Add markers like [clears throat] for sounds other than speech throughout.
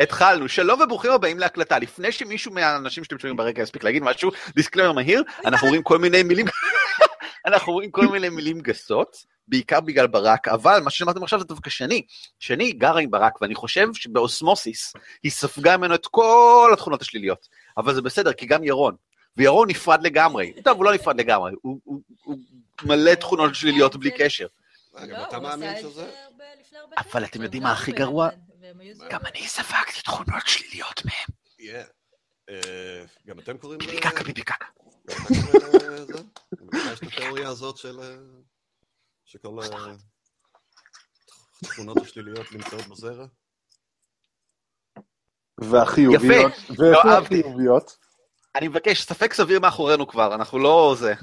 התחלנו, שלום וברוכים הבאים להקלטה. לפני שמישהו מהאנשים שאתם שומעים ברקע יספיק להגיד משהו, דיסקלמר מהיר, אנחנו רואים כל מיני מילים, [laughs] אנחנו רואים כל מיני מילים גסות, בעיקר בגלל ברק, אבל מה ששמעתם עכשיו זה דווקא שני. שני גרה עם ברק, ואני חושב שבאוסמוסיס היא ספגה ממנו את כל התכונות השליליות. אבל זה בסדר, כי גם ירון, וירון נפרד לגמרי. טוב, הוא לא נפרד לגמרי, הוא, הוא, הוא מלא תכונות שליליות בלי קשר. גם אתה מאמין שזה? אבל אתם יודעים מה הכי גרוע? גם אני ספגתי תכונות שליליות מהם. אה, גם אתם קוראים ביבי קקה, ביבי קקה. יש את התיאוריה הזאת של... אה, שכל התכונות השליליות נמצאות בזרע? והחיוביות. יפה, לא? אני מבקש, ספק סביר מאחורינו כבר, אנחנו לא זה.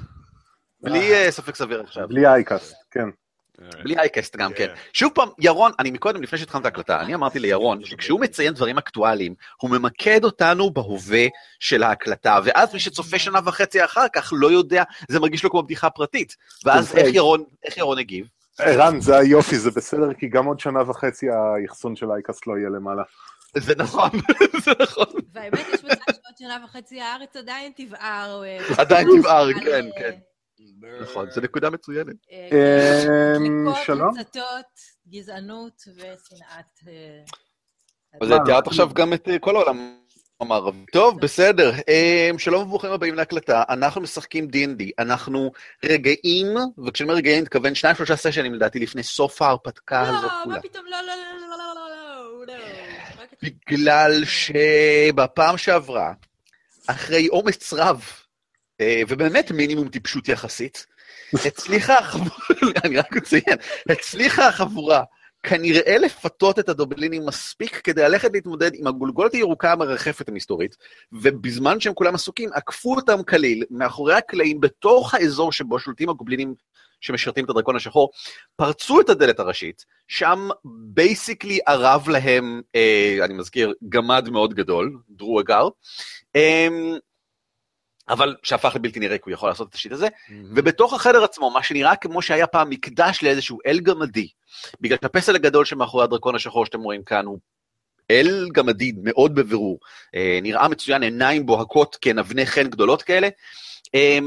בלי אה, ספק סביר עכשיו. בלי אייקאסט, כן. בלי אייקסט גם כן. שוב פעם, ירון, אני מקודם, לפני שהתחלנו את ההקלטה, אני אמרתי לירון, [laughs] שכשהוא מציין דברים אקטואליים, הוא ממקד אותנו בהווה של ההקלטה, ואז מי שצופה שנה וחצי אחר כך לא יודע, זה מרגיש לו כמו בדיחה פרטית. ואז אוקיי. איך ירון, איך ירון הגיב? ערן, זה היופי, זה בסדר, כי גם עוד שנה וחצי האחסון של אייקאסט לא יהיה למעלה. זה נכון, [laughs] זה נכון. והאמת יש מצב שעוד שנה וחצי הארץ עדיין תבער. אה, עדיין תבער, כן, אה, כן. נכון, זו נקודה מצוינת. אה, שלום. גזענות ושנאת... אז אה, תיארת עכשיו גם את אה, כל העולם אמר, טוב, בסדר. שלום וברוכים הבאים להקלטה. אנחנו משחקים D&D. אנחנו רגעים, וכשאני אומר רגעים, אני מתכוון שניים, שלושה סשנים לדעתי לפני סוף ההרפתקה הזאת כולה. לא, מה פתאום, לא, לא, לא, לא, לא, לא, לא. בגלל שבפעם שעברה, אחרי אומץ רב, ובאמת מינימום טיפשות יחסית, הצליחה החבורה, [laughs] אני רק אציין, הצליחה החבורה כנראה לפתות את הגובלינים מספיק כדי ללכת להתמודד עם הגולגולת הירוקה המרחפת המסתורית, ובזמן שהם כולם עסוקים, עקפו אותם כליל מאחורי הקלעים בתוך האזור שבו שולטים הגובלינים שמשרתים את הדרקון השחור, פרצו את הדלת הראשית, שם basically ארב להם, אה, אני מזכיר, גמד מאוד גדול, דרואגר, אה, אבל שהפך לבלתי נראה, כי הוא יכול לעשות את השיט הזה, ובתוך החדר עצמו, מה שנראה כמו שהיה פעם מקדש לאיזשהו אל גמדי, בגלל שהפסל הגדול שמאחורי הדרקון השחור שאתם רואים כאן הוא אל גמדי מאוד בבירור, אה, נראה מצוין, עיניים בוהקות כנבני חן גדולות כאלה, אה,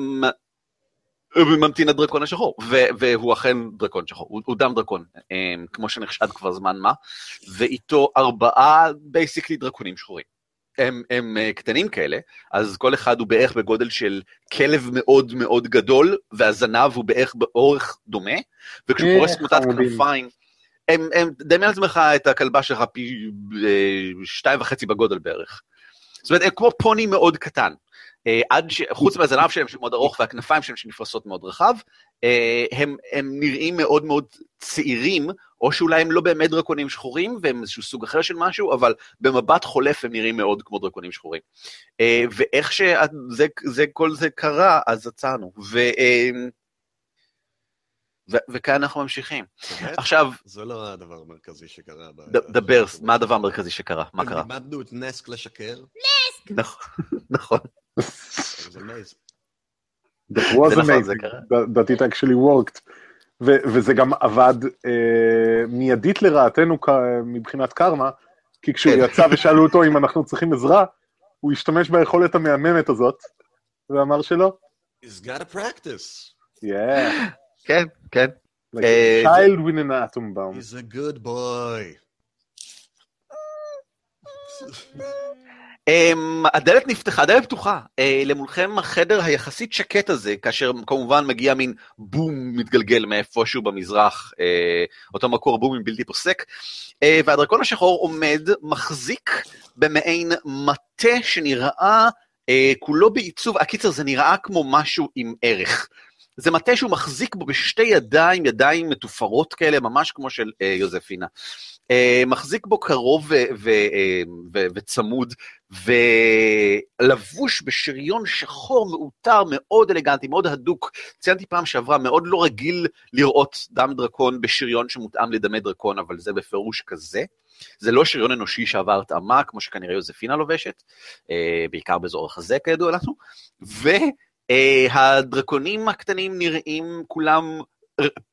ממתין הדרקון השחור, ו- והוא אכן דרקון שחור, הוא, הוא דם דרקון, אה, כמו שנחשד כבר זמן מה, ואיתו ארבעה basically דרקונים שחורים. הם, הם אה, קטנים כאלה, אז כל אחד הוא בערך בגודל של כלב מאוד מאוד גדול, והזנב הוא בערך באורך דומה, וכשהוא אה, פורס תמותת. כנפיים, הם, הם, דמיין לעצמך את הכלבה שלך פי אה, שתיים וחצי בגודל בערך. זאת אומרת, הם כמו פוני מאוד קטן. אה, עד ש... חוץ מהזנב שלהם שמאוד ארוך והכנפיים שלהם שנפרסות מאוד רחב, אה, הם, הם נראים מאוד מאוד צעירים, או שאולי הם לא באמת דרקונים שחורים, והם איזשהו סוג אחר של משהו, אבל במבט חולף הם נראים מאוד כמו דרקונים שחורים. אה, ואיך שכל זה קרה, אז עצרנו. ו, ו, וכאן אנחנו ממשיכים. באמת? עכשיו, זה לא הדבר המרכזי שקרה. ב- ד- דבר, מה הדבר המרכזי שקרה? מה קרה? לימדנו את נסק לשקר. נכון, זה [laughs] amazing. That was נכון, זה amazing, קרה. that, that it actually worked. ו- וזה גם עבד אה, מיידית לרעתנו כ- מבחינת קרמה, כי כשהוא כן. יצא ושאלו אותו אם אנחנו צריכים עזרה, הוא השתמש ביכולת המהממת הזאת, ואמר שלא. He's got to practice. Yeah, כן, כן. like אה, a child with an atom bomb. He's a good boy. [laughs] Um, הדלת נפתחה, הדלת פתוחה. Uh, למולכם החדר היחסית שקט הזה, כאשר כמובן מגיע מין בום מתגלגל מאיפשהו במזרח, uh, אותו מקור בומים בלתי פוסק, uh, והדרקון השחור עומד, מחזיק במעין מטה שנראה כולו בעיצוב, הקיצר זה נראה כמו משהו עם ערך. זה מטה שהוא מחזיק בו בשתי ידיים, ידיים מתופרות כאלה, ממש כמו של יוזפינה. Uh, מחזיק בו קרוב ו- וצמוד, ולבוש בשריון שחור מעוטר, מאוד אלגנטי, מאוד הדוק. ציינתי פעם שעברה, מאוד לא רגיל לראות דם דרקון בשריון שמותאם לדמי דרקון, אבל זה בפירוש כזה. זה לא שריון אנושי שעבר התאמה, כמו שכנראה יוזפינה לובשת, אה, בעיקר באזור החזה כידוע לנו, והדרקונים הקטנים נראים כולם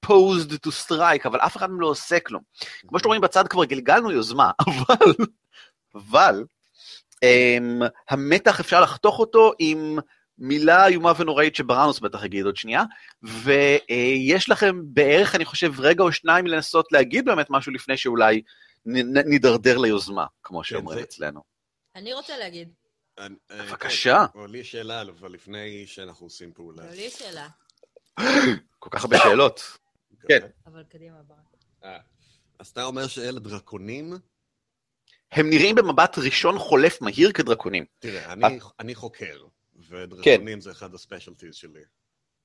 posed to strike, אבל אף אחד מהם לא עושה כלום. כמו שאתם רואים בצד כבר גלגלנו יוזמה, [laughs] אבל, אבל, um, המתח אפשר לחתוך אותו עם מילה איומה ונוראית שבראנוס בטח יגיד עוד שנייה, ויש לכם בערך, אני חושב, רגע או שניים לנסות להגיד באמת משהו לפני שאולי נ- נ- נידרדר ליוזמה, כמו שאומרים זה- אצלנו. אני רוצה להגיד. אני- אה, בבקשה. כן, אבל לי יש שאלה, אבל לפני שאנחנו עושים פעולה. לי יש שאלה, כל כך הרבה שאלות. כן. אבל קדימה, ברק. אה, אז אתה אומר שאלה דרקונים? הם נראים במבט ראשון חולף מהיר כדרקונים. תראה, אני- אני חוקר, כן. ודרקונים זה אחד הספיישלטיז שלי.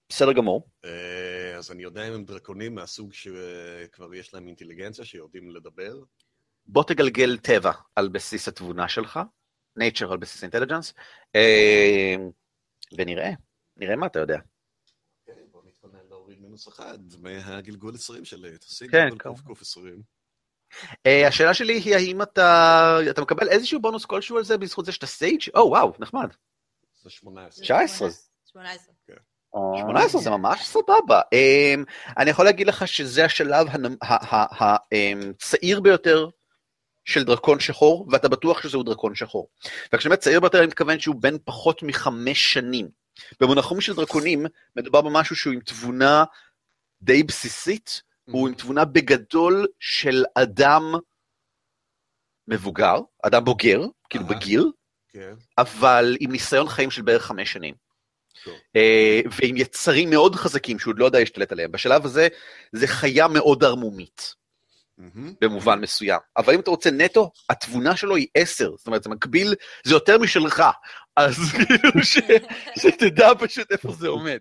בסדר גמור. אה, אז אני יודע אם הם דרקונים מהסוג שכבר יש להם אינטליגנציה, שיודעים לדבר. בוא תגלגל טבע על בסיס התבונה שלך, nature על בסיס intelligence, ונראה, נראה מה אתה יודע. כן, בוא נתכונן להוריד מינוס אחד מהגלגול 20 שלי. תשיג כן. קוף 20. אה, השאלה שלי היא האם אתה, אתה מקבל איזשהו בונוס כלשהו על זה בזכות זה שאתה sage? או וואו, נחמד. זה 18. 19. 18. או- 18 זה ממש סבבה. אמ, אני יכול להגיד לך שזה השלב הצעיר ביותר של דרקון שחור, ואתה בטוח שזהו דרקון שחור. וכשאני אומר צעיר ביותר, אני מתכוון שהוא בן פחות מחמש שנים. במונחים של דרקונים, מדובר במשהו שהוא עם תבונה די בסיסית, הוא עם תבונה בגדול של אדם מבוגר, אדם בוגר, כאילו אהה. בגיר, כן. אבל עם ניסיון חיים של בערך חמש שנים. אה, ועם יצרים מאוד חזקים שהוא עוד לא יודע להשתלט עליהם. בשלב הזה, זה חיה מאוד ערמומית, מהמם. במובן מסוים. אבל אם אתה רוצה נטו, התבונה שלו היא עשר, זאת אומרת, זה מקביל, זה יותר משלך, אז כאילו [laughs] שתדע פשוט איפה זה עומד.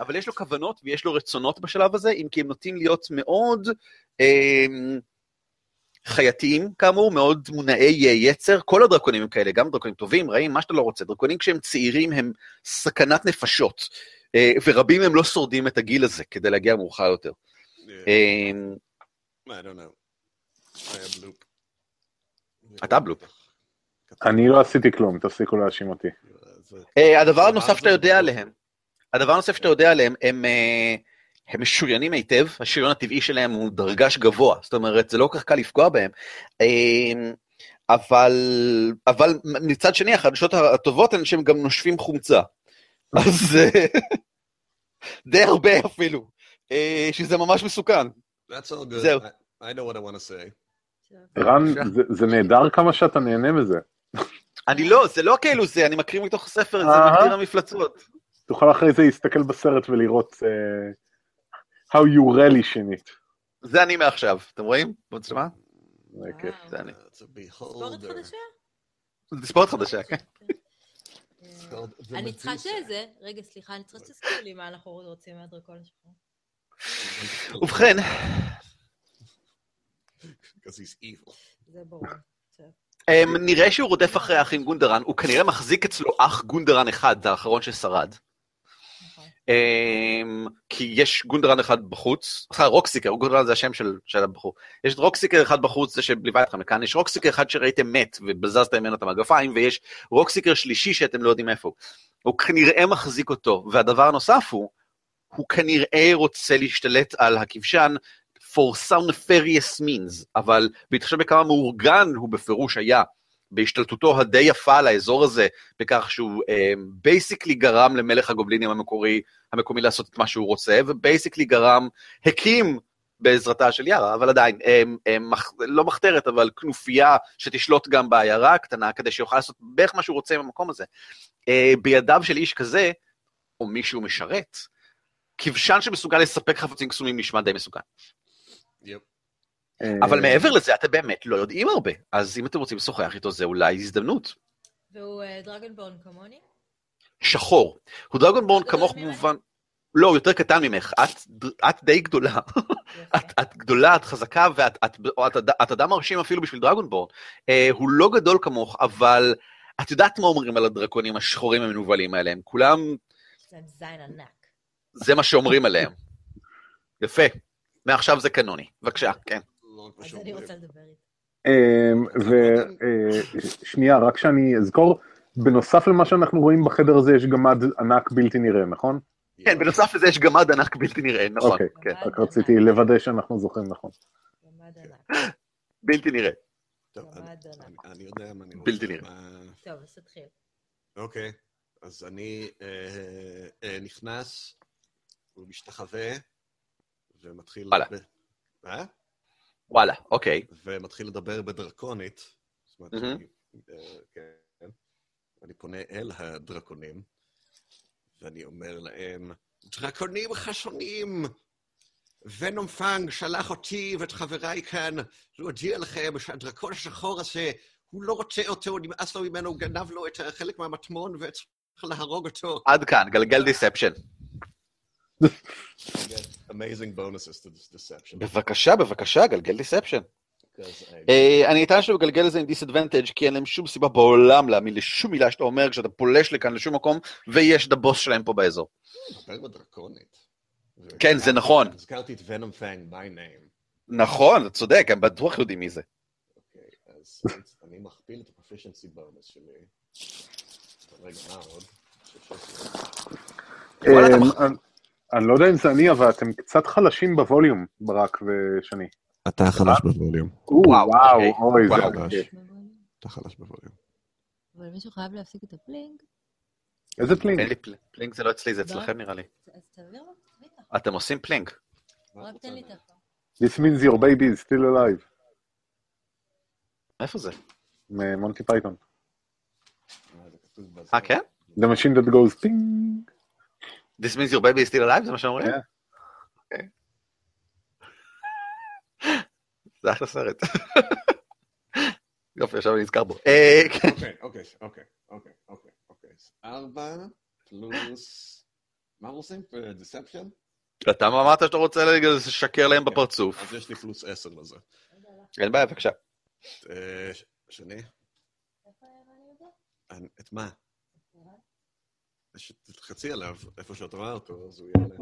אבל יש לו כוונות ויש לו רצונות בשלב הזה, אם כי הם נוטים להיות מאוד אה, חייתיים, כאמור, מאוד מונעי יצר. כל הדרקונים הם כאלה, גם דרקונים טובים, רעים, מה שאתה לא רוצה. דרקונים כשהם צעירים הם סכנת נפשות, אה, ורבים מהם לא שורדים את הגיל הזה כדי להגיע מאוחר יותר. אה, אה, I don't know. היה בלופ. אתה בלופ. אני לא עשיתי כלום, תפסיקו להאשים אותי. אה, הדבר הנוסף שאתה יודע. עליהם, הדבר הנוסף שאתה יודע עליהם, הם, אה, הם משוריינים היטב, השריון הטבעי שלהם הוא דרגש גבוה, זאת אומרת, זה לא כל כך קל לפגוע בהם. אה, אבל, אבל מצד שני, החדשות הטובות הן שהם גם נושפים חומצה. אז אה, [laughs] די הרבה אפילו, שזה ממש מסוכן. זהו. I- know what I want to say. רן. זה- זה נהדר כמה שאתה נהנה מזה. אני לא, זה לא כאילו זה, אני מקריא מתוך הספר, זה. מגדיר המפלצות. תוכל אחרי זה להסתכל בסרט ולראות אה, how you in it. זה אני מעכשיו, אתם רואים? במצלמה? זה כיף. זה אני. תספורת. חדשה? תספורת חדשה, כן. אני צריכה. שזה, רגע, סליחה, אני צריכה שתזכירו לי מה אנחנו רוצים מהדרקון השחור. ובכן. אמ, נראה שהוא רודף אחרי האחים גונדרן, הוא כנראה מחזיק אצלו אח גונדרן אחד, זה האחרון ששרד. אמ, כי יש גונדרן אחד בחוץ, סליחה, רוקסיקר, גונדרן זה השם של, של הבחור. יש רוקסיקר אחד בחוץ, זה שליווה אתכם לכאן, יש רוקסיקר אחד שראיתם מת ובזזתם ממנו את המגפיים, ויש רוקסיקר שלישי שאתם לא יודעים איפה הוא. הוא כנראה מחזיק אותו, והדבר הנוסף הוא, הוא כנראה רוצה להשתלט על הכבשן for some nefarious means, אבל בהתחשב בכמה מאורגן הוא בפירוש היה בהשתלטותו הדי יפה על האזור הזה, בכך שהוא basically גרם למלך הגובלינים המקורי, המקומי לעשות את מה שהוא רוצה, ו basically גרם, הקים בעזרתה של יארה, אבל עדיין, הם, הם, מח- לא מחתרת, אבל כנופיה שתשלוט גם בעיירה הקטנה, כדי שיוכל לעשות בערך מה שהוא רוצה עם המקום הזה. אה, בידיו של איש כזה, או מישהו משרת, כבשן שמסוגל לספק חפצים קסומים נשמע די מסוכן. Yep. אה, אבל מעבר לזה, אתם באמת לא יודעים הרבה, אז אם אתם רוצים לשוחח איתו, זה אולי הזדמנות. והוא דרגנבורן כמוני? שחור. הוא דרגונבורן גדול כמוך? במובן... לא, הוא יותר קטן ממך. את, את די גדולה. את, את גדולה, את חזקה, ואת את, את, את, את אדם מרשים אפילו בשביל דרגונבורן. אה, הוא לא גדול כמוך, אבל את יודעת מה אומרים על הדרקונים השחורים המנוולים האלה. הם כולם, יש להם זין ענק. זה מה שאומרים עליהם. יפה. מעכשיו זה קנוני. בבקשה, כן. לא אז פשוט. אני רוצה לדבר איתו. ושנייה, רק שאני אזכור, בנוסף למה שאנחנו רואים בחדר הזה, יש גמד ענק בלתי נראה, נכון? כן, בנוסף לזה יש גמד ענק בלתי נראה, נכון. אוקיי. כן, רק רציתי לוודא שאנחנו זוכרים נכון. גמד ענק. [laughs] בלתי נראה. טוב, אני- גמד ענק. אני- אני יודע מה אני רוצה. בלתי נראה. מה- טוב, אז תתחיל. אוקיי, אז אני אה, אה, נכנס, ומשתחווה, ומתחיל... וואלה. אה? וואלה, אוקיי. ומתחיל לדבר בדרקונית. זאת אומרת, מהמם. אני, אה, כן. אני פונה אל הדרקונים, ואני אומר להם, דרקונים חסונים! ונום פאנג שלח אותי ואת חבריי כאן להודיע לכם שהדרקון השחור הזה, הוא לא רוצה אותו, נמאס לו ממנו, הוא גנב לו את חלק מהמטמון וצריך להרוג אותו. עד כאן, גלגל deception. Amazing bonuses to this deception. בבקשה, בבקשה, גלגל deception. I- אה, אני אטען שבגלגל את זה עם disadvantage כי אין להם שום סיבה בעולם להאמין לשום מילה שאתה אומר כשאתה פולש לכאן לשום מקום ויש את הבוס שלהם פה באזור. בדרקונית. כן, זה נכון. הזכרתי את ונום פאנג by name. נכון, אתה צודק, הם בטוח יודעים מי זה. אוקיי, אז אני מכפיל את ה proficiency bonus שלי. רגע, מה עוד? אה, אני- לא יודע אם זה אני, אבל אתם קצת חלשים בווליום, ברק ושני. אתה חלש בווליום. וואו, אוקיי. אוי, זה וואו. קשה. אתה חלש בווליום. אבל מישהו חייב להפסיק את ה pling. איזה pling? pling, זה לא אצלי, זה אצלכם נראה לי. אתם עושים pling. רק תן לי? את. This means your baby is still alive. איפה זה? ממונטי פייתון. אה. אה, כן? The machine that goes ping. This means your baby is still alive? זה מה שאומרים? כן. אוקיי. זה אחלה סרט. [laughs] יופי, עכשיו אני נזכר בו. אה, כן. אוקיי, אוקיי, אוקיי, אוקיי, אוקיי, אוקיי. ארבע פלוס... מה אנחנו עושים? דיספשן? אתה אמרת שאתה רוצה לשקר להם בפרצוף. אז יש לי פלוס עשר לזה. אין בעיה, בבקשה. אה, שני? את מה? יש- תלחצי עליו, איפה שאת רואה אותו, אז הוא יעלה.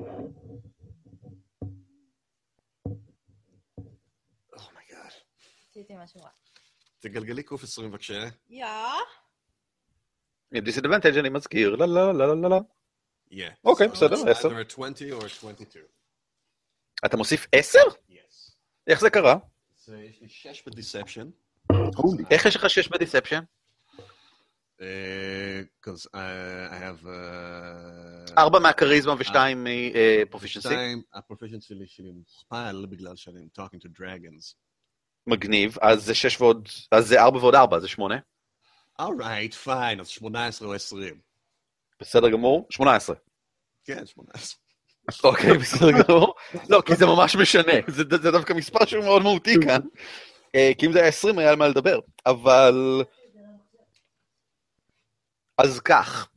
oh my god. עשיתי משהו רע. תגלגלי קוף 20 בבקשה. יא. עם disadvantage אני מזכיר, לא, לא, לא, לא, לא. אוקיי, בסדר, it's עשר. either a 20 or a 22. אתה מוסיף עשר? Yes. איך זה קרה? יש לי 6 ב deception. Holy. איך יש לך שש ב deception? Because I, I have... Uh, ארבע מהכריזמה ושתיים מ proficiency. שתיים, ה proficiency שלי מוכפל בגלל שאני talking to dragons. מגניב, אז זה שש ועוד, אז זה ארבע ועוד ארבע, זה שמונה. alright, fine, אז 18 או 20. בסדר גמור, שמונה עשרה. כן, 18. אוקיי, בסדר גמור. לא, כי זה ממש משנה, זה, זה דווקא מספר שהוא מאוד מהותי כאן. אה, כי אם זה היה 20 היה על מה לדבר, אבל... אז כך,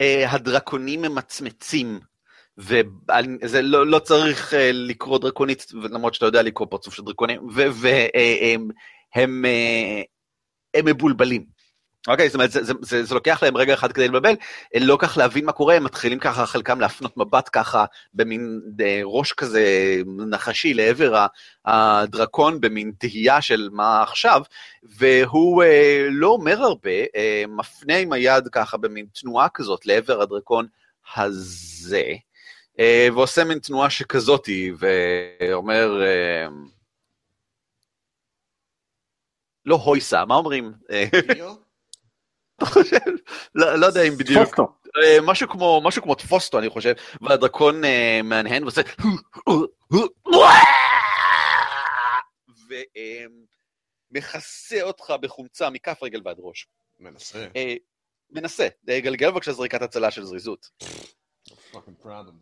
אה, הדרקונים ממצמצים, וזה לא, לא צריך אה, לקרוא דרקונית, למרות שאתה יודע לקרוא פרצוף של דרקונים, והם הם, אה, הם מבולבלים. אוקיי, זאת אומרת, זה, זה, זה, זה לוקח להם רגע אחד כדי לבלבל, לא כך להבין מה קורה, הם מתחילים ככה, חלקם להפנות מבט ככה, במין אה, ראש כזה נחשי לעבר הדרקון, במין תהייה של מה עכשיו, והוא אה, לא אומר הרבה, אה, מפנה עם היד ככה במין תנועה כזאת לעבר הדרקון הזה, אה, ועושה מין תנועה שכזאתי, ואומר, אה, לא הויסה, מה אומרים? אתה חושב? לא לא יודע אם בדיוק. פוסטו. אה, משהו כמו, משהו כמו תפוסטו, אני חושב, והדרקון אה, מהנהן ועושה... ומכסה אותך בחומצה מכף רגל ועד ראש. מנסה. אה, מנסה, גלגל בבקשה זריקת הצלה של זריזות. problem.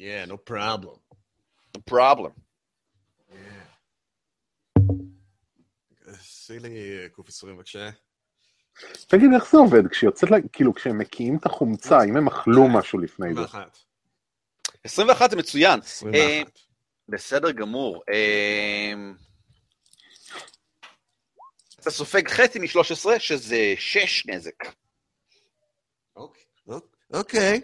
Yeah, no problem. פרובלם. עשי לי אה, קוף 20 בבקשה. תגיד, איך זה עובד? כשיוצאת, כאילו, כשהם מקיאים את החומצה, אם הם אכלו משהו לפני זה. 21. 21 זה מצוין. 21. בסדר גמור. אה, אתה סופג חצי מ-13, שזה 6 נזק. אוקיי. אוקיי.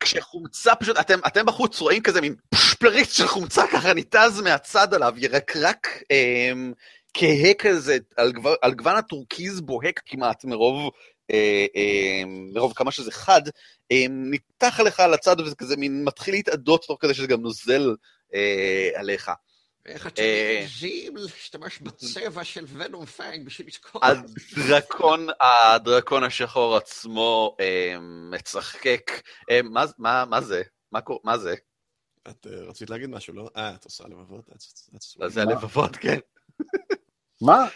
כשחומצה פשוט, אתם, אתם בחוץ רואים כזה מין שפריץ של חומצה ככה ניתז מהצד עליו, ירקרק אמ, כהה כזה, על, גו, על גוון הטורקיז בוהק כמעט מרוב אה, אה, מרוב כמה שזה חד, אה, ניתז עליך על הצד וזה כזה מין מתחיל להתאדות תוך כדי שזה גם נוזל אה, עליך. איך אתם אה, מעזים להשתמש בצבע של ונום פאנג בשביל לתקוף? הדרקון, הדרקון השחור עצמו אה, מצחקק. אה, מה, מה, מה זה? מה, מה זה? את אה, רצית להגיד משהו, לא? אה, את עושה לבבות? זה מה? הלבבות, כן. מה?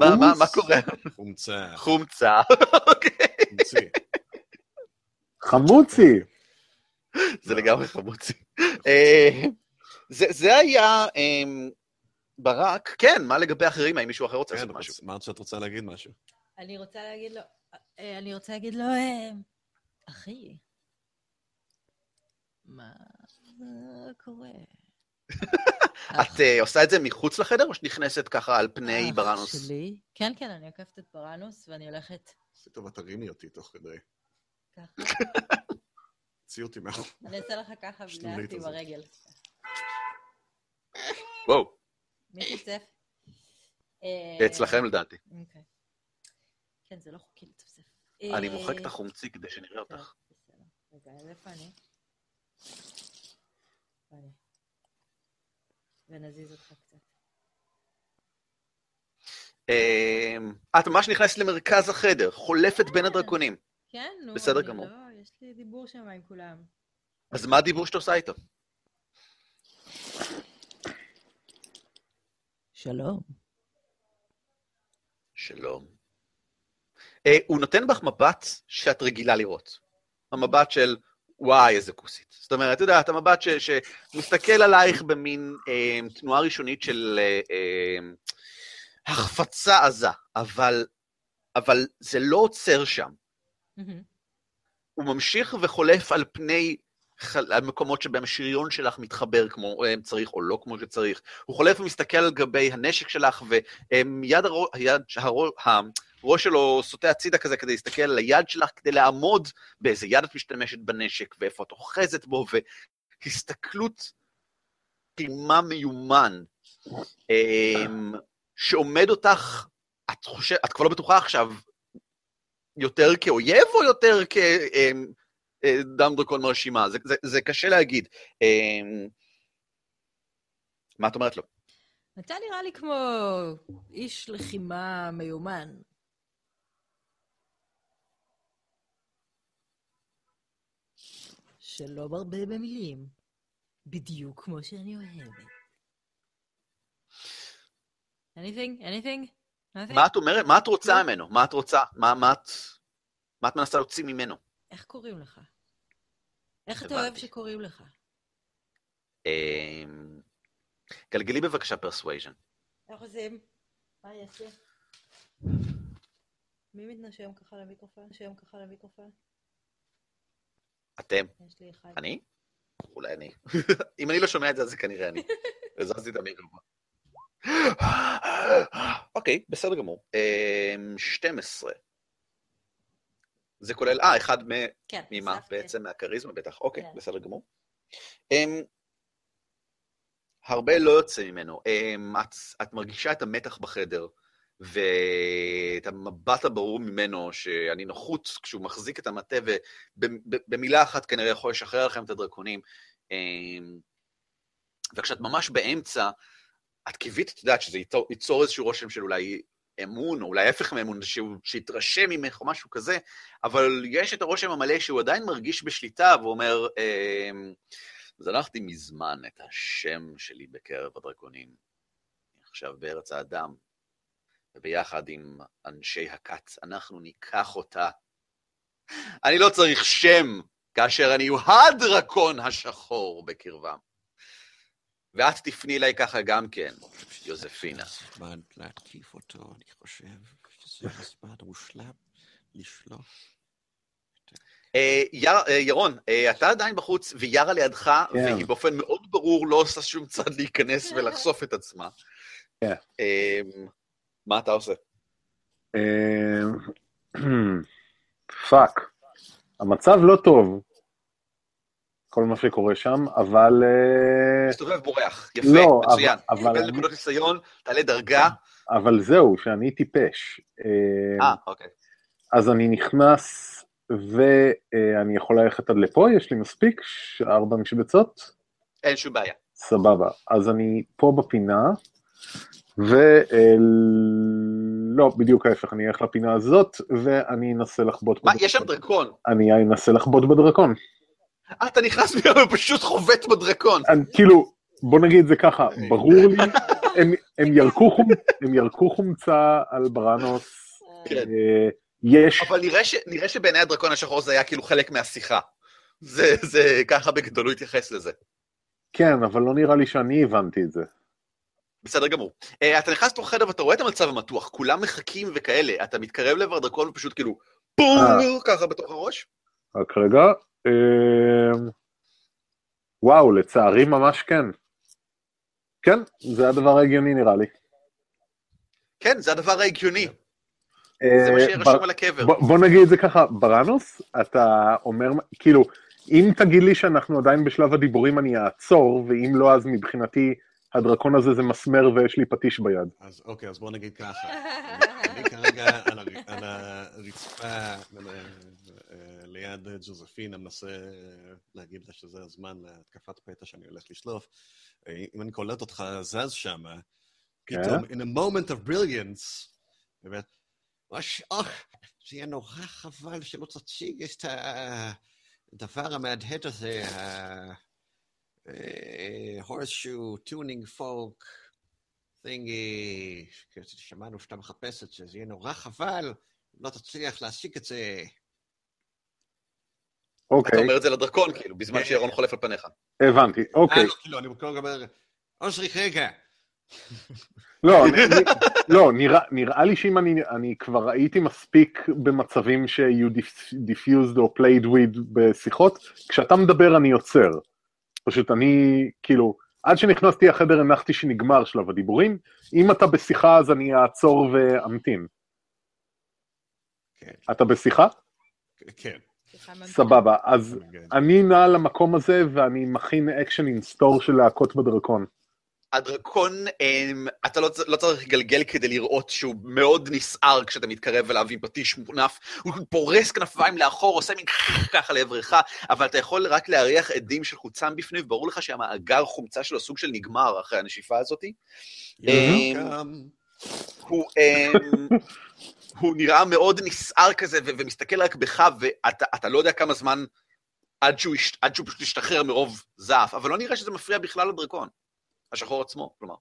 מה, מה, מה קורה? חומצה, חומצה. אוקיי. חמוצי. זה לגמרי חמוצי. אה, זה זה היה אה, ברק. כן, מה לגבי אחרים? האם מישהו אחר רוצה כן, לעשות משהו? אמרת שאת רוצה להגיד משהו. אני רוצה להגיד לו, אה, אני רוצה להגיד לו, אה, אחי, מה קורה? [laughs] את אה, עושה את זה מחוץ לחדר, או שנכנסת ככה על פני אח בראנוס? שלי? כן, כן, אני עוקפת את בראנוס ואני הולכת עשי טובה, תרימי אותי תוך כדי. ככה. [laughs] תוציא אותי מהחוק. אני אעשה לך ככה השלולית ולאט עם הזאת. הרגל. וואו, מי? אה, זה אצלכם לדעתי. אוקיי. כן, זה לא חוקי לצפצף. אני אה, מוחק את החומצי כדי שנראה אותך. רגע, אז איפה אני? ונזיז אותך קצת. אה, את ממש נכנסת למרכז החדר, חולפת בין כן. הדרקונים. כן, נו. בסדר גמור. לא, יש לי דיבור שם עם כולם. אז מה הדיבור שאתה עושה איתו? שלום. שלום. אה, הוא נותן בך מבט שאת רגילה לראות. המבט של, וואי, איזה כוסית. זאת אומרת, את יודעת, המבט ש, שמסתכל עלייך במין אה, תנועה ראשונית של אה, אה, החפצה עזה, אבל, אבל זה לא עוצר שם. הוא ממשיך וחולף על פני חל- על מקומות שבהם השריון שלך מתחבר כמו אה, צריך או לא כמו שצריך. הוא חולף ומסתכל על גבי הנשק שלך, ומיד הראש, היד, הראש, הראש שלו סוטה הצידה כזה כדי להסתכל על היד שלך, כדי לעמוד באיזה יד את משתמשת בנשק, ואיפה את אוחזת בו, והסתכלות תימה מיומן, אמ, שעומד אותך, את חושבת, את כבר לא בטוחה עכשיו, יותר כאויב או יותר כדם דרקון מרשימה? זה, זה, זה קשה להגיד. אמ, מה את אומרת לו? אתה נראה לי כמו איש לחימה מיומן. שלא מרבה במילים. בדיוק כמו שאני אוהבת. anything? anything? מה את אומרת? מה את רוצה. ממנו? מה את רוצה? מה, מה את... מה את מנסה להוציא ממנו? איך קוראים לך? איך אתה אוהב. שקוראים לך? אמ, גלגלי בבקשה persuasion. איך עושים? מה אני אעשה? מי מתנשם ככה למיקרופון? נשם ככה למיקרופון? אתם. יש לי אחד. אני? אולי אני. [laughs] אם אני לא שומע את זה, אז זה כנראה אני. [laughs] הזזתי את המיקרופון. אוקיי, בסדר גמור. אמ, 12. זה כולל, אה, אחד מ... כן, ממה? בעצם מהכריזמה בטח. אוקיי, כן. בסדר גמור. אמ, הרבה לא יוצא ממנו. אמ, את, את מרגישה את המתח בחדר, ואת המבט הברור ממנו, שהנינוחות כשהוא מחזיק את המטה, ובמילה אחת כנראה יכול לשחרר לכם את הדרקונים. אמ, וכשאת ממש באמצע, את קיווית, את יודעת, שזה ייצור, ייצור איזשהו רושם של אולי אמון, או אולי ההפך מאמון, שהוא- שיתרשם ממך או משהו כזה, אבל יש את הרושם המלא שהוא עדיין מרגיש בשליטה, והוא אומר, אמ, זנחתי מזמן את השם שלי בקרב הדרקונים. עכשיו בארץ האדם, וביחד עם אנשי הכת, אנחנו ניקח אותה. אני לא צריך שם כאשר אני הוא הדרקון השחור בקרבם. ואת תפני אליי ככה גם כן, יוזפינה. הזמן להתקיף אותו, אני חושב שזה הזמן המושלם לשלוף. אה, יר- אה, ירון, אה, אתה עדיין בחוץ, ויארה לידך, כן. והיא באופן מאוד ברור לא עושה שום צעד להיכנס ולחשוף את עצמה. אה, מה אתה עושה? אמ, fuck. המצב לא טוב, כל מה שקורה שם, אבל... אה, מסתובב בורח, יפה, לא, מצוין. אבל- אני- נקודות ניסיון, תעלה דרגה. אבל זהו, שאני טיפש. אה, אה, אוקיי. אז אני נכנס ואני יכול ללכת עד לפה, יש לי מספיק, ארבע משבצות. אין שום בעיה. סבבה. אז אני פה בפינה, ו... לא, בדיוק ההפך, אני אלך לפינה הזאת, ואני אנסה לחבוט מה, יש שם דרקון. אני אנסה לחבוט בדרקון. אה, אתה נכנס [laughs] ופשוט חובט בדרקון. אני, כאילו, בוא נגיד זה ככה, [laughs] ברור לי, ירקו, הם ירקו חומצה על בראנוס, כן. אה, יש... אבל נראה, ש, נראה שבעיני הדרקון השחור זה היה כאילו חלק מהשיחה. זה, זה ככה בגדול הוא התייחס לזה. כן, אבל לא נראה לי שאני הבנתי את זה. בסדר גמור. Uh, אתה נכנס לתוך חדר ואתה רואה את המצב המתוח, כולם מחכים וכאלה, אתה מתקרב לעבר הדרקון ופשוט כאילו בום, אה. ככה בתוך הראש. רק רגע. אה... וואו, לצערי ממש כן. כן, זה הדבר ההגיוני נראה לי. כן, זה הדבר ההגיוני. אה, זה מה שיהיה רשום על הקבר. בוא, נגיד את זה ככה, בראנוס, אתה אומר, כאילו, אם תגיד לי שאנחנו עדיין בשלב הדיבורים אני אעצור, ואם לא אז מבחינתי הדרקון הזה זה מסמר ויש לי פטיש ביד. אז אוקיי, אז בוא נגיד ככה. אני אני כרגע על, הר, על הרצפה אה, ליד ג'וזפינה מנסה להגיד לה שזה הזמן להתקפת פתע שאני הולך לשלוף. אם אני קולט אותך זז שמה, פתאום, in a moment of brilliance, באמת, וואש, אוח, זה יהיה נורא חבל שלא תציג את הדבר המהדהד הזה, horseshoe, tuning fork, thingy, שמענו שאתה מחפש את זה, זה יהיה נורא חבל אם לא תצליח להשיג את זה. אוקיי. אתה אומר את זה לדרקון, כאילו, בזמן שירון חולף על פניך. הבנתי, אוקיי. אה, לא, כאילו, אני כל אומר, אושריק, רגע. לא, אני- לא, נראה- נראה לי שאם אני אני כבר הייתי מספיק במצבים שיהיו diffused או played with בשיחות, כשאתה מדבר אני עוצר. פשוט אני, כאילו, עד שנכנסתי לחדר הנחתי שנגמר שלב הדיבורים, אם אתה בשיחה אז אני אעצור ואמתין. כן, אתה בשיחה? כן. סבבה, אז. אני נע למקום הזה ואני מכין action in store של להכות בדרקון. הדרקון, אמ, אתה לא, לא צריך לגלגל כדי לראות שהוא מאוד נסער כשאתה מתקרב אליו עם פטיש מונף, הוא פורס כנפיים לאחור, עושה מין [laughs] ככה לעברך, אבל אתה יכול רק להריח עדים של חוצם בפנים, וברור לך שהמאגר חומצה שלו סוג של נגמר אחרי הנשיפה הזאת. אמ, הוא, אמ, [laughs] הוא נראה מאוד נסער כזה, ו- ומסתכל רק בך, ואתה אתה לא יודע כמה זמן עד שהוא, יש- עד שהוא פשוט ישתחרר מרוב זעף, אבל לא נראה שזה מפריע בכלל לדרקון. השחור עצמו, כלומר.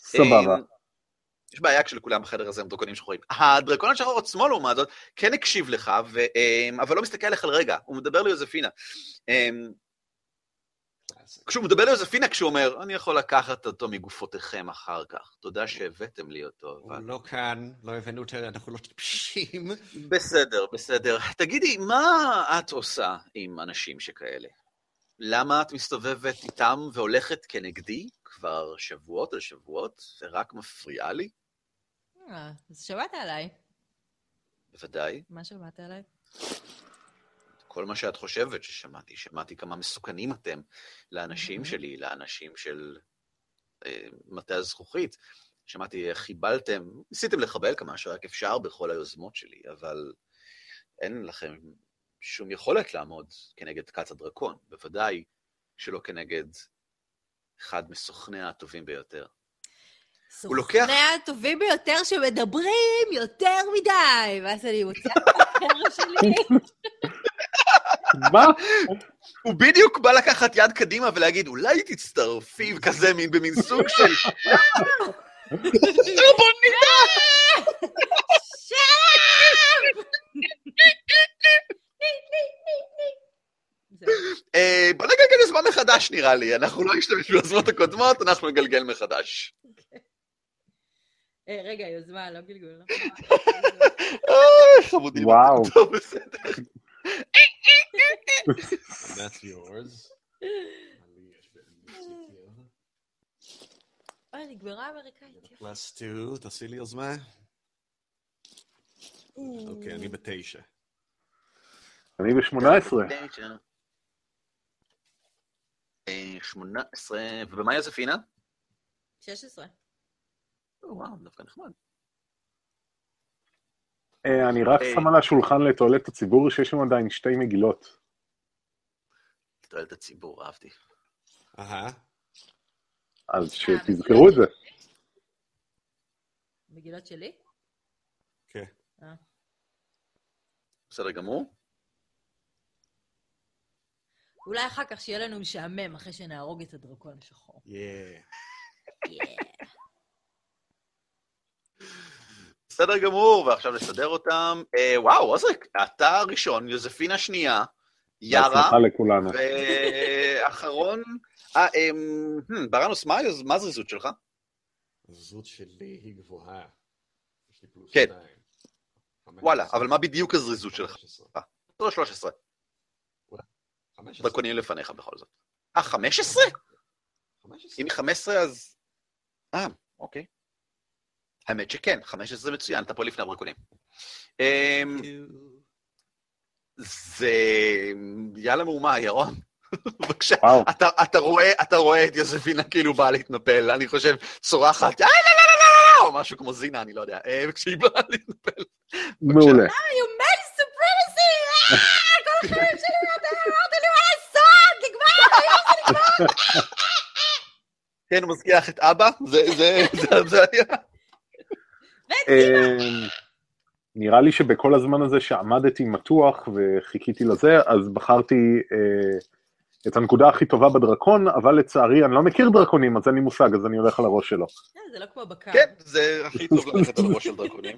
סבבה. אמ, יש בעיה כשלכולם בחדר הזה הם דרקונים שחורים. הדרקון השחור עצמו, לעומת זאת, כן הקשיב לך, ו, אבל לא מסתכל עליך לרגע, הוא מדבר ליוזפינה. אמ, כשהוא מדבר ליוזפינה, כשהוא אומר, אני יכול לקחת אותו מגופותיכם אחר כך, תודה שהבאתם לי אותו, הוא אבל... לא כאן, לא הבאנו אותו, אנחנו לא טיפשים. בסדר, בסדר. תגידי, מה את עושה עם אנשים שכאלה? למה את מסתובבת איתם והולכת כנגדי כבר שבועות על שבועות, ורק מפריעה לי? אה, אז שמעת עליי. בוודאי. מה שמעת עליי? כל מה שאת חושבת ששמעתי, שמעתי כמה מסוכנים אתם לאנשים Mhm. שלי, לאנשים של אה, מטה הזכוכית. שמעתי איך חיבלתם, ניסיתם לחבל כמה שרק אפשר בכל היוזמות שלי, אבל אין לכם שום יכולת לעמוד כנגד כת הדרקון, בוודאי שלא כנגד אחד מסוכניה הטובים ביותר. הוא לוקח- סוכני הטובים ביותר שמדברים יותר מדי, ואז אני מוציאה את החרב שלי. [laughs] מה? הוא בדיוק בא לקחת יד קדימה ולהגיד, אולי תצטרפי, כזה מין במין סוג של... [laughs] שם! אה, בוא נגלגל יוזמה מחדש נראה לי, אנחנו לא נשתמש ביוזמות הקודמות, אנחנו נגלגל מחדש. אה, רגע, יוזמה, לא גלגול. לא? אה, חמודים. וואו. טוב, בסדר. That's yours. אוי, נגמרה האמריקאית. פלוס 2, תעשי לי יוזמה. אוקיי, אני בתשע. אני ב-18. אה, 18, ובמה יוזפינה? 16. או, וואו, דווקא נחמד. אה, אני רק אה. שם על השולחן לתועלת הציבור שיש שם עדיין שתי מגילות. תועלת הציבור, אהבתי. אהה. אז שתזכרו את זה. מגילות שלי? כן. בסדר גמור? אולי אחר כך שיהיה לנו משעמם אחרי שנהרוג את הדרקון השחור. בסדר גמור, ועכשיו נסדר אותם. אה, וואו, עוזריק, אתה הראשון, יוזפינה שנייה, יארה, בהצלחה לכולנו. ואחרון... אה, אמ, hmm, בראנוס, מה הזריזות שלך? הזוז שלי היא גבוהה. כן. וואלה. אבל מה בדיוק הזריזות שלך? חמש עשרה. לא 13, חמש עשרה. דרקונים לפניך בכל זאת. אה, 15? חמש עשרה. אם היא 15 אז... אה, אוקיי. האמת שכן, 15 מצוין, אתה פה לפני הדרקונים. אמ, זה... יאללה מהומה, ירון. [laughs] בבקשה. אתה, אתה, רואה, אתה רואה את יוספינה כאילו באה להתנפל, אני חושב, צורחת, "אה, לא, לא, לא, לא, לא, או משהו כמו זינה, אני לא יודע, אה, כשהיא באה להתנפל. מעולה. you made supremacy! אה, כל [laughs] החיים שלי אתם אמרתם לי מה לעשות! נגמר! היום זה נגמר! כן, הוא מזכיח את אבא, זה, זה, זה, זה היה. אה, נראה לי שבכל הזמן הזה שעמדתי מתוח וחיכיתי לזה, אז בחרתי אה, את הנקודה הכי טובה בדרקון, אבל לצערי אני לא מכיר דרקונים, אז אין לי מושג, אז אני הולך על הראש שלו. אה, זה לא כמו בקר. כן, זה הכי טוב [laughs] ללכת על הראש של דרקונים.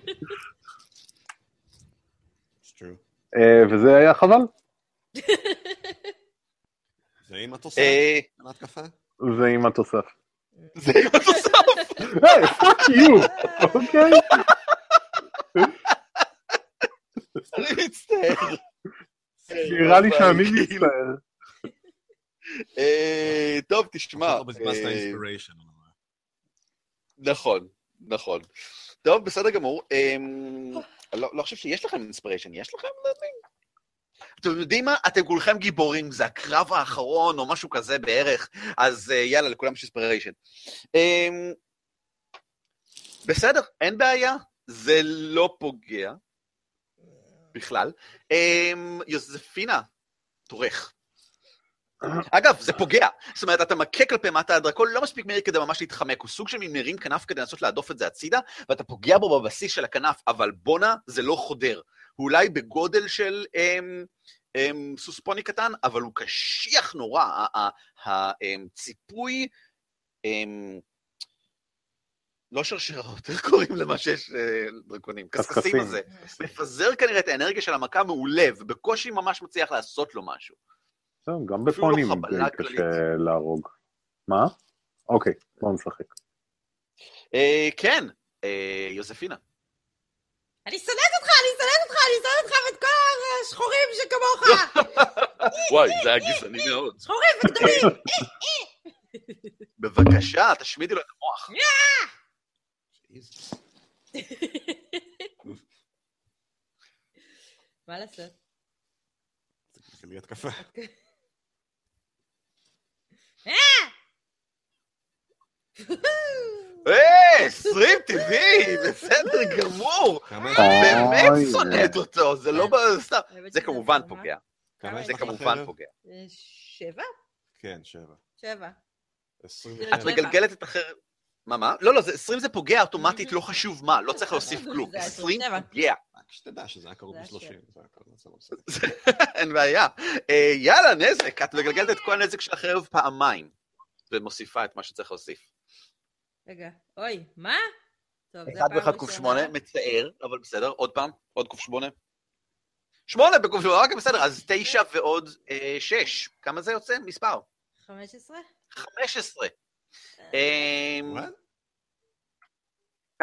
אה, וזה היה חבל, [laughs] זה עם התוסף? אה? זה עם התוסף. זה עם התוסף. [laughs] היי, fuck you, אוקיי? אני מצטער. נראה לי שאני מצטער. אה, טוב, תשמע. לא אה. נכון, נכון. טוב, בסדר גמור. אמ, לא לא חושב שיש לכם אינספיריישן, יש לכם? אתם יודעים מה? אתם כולכם גיבורים, זה הקרב האחרון או משהו כזה בערך, אז אה, יאללה, לכולם יש אינספיריישן. אמ, בסדר, אין בעיה, זה לא פוגע בכלל. אמ, יוזפינה, תורך. אגב, זה פוגע. זאת אומרת, אתה מכה כלפי מטה, הדרקון לא מספיק מהיר כדי ממש להתחמק, הוא סוג של מרים כנף כדי לנסות להדוף את זה הצידה, ואתה פוגע בו בבסיס של הכנף, אבל בואנה, זה לא חודר. הוא אולי בגודל של אמ, אמ, סוס פוני קטן, אבל הוא קשיח נורא. הציפוי, אמ, לא שרשראות, איך קוראים למה שיש אה, דרקונים? קשקשים קשקשים. הזה. מפזר כנראה את האנרגיה של המכה מעולה, ובקושי ממש מצליח לעשות לו משהו. גם לא בפונים כללית. קשה להרוג. מה? אוקיי, בואו נשחק. אה, כן, אה, יוזפינה. אני שונאת אותך, אני שונאת אותך, אני שונאת אותך ואת כל השחורים שכמוך! [laughs] וואי, זה היה גזעני מאוד. שחורים וגדולים! בבקשה, תשמידי לו את המוח. [laughs] מה לעשות? זה התקפה. [laughs] אה, 20 טבעי, בסדר גמור. אה, באמת. שונאת אותו, זה לא ב- סתם. זה כמובן ממש- פוגע. זה כמובן? פוגע. אה, שבע? כן, שבע. שבע. עשרים את. מגלגלת את החרב... מה, מה? לא, לא, זה 20 זה פוגע אוטומטית, לא חשוב מה, לא צריך להוסיף כלום. זה 20 27. פוגע, רק שתדע שזה היה קרוב זה ל-30. השבע. זה הכל, זה לא בסדר. אין בעיה. אה, יאללה, נזק, את מגלגלת את כל הנזק של החרב פעמיים, ומוסיפה את מה שצריך להוסיף. רגע, אוי, מה? טוב, זה אחד פעם ואחד קוף ראשונה. שמונה, מצער, אבל בסדר, עוד פעם, עוד קוף שמונה. שמונה בקוף שמונה, אוקיי, בסדר, אז תשע ועוד אה, שש. כמה זה יוצא? מספר. חמש עשרה? חמש עשרה. אמ?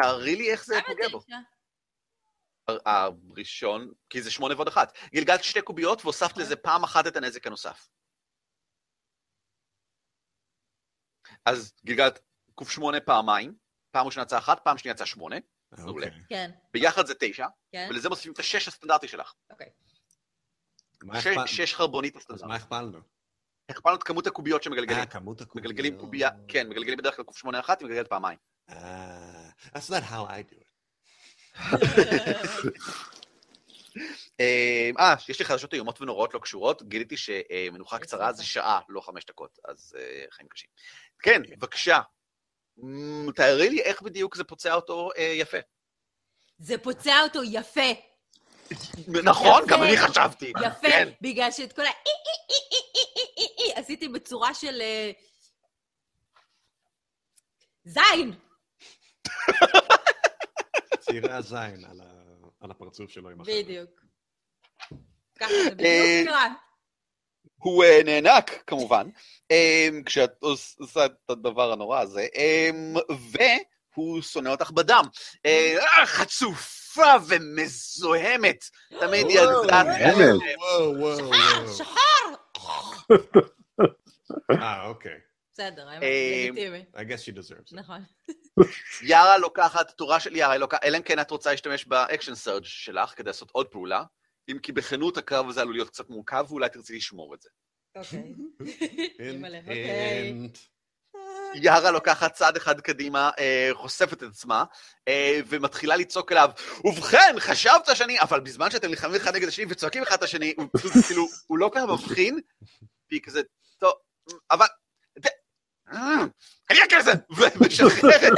תארי לי איך זה פוגע בו. הראשון, כי זה שמונה ועוד אחת. גלגלת שתי קוביות והוספת לזה פעם אחת את הנזק הנוסף. אז גלגלת קוף שמונה פעמיים, פעם ראשונה יצאה אחת, פעם שנייה יצאה שמונה, מעולה. אוקיי. כן, ביחד זה תשע, כן, ולזה מוסיפים את השש הסטנדרטי שלך. אוקיי. שש- חרבונית אז הסטנדרטי. מה הכפלנו? הכפלנו את כמות הקוביות שמגלגלים. אה, כמות הקוביות. מגלגלים קובייה, כן, מגלגלים בדרך כלל קוף שמונה אחת, היא מגלגלת פעמיים. אה, that's not how I do it. [laughs] אה, אה, יש לי חדשות איומות ונוראות לא קשורות, גיליתי שמנוחה קצרה זה שעה, לא חמש דקות, אז אה, חיים קשים. כן, בבקשה. אמ, תארי לי איך בדיוק זה פוצע אותו אה, יפה. זה פוצע אותו יפה. נכון, גם אני חשבתי. יפה, כן. בגלל שאת כל ה... עשיתי בצורה של... אה, זין! צעירי הזין על הפרצוף שלו עם החבר'ה. בדיוק. ככה זה בדיוק אה, קרה. הוא אה, נאנק, כמובן, אה, כשאת עוש- עושה את הדבר הנורא הזה, אה, והוא שונא אותך בדם. אה, אה, חצופה ומזוהמת. תמיד ידעת... וואו, וואו, אה. שחור! [laughs] אה, אוקיי. בסדר, האמת, אה, לגיטימי. I guess she deserves it. נכון. יארה לוקחת, תורה של יארה, אלא אם כן את רוצה להשתמש ב action surge שלך כדי לעשות עוד פעולה, אם כי בכנות הקרב הזה עלול להיות קצת מורכב, ואולי תרצי לשמור את זה. אוקיי. [laughs] יארה לוקחת צעד אחד קדימה, אה, חושפת את עצמה, אה, ומתחילה לצעוק אליו, ובכן, חשבת שאני... אבל בזמן שאתם נלחמים אחד נגד השני וצועקים אחד את השני, הוא פשוט, כאילו, הוא לא ככה מבחין, והיא כזה, טוב, אבל... אני הקסם! ומשחררת,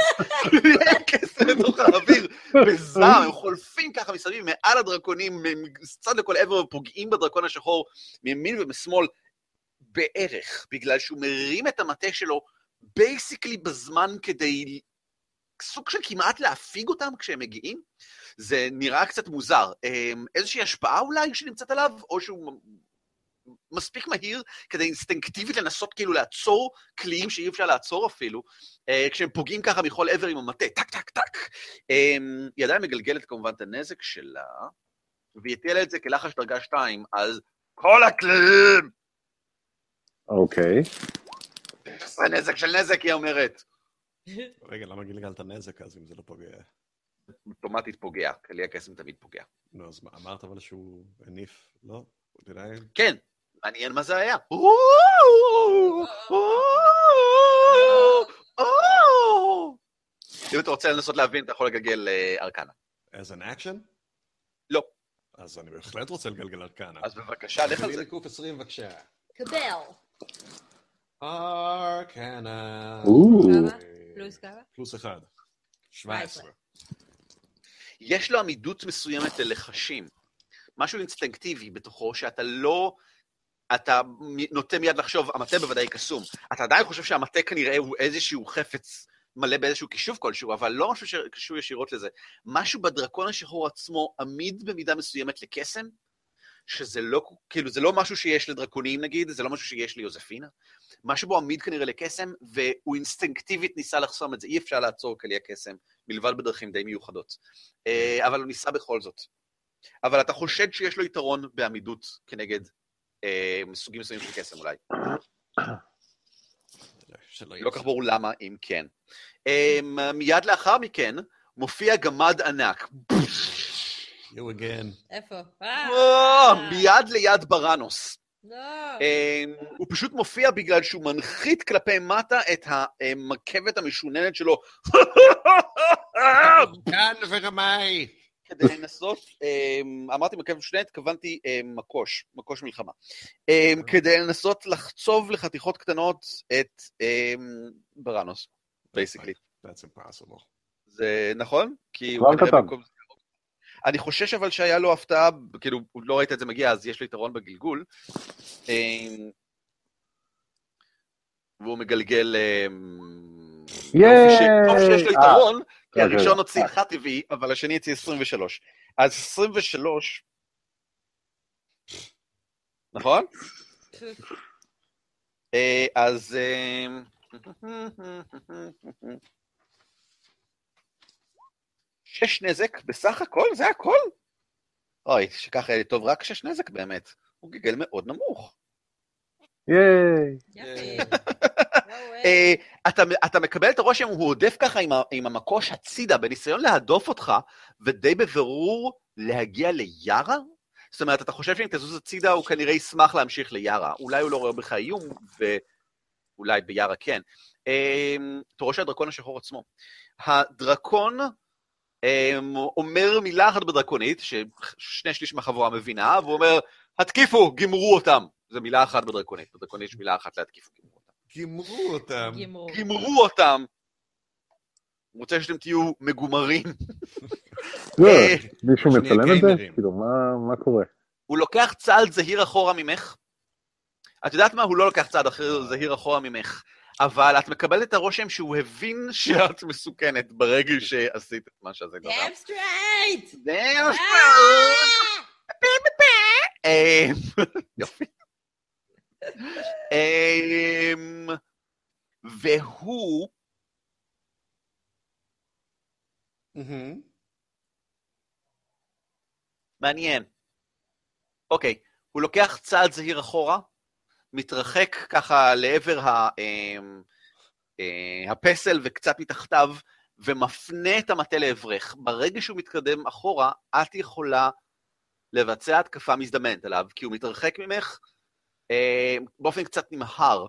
הקסם לתוך האוויר, בזעם, הם חולפים ככה מסביב, מעל הדרקונים, מצד לכל עבר, ופוגעים בדרקון השחור, מימין ומשמאל, בערך, בגלל שהוא מרים את המטה שלו basically בזמן כדי סוג של כמעט להדוף אותם כשהם מגיעים. זה נראה קצת מוזר. אמ, איזושהי השפעה אולי שנמצאת עליו, או שהוא מספיק מהיר כדי אינסטינקטיבית לנסות כאילו לעצור קליעים שאי אפשר לעצור אפילו, אה, כשהם פוגעים ככה מכל עבר עם המטה, טק, טק, טק. אמ, היא עדיין מגלגלת כמובן את הנזק שלה, והיא הטילה את זה כלחש דרגה 2, אז כל הקליעים! אוקיי. זה נזק של נזק, היא אומרת. [laughs] רגע, למה גילגלת נזק אז אם זה לא פוגע? אוטומטית פוגע, כלי הקסם תמיד פוגע. נו, אז מה, אמרת אבל שהוא הניף? לא? כן, מעניין מה זה היה. אם אתה רוצה לנסות להבין, אתה יכול לגלגל אה, ארקנה. as an action? לא. אז אני בהחלט רוצה לגלגל ארקנה. אז בבקשה, לך על זה. קוף 20 בבקשה. קבל. ארקנה. פלוס כמה? פלוס אחד. 17. יש לו עמידות מסוימת ללחשים. משהו אינסטינקטיבי בתוכו, שאתה לא... אתה נוטה מיד לחשוב, המטה בוודאי קסום. אתה עדיין חושב שהמטה כנראה הוא איזשהו חפץ מלא באיזשהו כישוף כלשהו, אבל לא משהו שקשור ישירות לזה. משהו בדרקון השחור עצמו עמיד במידה מסוימת לקסם, שזה לא, כאילו, זה לא משהו שיש לדרקונים נגיד, זה לא משהו שיש ליוזפינה. משהו בו עמיד כנראה לקסם, והוא אינסטינקטיבית ניסה לחסום את זה. אי אפשר לעצור כלי הקסם, מלבד בדרכים די מיוחדות. אה, אבל הוא ניסה בכל זאת. אבל אתה חושד שיש לו יתרון בעמידות כנגד סוגים מסוימים של קסם אולי. לא כל כך ברור למה, אם כן. אה, מיד לאחר מכן מופיע גמד ענק. You again. איפה? אה, מיד ליד בראנוס. לא. אה, הוא פשוט מופיע בגלל שהוא מנחית כלפי מטה את המרכבת המשוננת שלו. כאן ורמאי. כדי לנסות, אה, אמרתי מרכבת משוננת, התכוונתי אה, מקוש, מקוש מלחמה. אה, כדי לנסות לחצוב לחתיכות קטנות את בראנוס, בייסיקלי. That's impossible. זה נכון? כי הוא כנראה קטן. במקום- אני חושש אבל שהיה לו הפתעה, כאילו, לא ראית את זה מגיע, אז יש לו יתרון בגלגול. והוא מגלגל... טוב שיש לו יתרון, כי הראשון. הוציא 1 טבעי, אבל השני הוציא 23. אז 23... נכון? אה, אז... אה, שש נזק בסך הכל? זה הכל? אוי, שככה יהיה לי טוב, רק שש נזק באמת. הוא גיגל מאוד נמוך. ייי. אה, אתה, אתה מקבל את הרושם, הוא הודף ככה עם, ה, עם המקוש הצידה, בניסיון להדוף אותך, ודי בבירור להגיע ליארה? זאת אומרת, אתה חושב שאם תזוז הצידה, הוא כנראה ישמח להמשיך ליארה. אולי הוא לא רואה בך איום, ואולי ביארה כן. אה, אתה רואה שהדרקון השחור עצמו. הדרקון אמ, אומר מילה אחת בדרקונית, ששני שליש מהחבורה מבינה, והוא אומר, התקיפו, גמרו אותם. זו מילה אחת בדרקונית. בדרקונית יש מילה אחת להתקיף, גמרו אותם. גימרו אותם. הוא רוצה שאתם תהיו מגומרים. לא, אה, מישהו מצלם את זה? כאילו, מה- מה קורה? הוא לוקח צעד זהיר אחורה ממך. את יודעת מה? הוא לא לוקח צעד אחר זהיר אחורה ממך. אבל את מקבלת את הרושם שהוא הבין שאת מסוכנת ברגע שעשית את מה שזה דבר. דאם סטרייט! אה! אמ, יופי. אמ, והוא, מהמם. מעניין. אוקיי, הוא לוקח צעד זהיר אחורה, מתרחק ככה לעבר ה, אמ, אה, הפסל וקצת מתחתיו, ומפנה את המטה לעברך. ברגע שהוא מתקדם אחורה, את יכולה לבצע התקפה מזדמנת עליו, כי הוא מתרחק ממך אה, באופן קצת נמהר.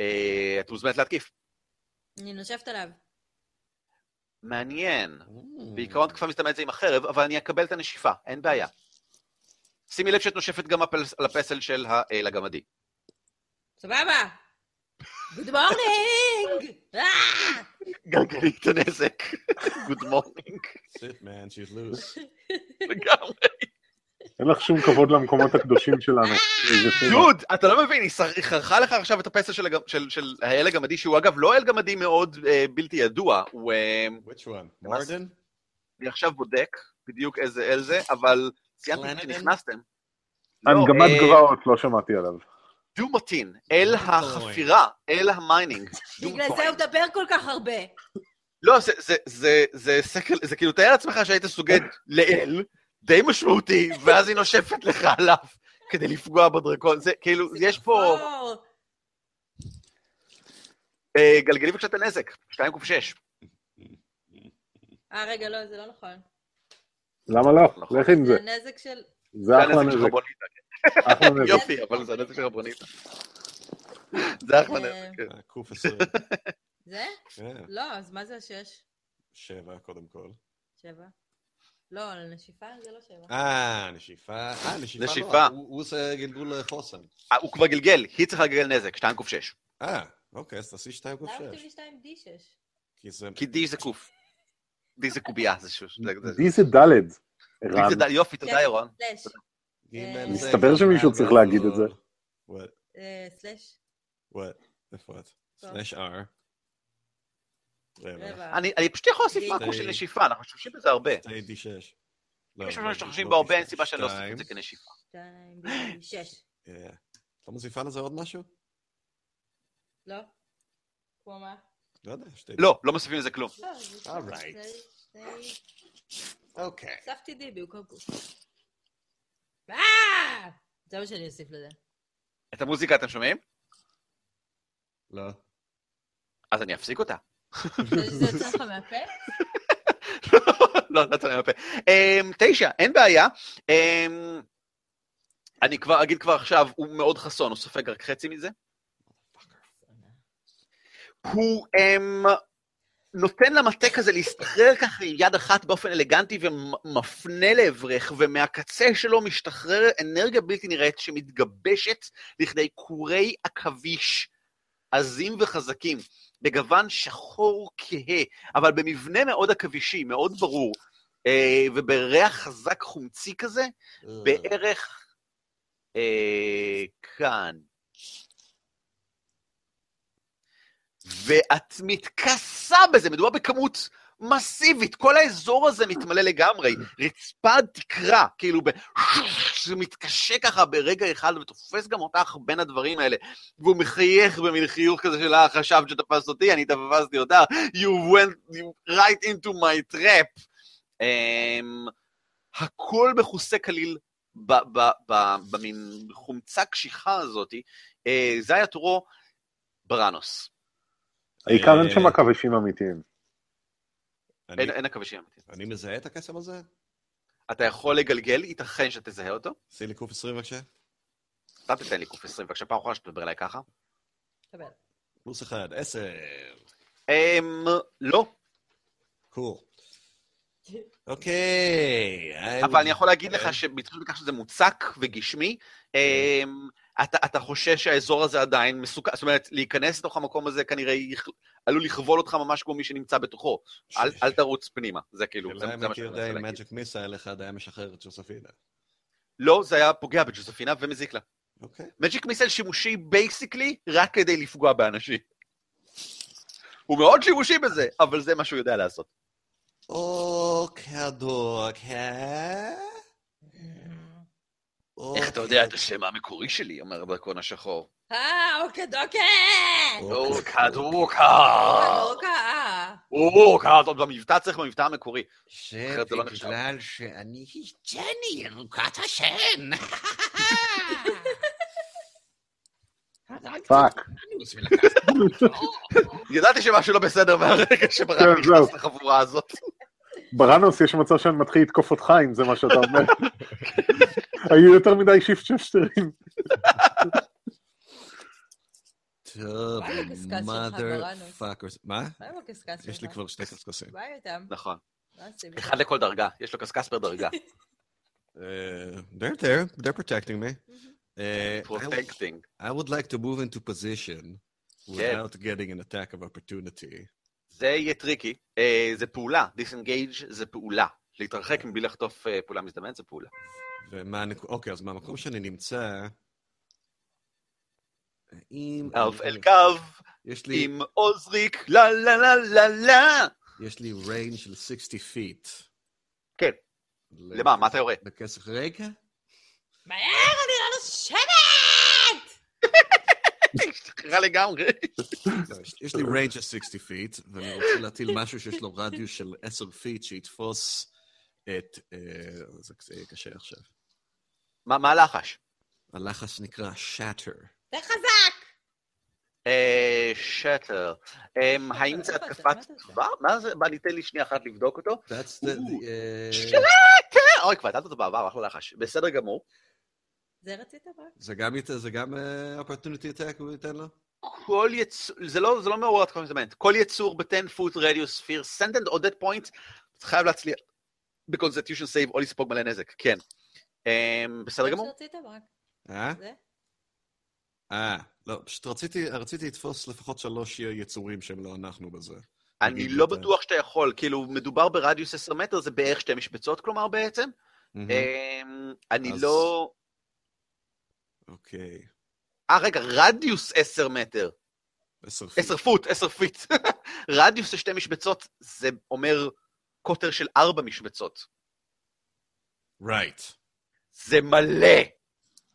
אה, את מוזמנת להתקיף. אני נושפת עליו. מעניין. בעיקרון התקפה מזדמנת זה עם החרב, אבל אני אקבל את הנשיפה, אין בעיה. שימי לב שאת נושפת גם על הפסל של האל הגמדי. סבבה! Good morning! אה! גלגלי את הנזק. Good morning. Shit, man, she's loose. לגמרי. אין לך שום כבוד למקומות הקדושים שלנו. דוד, אתה לא מבין, היא חרכה לך עכשיו את הפסל של הגמ- של- של האל הגמדי, שהוא אגב לא אל גמדי מאוד אה, בלתי ידוע, הוא... אה, Which one? Morden? אני עכשיו בודק בדיוק איזה אל זה, אבל ציינתי קלנדן? כשנכנסתם. לא, הנגמת אה, גבעות, לא שמעתי עליו. דומוטין, אל החפירה, אל ה mining. [laughs] בגלל זה הוא מדבר כל כך הרבה. לא, זה, זה, זה, זה סקר, זה כאילו, תאר לעצמך שהיית סוגד [laughs] לאל, די משמעותי, ואז היא נושפת לך עליו כדי לפגוע בדרקון. זה כאילו, יש פה... אה, גלגלי בבקשה את הנזק, 2 קוף 6. אה, רגע, לא, זה לא נכון. למה לא? נכון. לך עם זה זה. נזק של... זה אחלה הנזק של נזק. אחלה נזק. יופי, אבל זה הנזק של רבוניטה. זה אחלה אה, נזק. כן. אה, קוף עשרים. זה? כן, לא, אז מה זה השש? שבע קודם כל. שבע? לא, על נשיפה זה לא שבע. אה, נשיפה. אה, נשיפה לא. נשיפה. הוא הוא עושה גלגול לחוסן. אה, הוא כבר גלגל, היא צריכה לגלגל נזק, 2 קוף 6. אה, אוקיי, אז תעשי שתיים קוף למה כותב שש. לי שתיים די שש? כי זה... כי די זה קוף. די זה קובייה, זה ש... זה- זה- די זה דלת. די ערן. זה ד- יופי, תודה ירון. אה, מסתבר שמישהו צריך להגיד את זה. אה, סלאש. What? איפה את? סלאש R. אני פשוט יכול להוסיף. מאקו של נשיפה, אנחנו משתמשים בזה הרבה. שתי D6. לא, אם יש לא, משהו שמשתמשים לא בו הרבה, אין D6. סיבה שאני לא אוסיף. את זה כנשיפה. שתיים, שש. אה, לא מוסיפה לזה עוד משהו? לא? כמו מה? לא יודע, שתי... לא, לא מוסיפים לזה כלום. לא. זה- זה- אוקיי. הוספתי די במקום קוף. אה! זה מה שאני אוסיף לזה. את המוזיקה אתם שומעים? לא. אז אני אפסיק אותה. זה יוצא לך מהפה? [laughs] לא, לא צריך מהפה. אמ, תשע, אין בעיה. אמ, אני כבר אגיד כבר עכשיו, הוא מאוד חסון, הוא סופג רק חצי מזה. הוא אמ, נותן למטה כזה להסתחרר ככה עם יד אחת באופן אלגנטי ומפנה לעברך, ומהקצה שלו משתחרר אנרגיה בלתי נראית שמתגבשת לכדי כורי עכביש עזים וחזקים, בגוון שחור כהה, אבל במבנה מאוד עכבישי, מאוד ברור, אה, ובריח חזק חומצי כזה, בערך אה, כאן. ואת מתכסה בזה, מדובר בכמות מסיבית, כל האזור הזה מתמלא לגמרי, רצפה תקרה, כאילו, ב... זה מתקשה ככה ברגע אחד ותופס גם אותך בין הדברים האלה, והוא מחייך במין חיוך כזה של, אה, חשבת שתפסת אותי, אני תפסתי אותך, you went right into my trap. Um, הכל מכוסה כליל במין חומצה קשיחה הזאת. אה, זה היה תורו בראנוס. העיקר אין אה, שם עכבישים אמיתיים. אין עכבישים אמיתיים. אני מזהה את הקסם הזה? אתה יכול לגלגל, ייתכן שתזהה אותו. עשי לי קוף 20 בבקשה. אתה תיתן לי קוף 20, בבקשה, פעם אחרונה שתדבר אליי ככה. קבל. פלוס אחד, עשר. אמ, לא, קול. [laughs] אוקיי. אבל אני יכול להגיד לך שבהתחשב בכך שזה מוצק וגשמי, אמ, אתה, אתה חושש שהאזור הזה עדיין מסוכן, זאת אומרת, להיכנס לתוך המקום הזה כנראה יכ- עלול לכבול אותך ממש כמו מי שנמצא בתוכו. אל, אל תרוץ פנימה, זה כאילו, זה, זה מה שאני יודע מנסה אם להגיד. Magic Missile אחד היה משחרר את ג'וספינה. לא, זה היה פוגע בג'וזפינה ומזיק לה. אוקיי. Magic Missile שימושי basically רק כדי לפגוע באנשים. הוא מאוד שימושי בזה, אבל זה מה שהוא יודע לעשות. אוקיי, אוקיי. איך אתה יודע את השם המקורי שלי, אומר הדרקון השחור. אה, אוקיי, דוקה! אוקה דוקה. אוקה. אוקה, טוב, במבטא צריך במבטא המקורי. לא נחשב. בגלל שאני ג'ני ירוקת השן. Fuck. [laughs] ידעתי שמשהו לא בסדר מהרגע שברק כן. נכנס לחבורה הזאת. בראנוס, יש מצב שאני מתחיל לתקוף אותך אם זה מה שאתה אומר. [laughs] היו יותר מדי shapeshifterים. טוב, mother fuckers. מה? מה עם הקשקש שלך? יש לי כבר שתי קשקשים. מה איתם? נכון. אחד לכל דרגה, יש לו קשקש per דרגה. [laughs] Uh, they're there, they're protecting me. Uh, I, protecting. I would like to move into position without getting an attack of opportunity. זה יהיה טריקי. אה, זה פעולה, disengage זה פעולה. להתרחק מבלי לחטוף פעולה מזדמנת זה פעולה. ומה. אוקיי, אז מהמקום שאני נמצא... אם... אלף אל קו, יש לי, עם עוזריק, לה לה לה לה לה. יש לי range של 60 feet. כן. למה? מה אתה יורה? בכסף רגע? מהר, אני לא נושמת! השתחררה לגמרי. יש- לי range של 60 feet, ואני רוצה להטיל משהו שיש לו רדיוס של 10 feet שיתפוס את... אה, זה קשה עכשיו. מה מה הלחש? הלחש נקרא shatter. זה חזק! אה, שטר. אמ, האם זה? התקפת? כבר? מה זה? בא, ניתן לי שנייה אחת לבדוק אותו. That's the... the, אה, שטר! אוי, כבר ידעת אותו בעבר, אחלה לחש. בסדר גמור. זה רצית רק? זה גם אה, opportunity attack הוא ייתן לו? כל יצור, זה לא, זה לא מעורר התקפה מזדמנת. כל יצור ב-10 foot radius sphere, send and or dead point, אתה חייב להצליח ב-constitution save או לספוג מלא נזק, כן. אמ, בסדר גמור? מה שרצית רק. אה? אה, לא, פשוט רציתי, רציתי לתפוס לפחות שלוש יצורים שהם לא אנחנו בזה. אני לא ה- בטוח שאתה יכול, כאילו, מדובר ברדיוס 10 מטר, זה בערך שתי משבצות, כלומר, בעצם. אמ, אני אז- לא... אוקיי, אה, רגע, רדיוס 10 מטר. עשר feet. 10 foot, 10 feet. [laughs] רדיוס של שתי משבצות, זה אומר קוטר של ארבע משבצות. Right. זה מלא.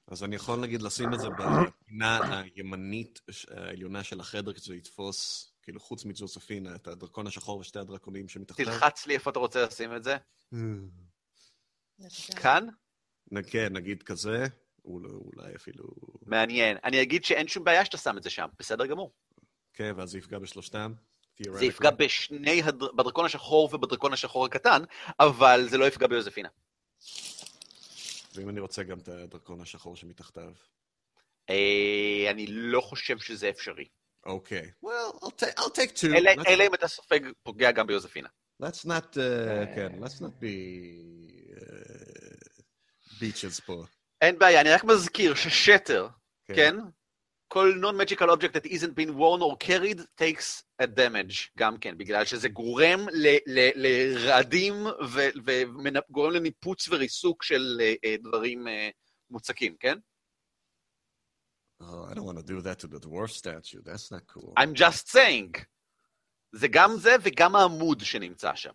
אז אני יכול נגיד לשים את זה בפינה הימנית העליונה של החדר כדי שזה יתפוס, כאילו חוץ מג'וספינה, את הדרקון השחור ושתי הדרקונים שמתחתיו. תלחץ לי איפה אתה רוצה לשים את זה. כאן? כן, נגיד כזה, אולי, אולי אפילו... מעניין. אני אגיד שאין שום בעיה שאתה שם את זה שם, בסדר גמור. כן, ואז זה יפגע בשלושתם. זה יפגע בשני, הדר... בדרקון השחור ובדרקון השחור הקטן, אבל זה לא יפגע ביוזפינה. ואם אני רוצה גם את הדרקון השחור שמתחתיו. אה, אני לא חושב שזה אפשרי. אוקיי. Well, I'll, ta- I'll take two. אלא אם אתה סופג פוגע גם ביוזפינה. Let's not, uh, כן, let's not be uh, beaches פה. אין בעיה, אני רק מזכיר ששטר, כן? כל non-magical object that isn't been worn or carried takes a damage, גם כן, בגלל שזה גורם לרעדים וגורם לניפוץ וריסוק של אה, אה, דברים אה, מוצקים, כן? Oh, I don't want to do that to the dwarf statue. That's not cool. I'm just saying. זה גם זה וגם העמוד שנמצא שם.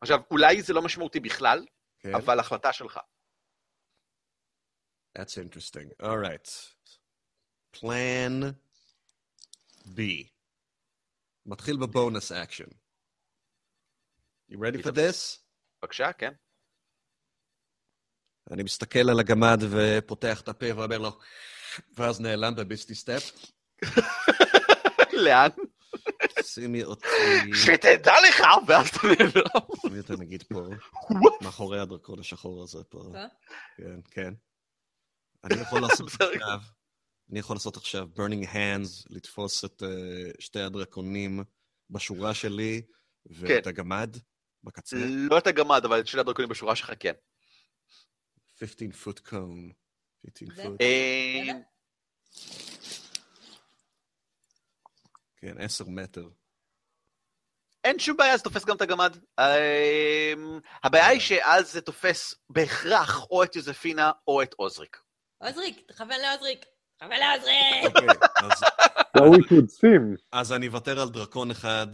עכשיו, אולי זה לא משמעותי בכלל, כן? אבל החלטה שלך. That's interesting. All right. Plan B. מתחיל ב bonus action. You ready for this? בבקשה, כן. אני מסתכל על הגמד ופותח את הפה ואומר לו, ואז נעלם בביסטי סטפ. לאן? שימי אותי, שתדע לך, ואז אתה נעלם. שימי אותי נגיד פה, מאחורי הדרקון השחור הזה פה. כן, כן. אני יכול לעשות. [laughs] עכשיו, אני יכול לעשות עכשיו burning hands, לתפוס את uh, שתי הדרקונים בשורה שלי, ואת הגמד בקצה, לא את הגמד, אבל את שני הדרקונים בשורה שלך כן. 15 foot cone. 15 זה- foot, אה, כן, 10 מטר. אין שום בעיה, זה תופס גם את הגמד. אה, הבעיה היא שאז זה תופס בהכרח או את יוזפינה או את עוזריק. עוזריק, תכוון לעוזריק. תכוון לעוזריק! אוקיי, אז- אני אוותר על דרקון אחד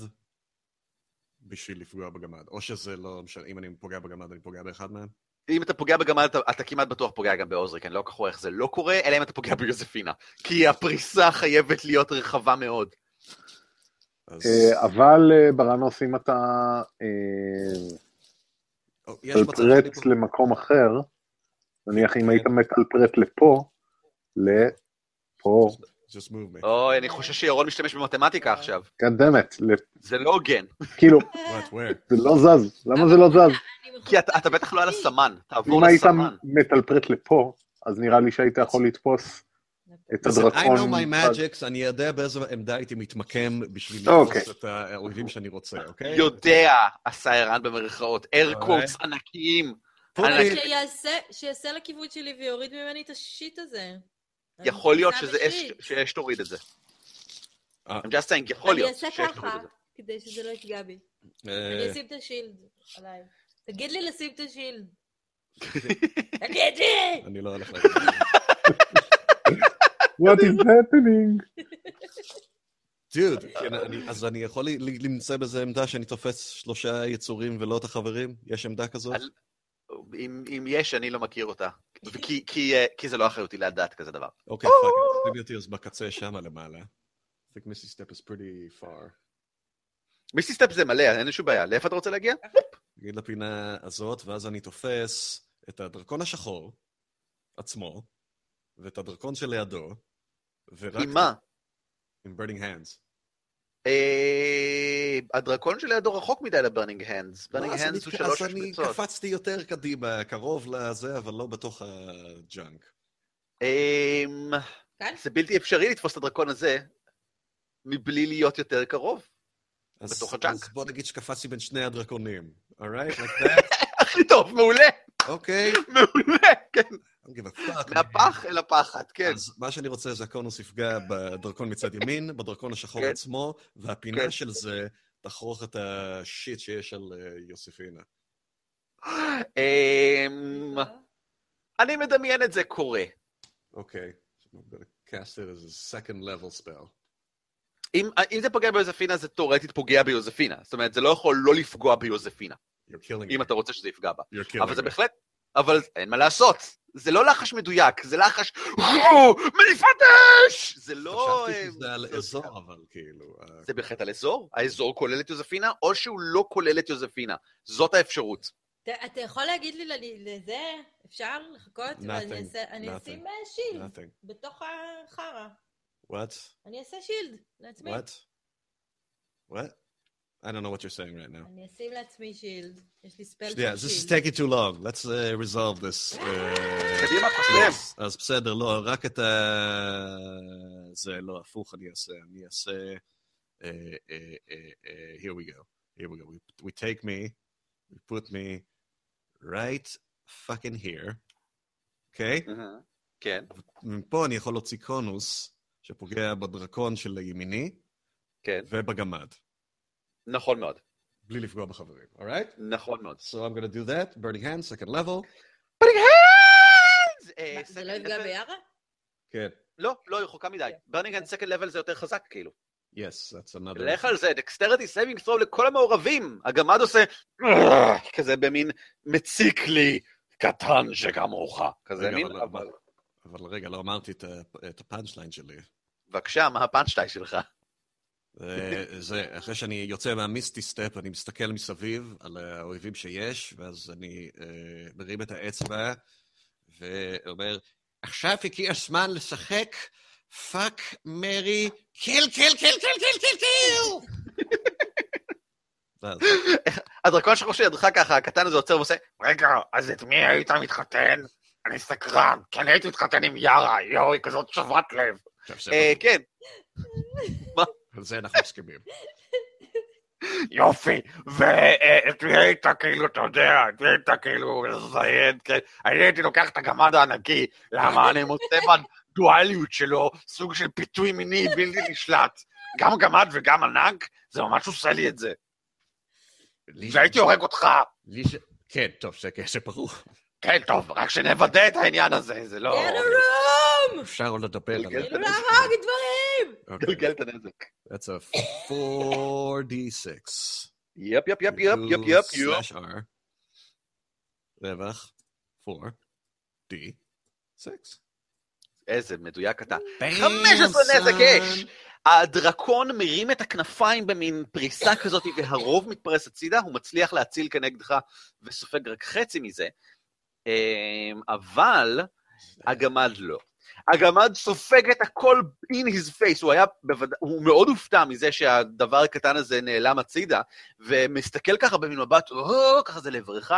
בשביל לפגוע בגמד. או שזה לא משנה, אם אני פוגע בגמד, אני פוגע באחד מהם? אם אתה פוגע בגמד, אתה, אתה כמעט בטוח פוגע גם בעוזריק, אני לא כל כך רואה איך זה לא קורה, אלא אם אתה פוגע ביוזפינה. כי הפריסה חייבת להיות רחבה מאוד. אז... אה, אבל אה, ברנוס, אם אתה אה, יש מצב שאני מטלפרט פה- למקום אחר, נניח אם כן. היית מטלפרט לפה, לפה. אוי, אני חושב שירון משתמש במתמטיקה עכשיו. קדמת, זה לא הוגן. כאילו? זה לא זז, למה זה לא זז? כי אתה, אתה בטח לא על הסמן, תעבור אם היית לסמן. מטלפרט לפה, אז נראה לי שהיית יכול לתפוס את I הדרקון. know my magics, אני יודע באיזה עמדה הייתי מתמקם בשביל אוקיי. לתפוס את האויבים שאני רוצה, אוקיי? יודע, עשה ערן במרכאות, air אוקיי. quotes ענקיים. אני- שיעשה- שיעשה לכיוון שלי ויוריד ממני את השיט הזה. יכול להיות אני. שאש תוריד את זה. אה. I'm just saying, יכול אני להיות אעשה שאש תוריד ככה, את זה. כדי שזה לא יפגע בי. אה, אני אשים את השילד עליי. תגיד לי לשים את השילד. תגיד לי! אני לא הולך להגיד. What is happening? דוד, כן, אני- אז אני יכול למצוא באיזה עמדה שאני תופס שלושה יצורים ולא את החברים? יש עמדה כזאת? על- אם אם יש, אני לא מכיר אותה. כי- כי אה, כי זה לא אחריותי לדעת כזה דבר. אוקיי, fuck, אותי אז בקצה שמה למעלה. I think Misty Step is pretty far. Misty Step זה מלא, אין לי שום בעיה. לאיפה אתה רוצה להגיע? נגיד לפינה הזאת, ואז אני תופס את הדרקון השחור עצמו, ואת הדרקון שלידו, ורק... עם מה? עם burning hands. אה, הדרקון שלידו רחוק מדי ל Burning Hands. Burning לא, אני- Hands הוא שלוש אז אני משבצות. קפצתי יותר קדימה, קרוב לזה, אבל לא בתוך ה junk. אמ, כאן? זה בלתי אפשרי לתפוס את הדרקון הזה מבלי להיות יותר קרוב. בתוך ה junk. אז בוא נגיד שקפצתי בין שני הדרקונים. alright? like [laughs] that? הכי טוב, מעולה, אוקיי. מעולה, כן. [laughs] מהפח אל הפחד, כן. אז מה שאני רוצה זה הקונוס יפגע בדרקון מצד ימין, בדרקון השחור כן. עצמו, והפינה כן. של זה תחרוך את השיט שיש על אה, יוסיפינה. אמ, אני מדמיין את זה קורה. אוקיי. As a second level spell. אם אם זה פוגע ביוזפינה, זה תאורטית פוגע ביוזפינה. זאת אומרת, זה לא יכול לא לפגוע ביוזפינה, אם me. אתה רוצה שזה יפגע בה. אבל זה. בהחלט, אבל אין מה לעשות. זה לא לחש מדויק, זה לחש, "וואו, מניפת אש! זה לא... חשבתי אה, שזה על זה- אזור, אבל כאילו... אה, זה בהחלט על אזור, האזור כולל את יוזפינה, או שהוא לא כולל את יוזפינה. זאת האפשרות. אתה- יכול להגיד לי לזה? אפשר לחכות? אני. אשים אה, שילד nothing. בתוך החרא. What? אני אעשה שילד לעצמי. What? What? I don't know what you're saying right now. אני אשים לעצמי שילד. יש לי ספל Yeah, של this is taking too long. Let's uh, resolve this. Uh, קדימה, yes. אז בסדר, לא, רק את ה... זה, לא, הפוך אני אעשה. אני אעשה... Uh, uh, uh, uh, here we go. Here we go. We, we take me, we put me right fucking here, אוקיי? Okay? כן, מפה אני יכול להוציא קונוס שפוגע בדרקון של ימיני כן, ובגמד, נכון מאוד. בלי לפגוע בחברים, alright? נכון מאוד. So I'm gonna do that, burning hand, second level. אה, מה, זה לא יפגע ביארה? כן. לא, לא, היא רחוקה מדי. burning hands second level זה יותר חזק, כאילו. Yes, that's another... לך על זה, Dexterity saving throw לכל המעורבים. הגמד עושה כזה במין מציק לי, קטן שכמוך. כזה מין, אבל- אבל... רגע, לא אמרתי את ה- את ה punch line שלי. בבקשה, מה ה punch line שלך? אה, זה, אחרי שאני יוצא מה Misty Step, אני מסתכל מסביב על האויבים שיש, ואז אני אה, מרים את האצבע ואומר, עכשיו הגיע הזמן לשחק fuck marry kill kill kill kill kill kill kill! [laughs] הדרקון שלך שידך ככה, הקטן הזה עוצר ועושה, רגע, אז את מי היית מתחתן? אני סקרן, כי אני הייתי מתחתן עם יארה, יואו, היא כזאת שובת לב. אה, כן, [laughs] על זה אנחנו מסכימים. יופי, והיית כאילו, אתה יודע, היית כאילו לזיין, כן, אני הייתי לוקח את הגמד הענקי, למה אני מוצא בדואליות שלו סוג של פיתוי מיני בלתי נשלט. גם גמד וגם ענק, זה ממש עושה לי את זה. והייתי הורג אותך. כן, טוב, זה זה ברור. כן, טוב, רק שנוודא את העניין הזה, זה לא... אפשר עוד לדבר על גלגל. זה. כאילו להרוג דברים! אוקיי, גלגל את הנזק. That's a 4d6. יפ, יפ, יפ, יפ, יפ, יפ. רווח, 4d6. איזה מדויק אתה. Bam, 15 נזק. אש! הדרקון מרים את הכנפיים במין פריסה כזאת, והרוב מתפרס הצידה, הוא מצליח להציל כנגדך וסופג רק חצי מזה. אמ, אבל הגמד לא. הגמד סופג את הכל in his face, הוא היה בוודא... הוא מאוד הופתע מזה שהדבר הקטן הזה נעלם הצידה, ומסתכל ככה במין מבט, או, ככה זה לעברך,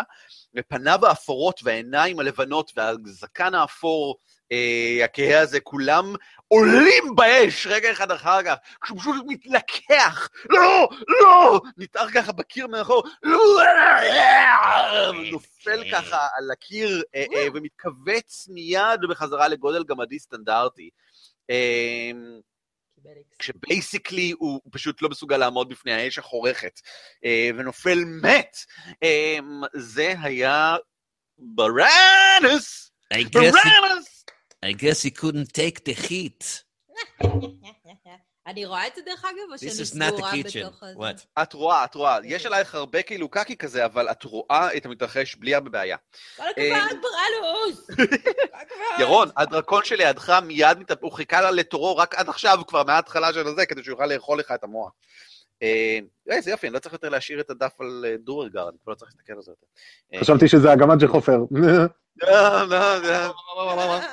ופניו האפורות והעיניים הלבנות והזקן האפור, אה, הכהה הזה, כולם עולים באש רגע אחד אחר כך, כשהוא פשוט מתלקח, לא, לא, נתער ככה בקיר מאחור, לא, נופל ככה על הקיר אה, אה, ומתכווץ מיד בחזרה לגודל גמדי סטנדרטי. אה, כשבייסיקלי הוא פשוט לא מסוגל לעמוד בפני האש החורכת, אה, ונופל מת. אה, זה היה he, בראנוס! I guess he couldn't take the heat. [laughs] אני רואה את זה דרך אגב, או שאני סגורה. בתוך הזה? What? את רואה, את רואה, יש עלייך הרבה כאילו קקי כזה, אבל את רואה את המתרחש בלי הרבה בעיה. כל הכבוד, בראלוס! [laughs] ירון, הדרקון שלידך מיד, מת- הוא חיכה לה לתורו רק עד עכשיו, כבר מההתחלה של הזה, כדי שהוא יוכל לאכול לך את המוח. אה, איזה יופי, אני לא צריך יותר להשאיר את הדף על אה, דורגר, אני כבר לא צריך להסתכל על זה יותר. אה, חשבתי שזה הגמד שחופר. לא, לא, לא.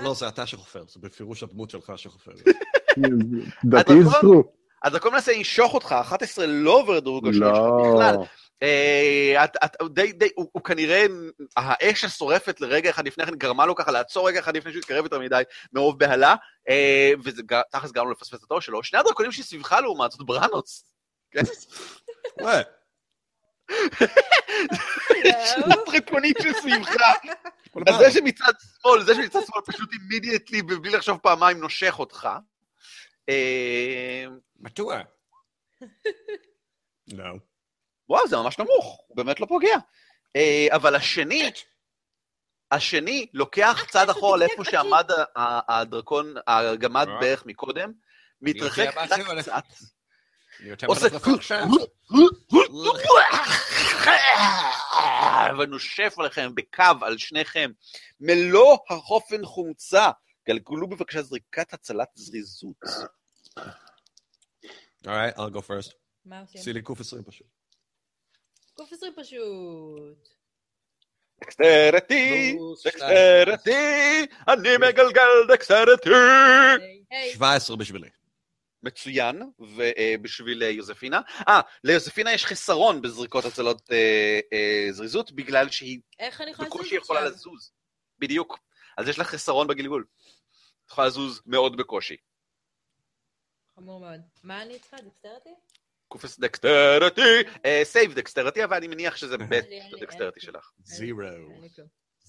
לא, זה אתה שחופר, זה בפירוש הדמות שלך שחופר. [laughs] That is true. הדרקון מנסה לנשוך אותך, 11 לא עובר את דרוג השלוש שלך בכלל. לא. אה, את- את- הוא כנראה, האש השורפת לרגע אחד לפני כן גרמה לו ככה לעצור רגע אחד לפני שהוא התקרב יותר מדי מרוב בהלה, אה, וזה תכלס גרם לו לפספס את התור שלו. שני הדרקונים שסביבך לעומת זאת, בראנוס. וואי, שני הדרקונים שסביבך. כל אז. זה שמצד שמאל, זה שמצד שמאל פשוט אימידיאטלי, בלי לחשוב פעמיים, נושך אותך. אה, מדוע? [laughs] לא. וואו, זה ממש נמוך, הוא באמת לא פוגע. אה, אבל השני, [laughs] השני לוקח צעד אחורה לאיפה שעמד הדרקון, הגמד אה. בערך מקודם, מתרחק רק. קצת, יותר עושה... מלך עכשיו. [laughs] ונושף עליכם בקו על שניכם, מלוא החופן חומצה. גלגלו בבקשה זריקת הצלת זריזות. Alright, I'll go first. מה עושים? עשי לי קוף 20 פשוט. קוף 20 פשוט. דקסטרטי, דקסטרטי, אני מגלגל דקסטרטי. היי, היי. 17 בשבילי. מצוין, ובשביל יוזפינה. אה, ליוזפינה יש חסרון בזריקות הצלות אה, אה, זריזות, בגלל שהיא איך אני יכולה את בקושי יכולה עכשיו? לזוז. בדיוק. אז יש לך חסרון בגלגול. את יכולה לזוז מאוד בקושי. חמור מאוד. מה אני צריכה? Dexterity? קופס Dexterity, save Dexterity, אבל אני מניח שזה בית לי. שלך. Zero.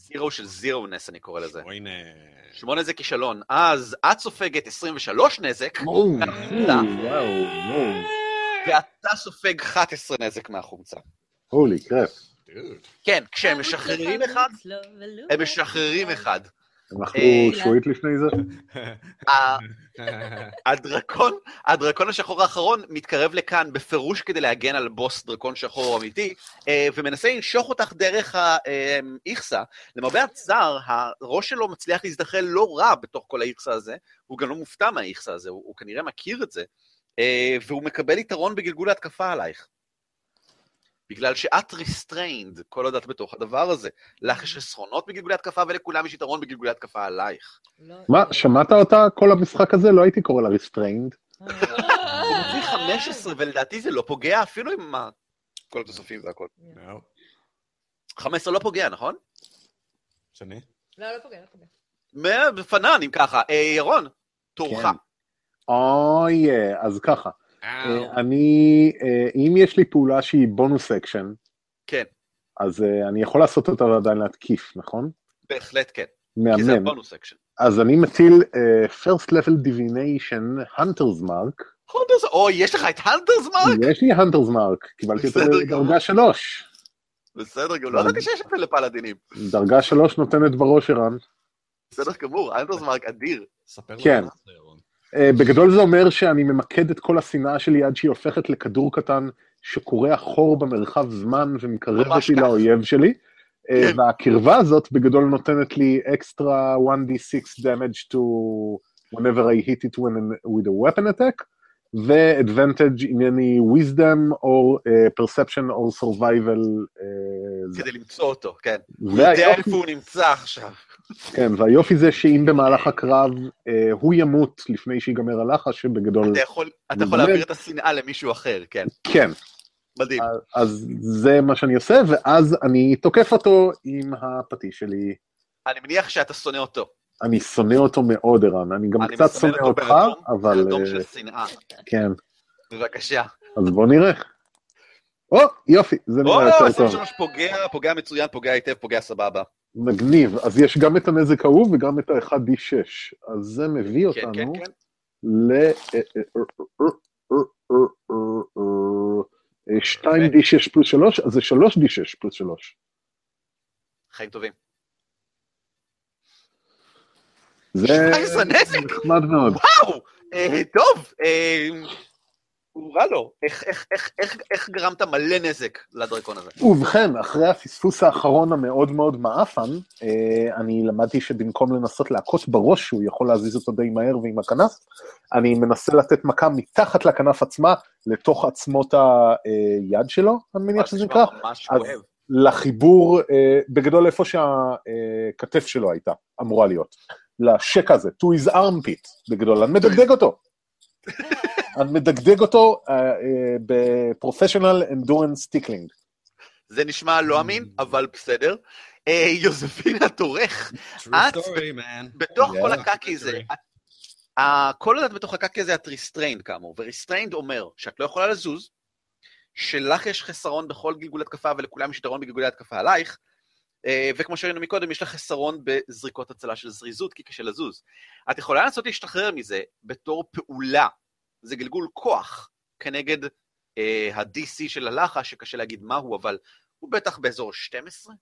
Zero של zero-ness אני קורא לזה. הנה. שמונה זה כישלון. אז את סופגת 23 נזק. ואתה סופג 11 נזק מהחומצה. Holy crap. כן, כשהם משחררים אחד, הם משחררים אחד. אנחנו אה, שועית לפני זה? ה- הדרקון, הדרקון השחור האחרון מתקרב לכאן בפירוש כדי להגן על בוס דרקון שחור אמיתי, אה, ומנסה לנשוך אותך דרך האיכסה. למרבה הצער, הראש שלו מצליח להזדחל לא רע בתוך כל האיכסה הזה, הוא גם לא מופתע מהאיכסה הזה, הוא, הוא כנראה מכיר את זה, אה, והוא מקבל יתרון בגלגול ההתקפה עלייך. בגלל שאת restrained כל עוד את בתוך הדבר הזה. לך יש חסרונות בגלגולי התקפה ולכולם יש יתרון בגלגולי התקפה עלייך. לא, מה, לא. שמעת אותה כל המשחק הזה? לא הייתי קורא לה restrained. הוא מביא 15, ולדעתי זה לא פוגע אפילו עם ה- כל התוספים והכל. לא. 15 לא פוגע, נכון? שני? לא, לא פוגע, לא פוגע. מה- בפנן, אם ככה. אה, ירון, תורך. כן. אוי, אז ככה. אה, אני, אה, אם יש לי פעולה שהיא bonus action, כן, אז אה, אני יכול לעשות אותה ועדיין להתקיף, נכון? בהחלט כן. כי זה מהמם. ה bonus action. אז אני מטיל אה, first level divination, Hunter's Mark, Hunter's, אוי, יש לך את Hunter's Mark? יש לי Hunter's Mark, קיבלתי אותו גמור. לדרגה שלוש. בסדר גמור, לא ידעתי שיש את זה לפלאדינים. דרגה שלוש נותנת בראש ערן. בסדר גמור, Hunter's Mark אדיר. ספר כן. לנו. אה, בגדול זה אומר שאני ממקד את כל השנאה שלי עד שהיא הופכת לכדור קטן שקורע חור במרחב זמן ומקרב אותי. לאויב שלי. אה, כן. והקרבה הזאת בגדול נותנת לי אקסטרה 1d6 damage to whenever I hit it when, with a weapon attack, ו-advantage ענייני wisdom or uh, perception or survival. אה, זה. כדי למצוא אותו, כן. הוא יודע איפה הוא נמצא עכשיו. כן, והיופי זה שאם במהלך הקרב אה, הוא ימות לפני שיגמר הלחש, שבגדול... אתה יכול אתה יכול. להעביר את השנאה למישהו אחר, כן. כן, מדהים. אז זה מה שאני עושה, ואז אני תוקף אותו עם הפטיש שלי. אני מניח שאתה שונא אותו. אני שונא אותו מאוד, ערן. אני גם אני קצת שונא אותו אותך, באדום, אבל אדום אה, של שנאה. כן. בבקשה. אז בוא נראה. או, יופי, זה או, נראה יותר טוב. 23 פוגע, פוגע מצוין, פוגע היטב, פוגע סבבה. מגניב. אז יש גם את הנזק ההוא וגם את ה-1d6. אז זה מביא כן, כן, אותנו כן. ל... אה, 2d6 פלוס 3, אז זה 3d6 פלוס 3. חיים טובים. זה 17 נזק? נחמד מאוד. וואו! אה, טוב, אה, הוא רע לו. איך- איך- איך- איך- איך גרמת מלא נזק לדרקון הזה? ובכן, אחרי הפספוס האחרון המאוד מאוד מעפן, אה, אני למדתי שבמקום לנסות להכות בראש, שהוא יכול להזיז אותו די מהר ועם הכנף, אני מנסה לתת מכה מתחת לכנף עצמה, לתוך עצמות היד שלו, אני מניח שזה נקרא, ממש כואב. לחיבור, אה, בגדול איפה שהכתף שלו הייתה, אמורה להיות. לשק הזה, to his armpit, בגדול, אני מדגדג אותו. [laughs] אני מדגדג אותו אה, אה, ב professional endurance tickling. זה נשמע לא אמין, אבל בסדר. אה, יוזפינה תורך, את-. בתוך. כל הקקי הזה, כל עוד את בתוך הקקי הזה את restrained כאמור, ו restrained אומר שאת לא יכולה לזוז, שלך יש חסרון בכל גלגול התקפה ולכולם יש יתרון בגלגולי התקפה עלייך, וכמו שראינו מקודם, יש לך חסרון בזריקות הצלה של זריזות, כי קשה לזוז. את יכולה לנסות להשתחרר מזה בתור פעולה, זה גלגול כוח כנגד אה, ה-DC של הלחש, שקשה להגיד מהו, אבל הוא בטח באזור 12.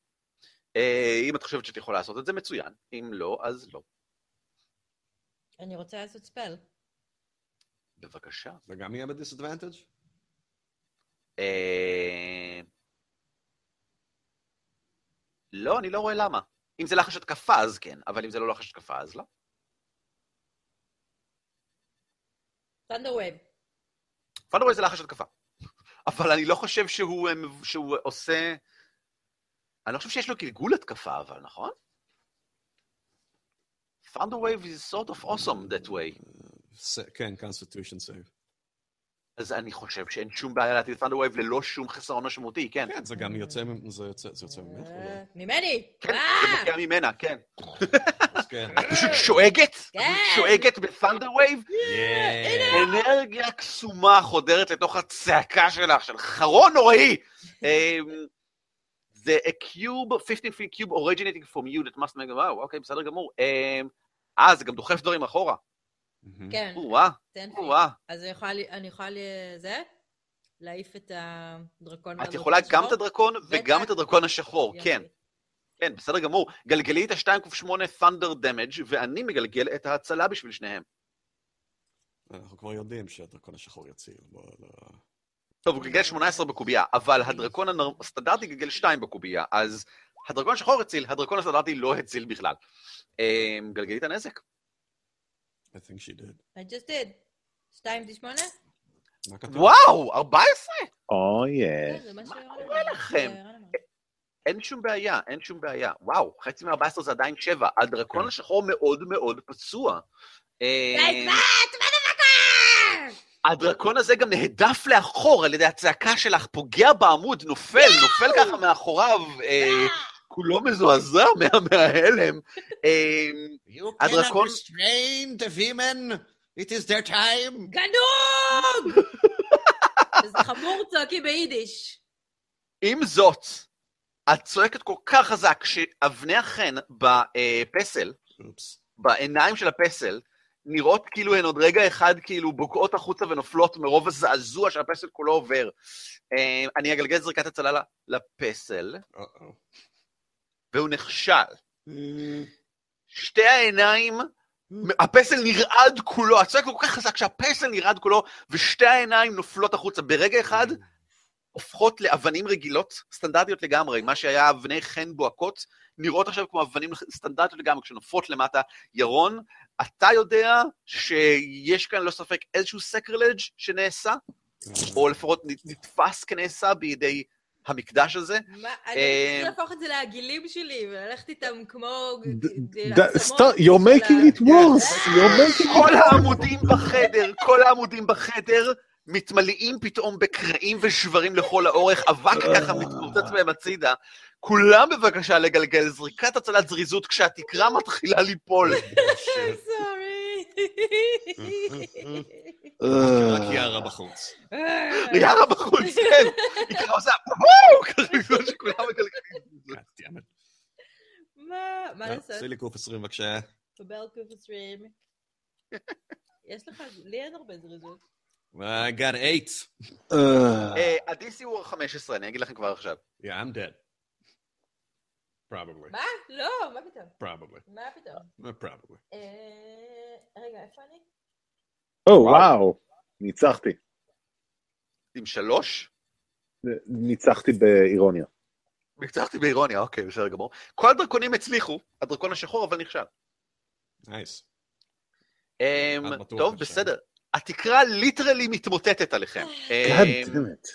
אה, אם את חושבת שאת יכולה לעשות את זה, מצוין. אם לא, אז לא. אני רוצה לעשות ספל. בבקשה. זה גם יהיה בדיסאדוונטג'? אה... לא, אני לא רואה למה. אם זה לחש התקפה, אז כן, אבל אם זה לא לחש התקפה, אז לא. Thunder Wave. Thunderwave זה לחש התקפה. אבל אני לא חושב שהוא, אה, שהוא עושה... אני לא חושב שיש לו גלגול התקפה, אבל נכון? Thunderwave is sort of awesome that way. ס- כן, Constitution save. אז אני חושב שאין שום בעיה להטיל Thunderwave ללא שום חסרון משמעותי, כן. כן, זה גם יוצא מ- זה יוצא- זה יוצא ממך, אה? ממני! כן, אה, זה מופיע ממנה, כן. אז כן. את פשוט שואגת, כן. שואגת ב-Thunderwave, Yeah. אנרגיה קסומה חודרת לתוך הצעקה שלך, של חרון נוראי. אמ, זה a cube, 15 feet cube originating from you that must make, וואו, אוקיי, בסדר גמור. אמ, אה, זה גם דוחף דברים אחורה. כן, או-אה, תן לי. או-אה. אז אני יכולה, אני יכולה, זה? להעיף את הדרקון את יכולה גם? את הדרקון וגם את הדרקון השחור. כן. כן, בסדר גמור. גלגלי את ה-2 ק8 Thunder Damage, ואני מגלגל את ההצלה בשביל שניהם. אנחנו כבר יודעים שהדרקון השחור יציל. בוא, לא... טוב, הוא גלגל 18 בקובייה, אבל הדרקון הסטנדרטי גלגל 2 בקובייה, אז הדרקון השחור הציל, הדרקון הסטנדרטי לא הציל בכלל. אמ, גלגלי את הנזק. I think she did. I just did. 2 ד8? מה כתוב? וואו, 14? או יא. כן, זה מה קורה. לכם? אין שום בעיה, אין שום בעיה. וואו, חצי מ-14 זה עדיין 7. הדרקון כן. השחור מאוד מאוד פצוע. מודפקר! הדרקון הזה גם נהדף לאחור על ידי הצעקה שלך, פוגע בעמוד, נופל, נופל ככה מאחוריו, אה, כולו מזועזע מה- מההלם. אה, You הדרקון-. It is their time! גנוב! [laughs] זה חמור צועקים ביידיש. עם זאת, את צועקת כל כך חזק שאבני החן בפסל, אופס. בעיניים של הפסל, נראות כאילו הן עוד רגע אחד כאילו בוקעות החוצה ונופלות מרוב הזעזוע שהפסל כולו עובר. אה, אני אגלגל זריקת הצלה לפסל, Uh-oh. והוא נכשל. Mm, שתי העיניים, הפסל נרעד כולו, את צועקת כל כך חזק שהפסל נרעד כולו, ושתי העיניים נופלות החוצה. ברגע אחד הופכות לאבנים רגילות, סטנדרטיות לגמרי, מה שהיה אבני חן בוהקות, נראות עכשיו כמו אבנים סטנדרטיות לגמרי, כשנופלות למטה. ירון, אתה יודע שיש כאן ללא ספק איזשהו סקרלג' שנעשה, או לפחות נתפס כנעשה בידי המקדש הזה. מה, אני אה, רציתי להפוך את זה לעגילים שלי, וללכת איתם כמו... You're making it worse, you're making כל העמודים בחדר, כל העמודים בחדר מתמלאים פתאום בקרעים ושברים לכל האורך, אבק ככה מתפוצץ מהם הצידה. כולם בבקשה לגלגל זריקת הצלת זריזות כשהתקרה מתחילה ליפול. [laughs] סורי. רק יערה בחוץ. יאללה בחוץ, כן. [laughs] היא ככה עושה, וואו, ככה שכולם מגלגלים. מה, מה לא, לעשות? עשי לי קוף 20 בבקשה. קבל קוף עשרים. [laughs] יש לך, לי אין הרבה זריזות. I got eight. אה, ה-DC הוא 15, אני אגיד לכם כבר עכשיו. Yeah, I'm dead. Probably. מה? לא, מה פתאום? Probably. מה פתאום? Uh, Probably. אה, רגע, איפה אני? או וואו, ניצחתי. עם שלוש? ניצחתי באירוניה. ניצחתי באירוניה, אוקיי, בסדר גמור. כל הדרקונים הצליחו, הדרקון השחור אבל נכשל. Nice. אמ, טוב. בסדר. התקרה literally מתמוטטת עליכם. God אמ, damn it.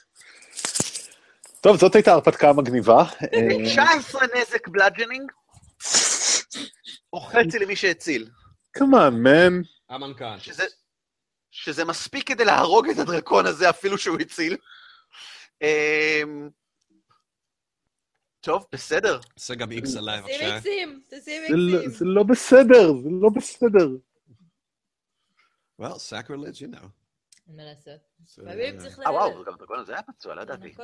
טוב, זאת הייתה הרפתקה מגניבה. אה, 19 נזק bludgeoning, או חצי למי שהציל, כמובן, מן. Unconscious. שזה, שזה מספיק כדי להרוג את הדרקון הזה אפילו שהוא הציל. אמ, טוב, בסדר. עושה גם איקס עליי תשים בבקשה. איקסים, תשים זה לא- איקסים. זה לא בסדר, זה לא בסדר. Well, sacrilege, you know. מה לעשות? לפעמים צריך אה, וואו, גם הדרקון הזה היה פצוע, לא ידעתי.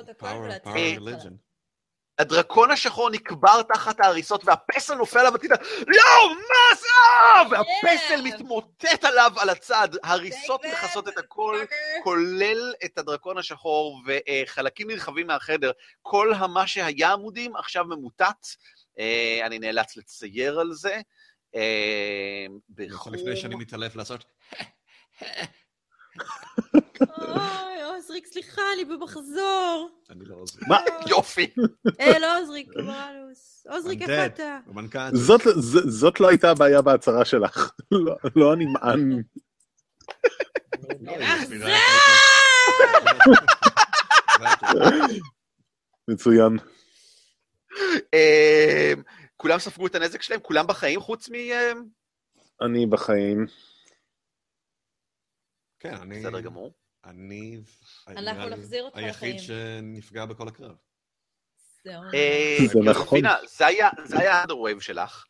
הדרקון השחור נקבר תחת ההריסות והפסל נופל עליו הצידה, יואו, מה זה? והפסל. מתמוטט עליו על הצד, הריסות מכסות את הכל. כולל את הדרקון השחור וחלקים נרחבים מהחדר. כל מה שהיה עמודים עכשיו ממוטט. אה, אני נאלץ לצייר על זה. אה, בחום. לפני שאני מתעלף לעשות... אוי, עוזריק, סליחה, אני במחזור. אני לא עוזר. מה? יופי. אה, לא עוזריק, [laughs] קומרלוס. עוזריק, איפה. אתה? זאת- לא הייתה הבעיה בהצהרה שלך. [laughs] לא- לא הנמען. לא, אה. מצוין. אה, כולם ספגו את הנזק שלהם? כולם בחיים חוץ מ... אה, אני בחיים. כן, אני... בסדר גמור. אני... אנחנו נחזיר אותך לחיים. היחיד שנפגע בכל הקרב. אה, זה נכון. זה היה- זה היה האנדרווייב שלך.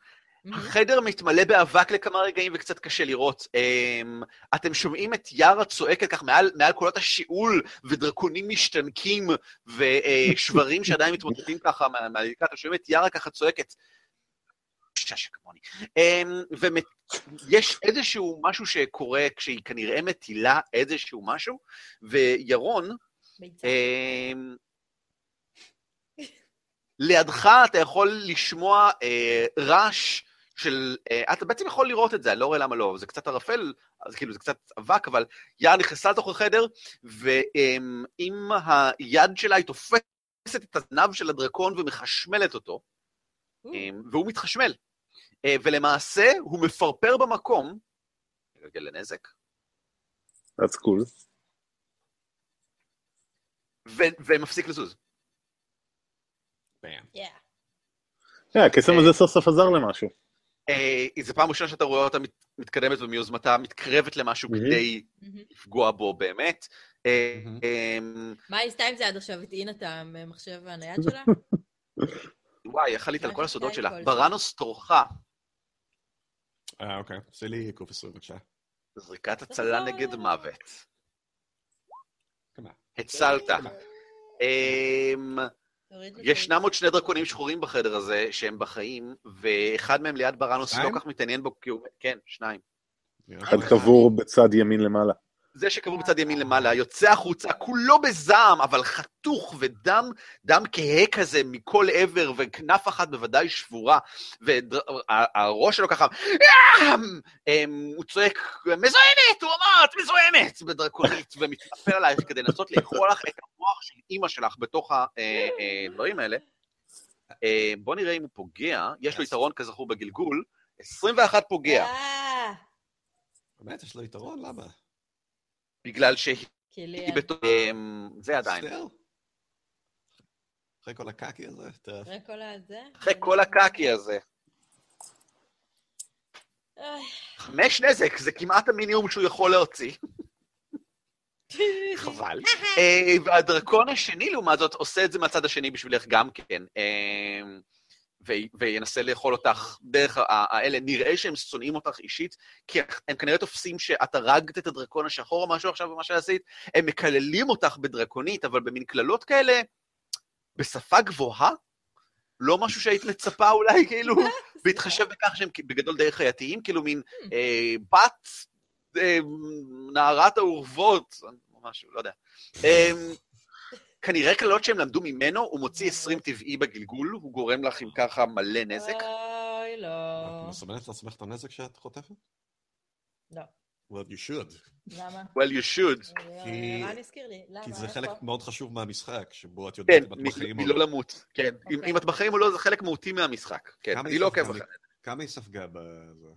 החדר מתמלא באבק לכמה רגעים וקצת קשה לראות. אמ, אתם שומעים את יארה צועקת כך מעל, מעל קולות השיעול, ודרקונים משתנקים, ושברים שעדיין מתמוטטים ככה מה- מהליקה. אתם שומעים את יארה ככה צועקת. ששה כמוני. ויש איזשהו משהו שקורה כשהיא כנראה מטילה איזשהו משהו, וירון. אמ, לידך אתה יכול לשמוע אה, רעש של... אה, אתה בעצם יכול לראות את זה, אני לא רואה למה לא, זה קצת ערפל, אז כאילו זה קצת אבק, אבל יער נכנסה לתוך החדר, ועם היד שלה היא תופסת את הזנב של הדרקון ומחשמלת אותו, או, אה, והוא מתחשמל. אה, ולמעשה הוא מפרפר במקום, נגלגל לנזק, That's cool. ו- ומפסיק לזוז. כן, הקסם הזה סוף סוף עזר למשהו. אה, זו פעם ראשונה שאתה רואה אותה מת- מתקדמת ומיוזמתה מתקרבת למשהו מהמם. כדי מהמם. לפגוע בו באמת. אה, מהמם. אה, מה היא עשתה עם זה עד עכשיו? הטעינה את המחשב הנייד שלה? [laughs] וואי, איך עלית על כל הסודות שלה? ברנוס תורך. אה, אוקיי. עושה לי קוף 20 בבקשה. זריקת הצלה נגד מוות. הצלת. אמ, ישנם עוד שני דרקונים שחורים בחדר הזה שהם בחיים, ואחד מהם ליד בראנוס לא כך מתעניין בו, כי הוא... כן, שניים. אחד קבור בצד ימין למעלה. זה שקבור בצד ימין למעלה, יוצא החוצה, כולו בזעם, אבל חתוך ודם, דם כהה כזה מכל עבר, וכנף אחת בוודאי שבורה, והראש שלו ככה, "אמ!" הוא צועק, מזוהמת, הוא אמר, את מזוהמת, בדרקונית, ומתנפל עלייך כדי לנסות לאכול לך את המוח של אימא שלך בתוך הדברים האלה. אה, בוא נראה אם הוא פוגע, יש לו יתרון כזכור בגלגול, 21 פוגע, אה, באמת, יש לו יתרון? למה? בגלל שהיא. בתור... אמ, זה עדיין. אחרי כל הקקי הזה? אחרי כל הזה? אחרי כל הקקי הזה. חמש נזק, זה כמעט המינימום שהוא יכול להוציא. [laughs] חבל. אה, והדרקון השני, לעומת זאת, עושה את זה מהצד השני בשבילך גם כן. וינסה לאכול אותך דרך האלה. נראה שהם שונאים אותך אישית, כי הם כנראה תופסים שאת הרגת את הדרקון השחור או משהו עכשיו במה שעשית. הם מקללים אותך בדרקונית, אבל במין קללות כאלה, בשפה גבוהה, לא משהו שהיית מצפה אולי, כאילו, [laughs] בהתחשב בכך שהם בגדול די חייתיים, כאילו מין אה, בת אה, נערת האורוות, או משהו, לא יודע. אה, [laughs] כנראה קללות שהם למדו ממנו, הוא מוציא 20 טבעי בגלגול, הוא גורם לך עם ככה מלא נזק. אוי, לא. את מסמנת לעצמך את הנזק שאת חוטפת? לא. Well, you should. למה? Well, you should. כי- רן הזכיר לי. למה? כי זה? חלק מאוד חשוב מהמשחק, שבו את כן, יודעת אם את בחיים או מלא לא. למות. כן, אם- אוקיי. אם את בחיים או לא, זה חלק מהותי מהמשחק. כן, אני לא עוקב זה. כמה היא ספגה בזה?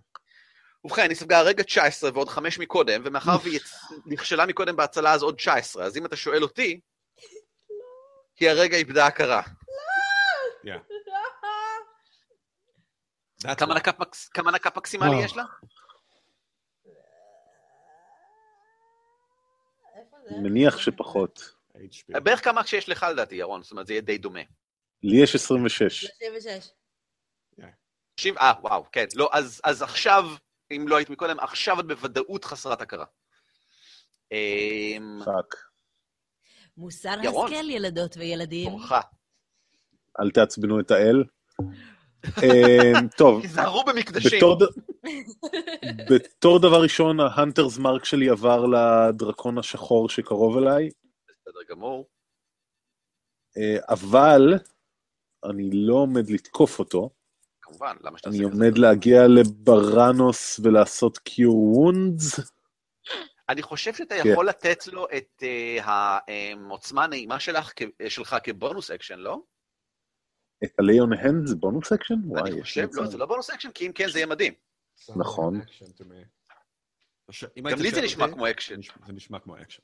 ובכן, היא ספגה הרגע 19 ועוד 5 מקודם, ומאחר והיא נכשלה מקודם בהצלה אז עוד 19, אז אם אתה שואל אותי, היא הרגע איבדה הכרה. That's כמה. נקה מקסימלי וואו. יש לך? מניח שפחות. בערך כמה שיש לך לדעתי, ירון, זאת אומרת, זה יהיה די דומה. לי יש 26. 36. תקשיב, אה, וואו, כן, לא, אז, אז עכשיו, אם לא היית מקודם, עכשיו את בוודאות חסרת הכרה. אמ, fuck. מוסר ירון. השכל, ילדות וילדים. תורך. אל תעצבנו את האל. [laughs] אה, טוב, תיזהרו במקדשים. בתור, [laughs] דבר ראשון, ה Hunter's Mark שלי עבר לדרקון השחור שקרוב אליי, בסדר גמור. אה, אבל אני לא עומד לתקוף אותו, כמובן, למה שאתה אני עושה כזה? עומד להגיע לבראנוס ולעשות Cure Wounds. אני חושב שאתה כן. יכול לתת לו את אה, העוצמה הנעימה שלך, כ- שלך כ bonus action, לא? את ה Lay on Hand זה bonus action? וואי, אני לי חושב, לא, זה לא bonus action, כי אם כן זה יהיה מדהים. נכון. גם לי זה נשמע אותי, כמו אקשן. זה נשמע- כמו אקשן.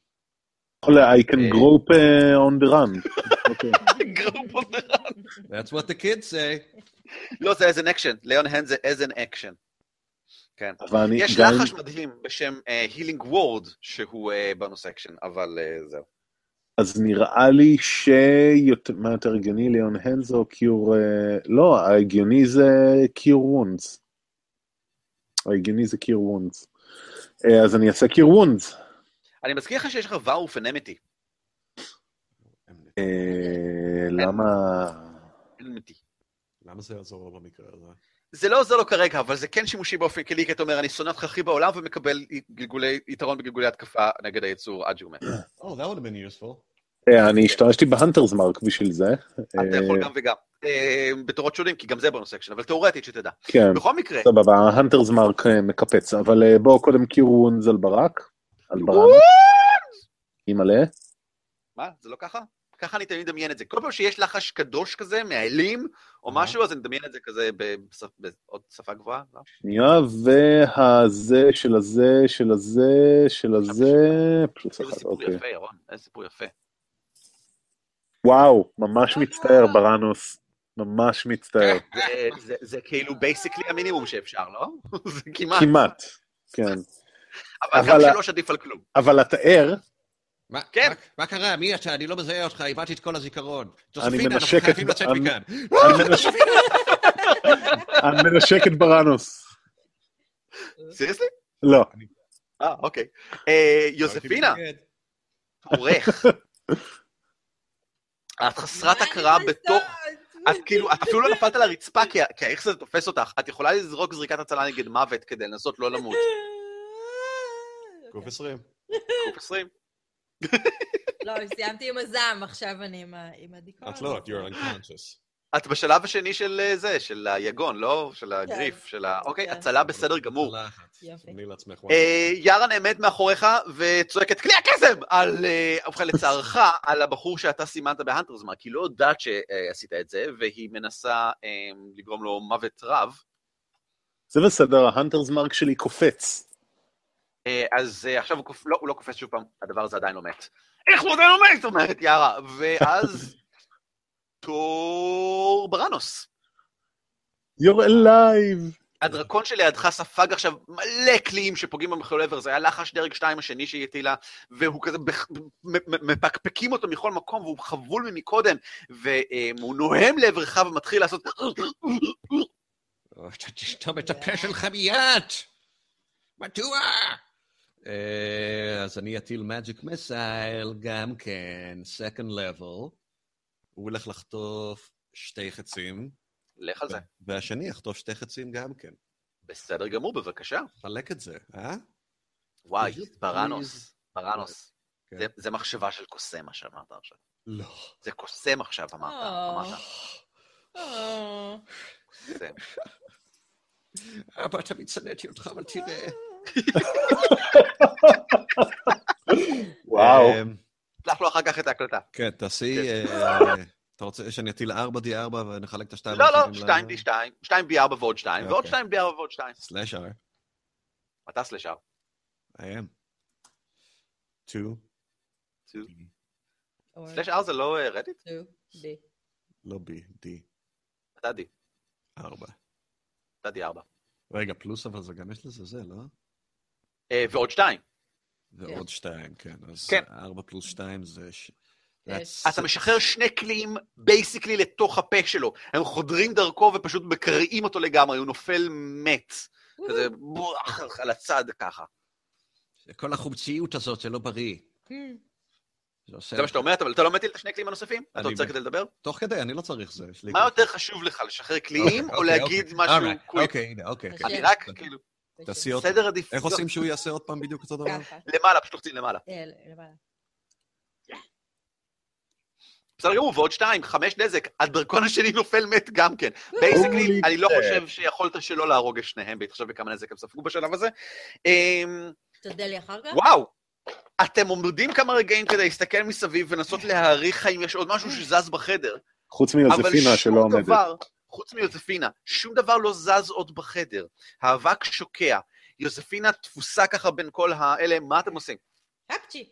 יכול I can אה. grope uh, on the run. [laughs] אוקיי. Grope on the run. That's what the kids say. לא, זה as an action. Lay on Hand זה as an action. כן. אבל אני יש גם... לחש מדהים בשם Healing Word, שהוא אה, bonus action, אבל אה, זהו. אז נראה לי שיותר, מה יותר הגיוני, Lay on Hands או Cure... אה, לא, ההגיוני זה Cure Wounds. ההגיוני זה Cure Wounds. אז אני אעשה Cure Wounds. אני מזכיר לך שיש לך Vow of Enmity. אה, למה... למה זה יעזור לו במקרה הזה? זה לא עוזר לו כרגע, אבל זה כן שימושי באופן כללי, כי אתה אומר, אני שונא אותך הכי בעולם ומקבל גלגולי, יתרון בגלגולי התקפה נגד היצור עד שהוא מת. Oh, that would have been useful. אה, אני השתמשתי ב Hunter's Mark בשביל זה. אתה יכול אה, גם וגם. אה, בתורות שונים, כי גם זה bonus action, אבל תאורטית שתדע. כן, בכל מקרה, סבבה, ההנטרס מרק מקפץ, אבל בואו קודם על ברק. על ברק. אימא'לה. מה, זה לא ככה? ככה אני תמיד מדמיין את זה. כל פעם שיש לחש קדוש כזה, מהאלים, או אה. משהו, אז אני מדמיין את זה כזה בעוד שפה גבוהה. לא? שנייה, והזה של הזה, של הזה, של הזה, פלוס איזה אחד, סיפור אוקיי. יפה, ירון, איזה סיפור יפה. וואו, ממש מצטער, בראנוס. ממש מצטער. [laughs] זה- כאילו basically המינימום שאפשר, לא? [laughs] זה כמעט. כמעט, כן. אבל גם שלוש עדיף על כלום. אבל אתה ער, מה- כן. מה- מה קרה? מי אתה? אני לא מזהה אותך, איבדתי את כל הזיכרון. אני ג'וזפינה, אנחנו מנשק את- חייבים לצאת אני- מכאן. אני מנשק- אני מנשק את בראנוס. Seriously? לא. אה, אוקיי. אה, יוזפינה, תורך. את חסרת הכרה בתוך... את כאילו, את אפילו לא נפלת על הרצפה, כי האיך זה תופס אותך. את יכולה לזרוק זריקת הצלה נגד מוות כדי לנסות לא למות. גוף [laughs] 20. קוף 20. [laughs] לא, סיימתי עם הזעם, עכשיו אני עם הדיכאון. את לא, את you're unconscious. את בשלב השני של אה, זה, של היגון, לא? של הגריף, של ה... אוקיי, כן. הצלה בסדר גמור. אה, יארה נעמד מאחוריך וצועקת כלי הקסם על, אה, ובכן לצערך, על הבחור שאתה סימנת בהאנטרס מרק, היא לא יודעת שעשית את זה, והיא מנסה לגרום לו מוות רב. זה בסדר, ההנטרס מרק שלי קופץ. אה, אז אה, עכשיו הוא, קופ... לא, הוא לא קופץ שוב פעם, הדבר הזה עדיין לא מת. איך הוא עדיין לא מת? אומרת יארה. ואז תור בראנוס. You're alive! הדרקון שלידך ספג עכשיו מלא קליעים שפוגעים במכלול עבר, זה היה לחש דרג 2 השני שהיא הטילה, והוא כזה, בח- מפקפקים אותו מכל מקום, והוא חבול ממקודם, והוא נוהם לעברך ומתחיל לעשות... אתה תשתום את הפה שלך מיד! מדוע? אה, אז אני אטיל מג'יק מסייל, גם כן, second level. הוא הולך לחטוף שתי חצים, לך על זה. והשני יחטוף שתי חצים גם כן. בסדר גמור, בבקשה. חלק את זה, אה? וואי, בראנוס, בראנוס. כן. זה- זה מחשבה של קוסם, מה שאמרת עכשיו. לא. זה קוסם עכשיו, אמרת. אה. אמרת. אה, קוסם. [laughs] אבא, תמיד שנאתי אותך, אבל תראה. וואו. אה, שלח לו אחר כך את ההקלטה. כן, תעשי... כן. אה, אתה רוצה שאני אטיל 4 D4 ונחלק את השתיים? לא, לא, האחרים ל- 2 D2, 2 B4 ועוד 2, ועוד אוקיי. 2 B4 ועוד 2. סלאש R. אתה סלשר. I am. 2. או סלש R זה לא רדיט? two, D. לא B, D. אתה D. 4. אתה D4. רגע, פלוס אבל זה גם יש לזה זה, לא? אה, ועוד 2. ועוד 2, כן. אז כן. 4 פלוס 2 זה... ש-. That's- אתה משחרר שני קליעים בייסיקלי לתוך הפה שלו. הם חודרים דרכו ופשוט מקרעים אותו לגמרי, הוא נופל מת. כזה בוח על הצד ככה. כל החומציות הזאת זה לא בריא. Hmm. זה מה שאתה אומר, אבל אתה לא מטיל את השני קליעים הנוספים? אתה רוצה כדי לדבר? תוך כדי, אני לא צריך זה. מה יותר חשוב לך, לשחרר קליעים אוקיי, או אוקיי, להגיד אוקיי. משהו קוויק? אוקיי, הנה, אוקיי. אני כן. רק, כאילו, תעשי עוד סדר איך עדיפויות. עושים שהוא יעשה עוד פעם בדיוק אותו דבר? למעלה, פשוט לוחצים למעלה. אה, למעלה. בסדר גמור, ועוד שתיים, חמש נזק, הדרקון השני נופל מת גם כן. basically, אני לא. חושב שיכולת שלא להרוג את שניהם, בהתחשב בכמה נזק הם ספגו בשלב הזה. אמ, תודה לי אחר כך. וואו, אתם עומדים כמה רגעים כדי להסתכל מסביב ולנסות להעריך האם יש עוד משהו שזז בחדר. חוץ אבל מיוזפינה שלא שום עומדת. דבר, חוץ מיוזפינה, שום דבר לא זז עוד בחדר. האבק שוקע. יוזפינה תפוסה ככה בין כל האלה, מה אתם עושים? הפצ'י.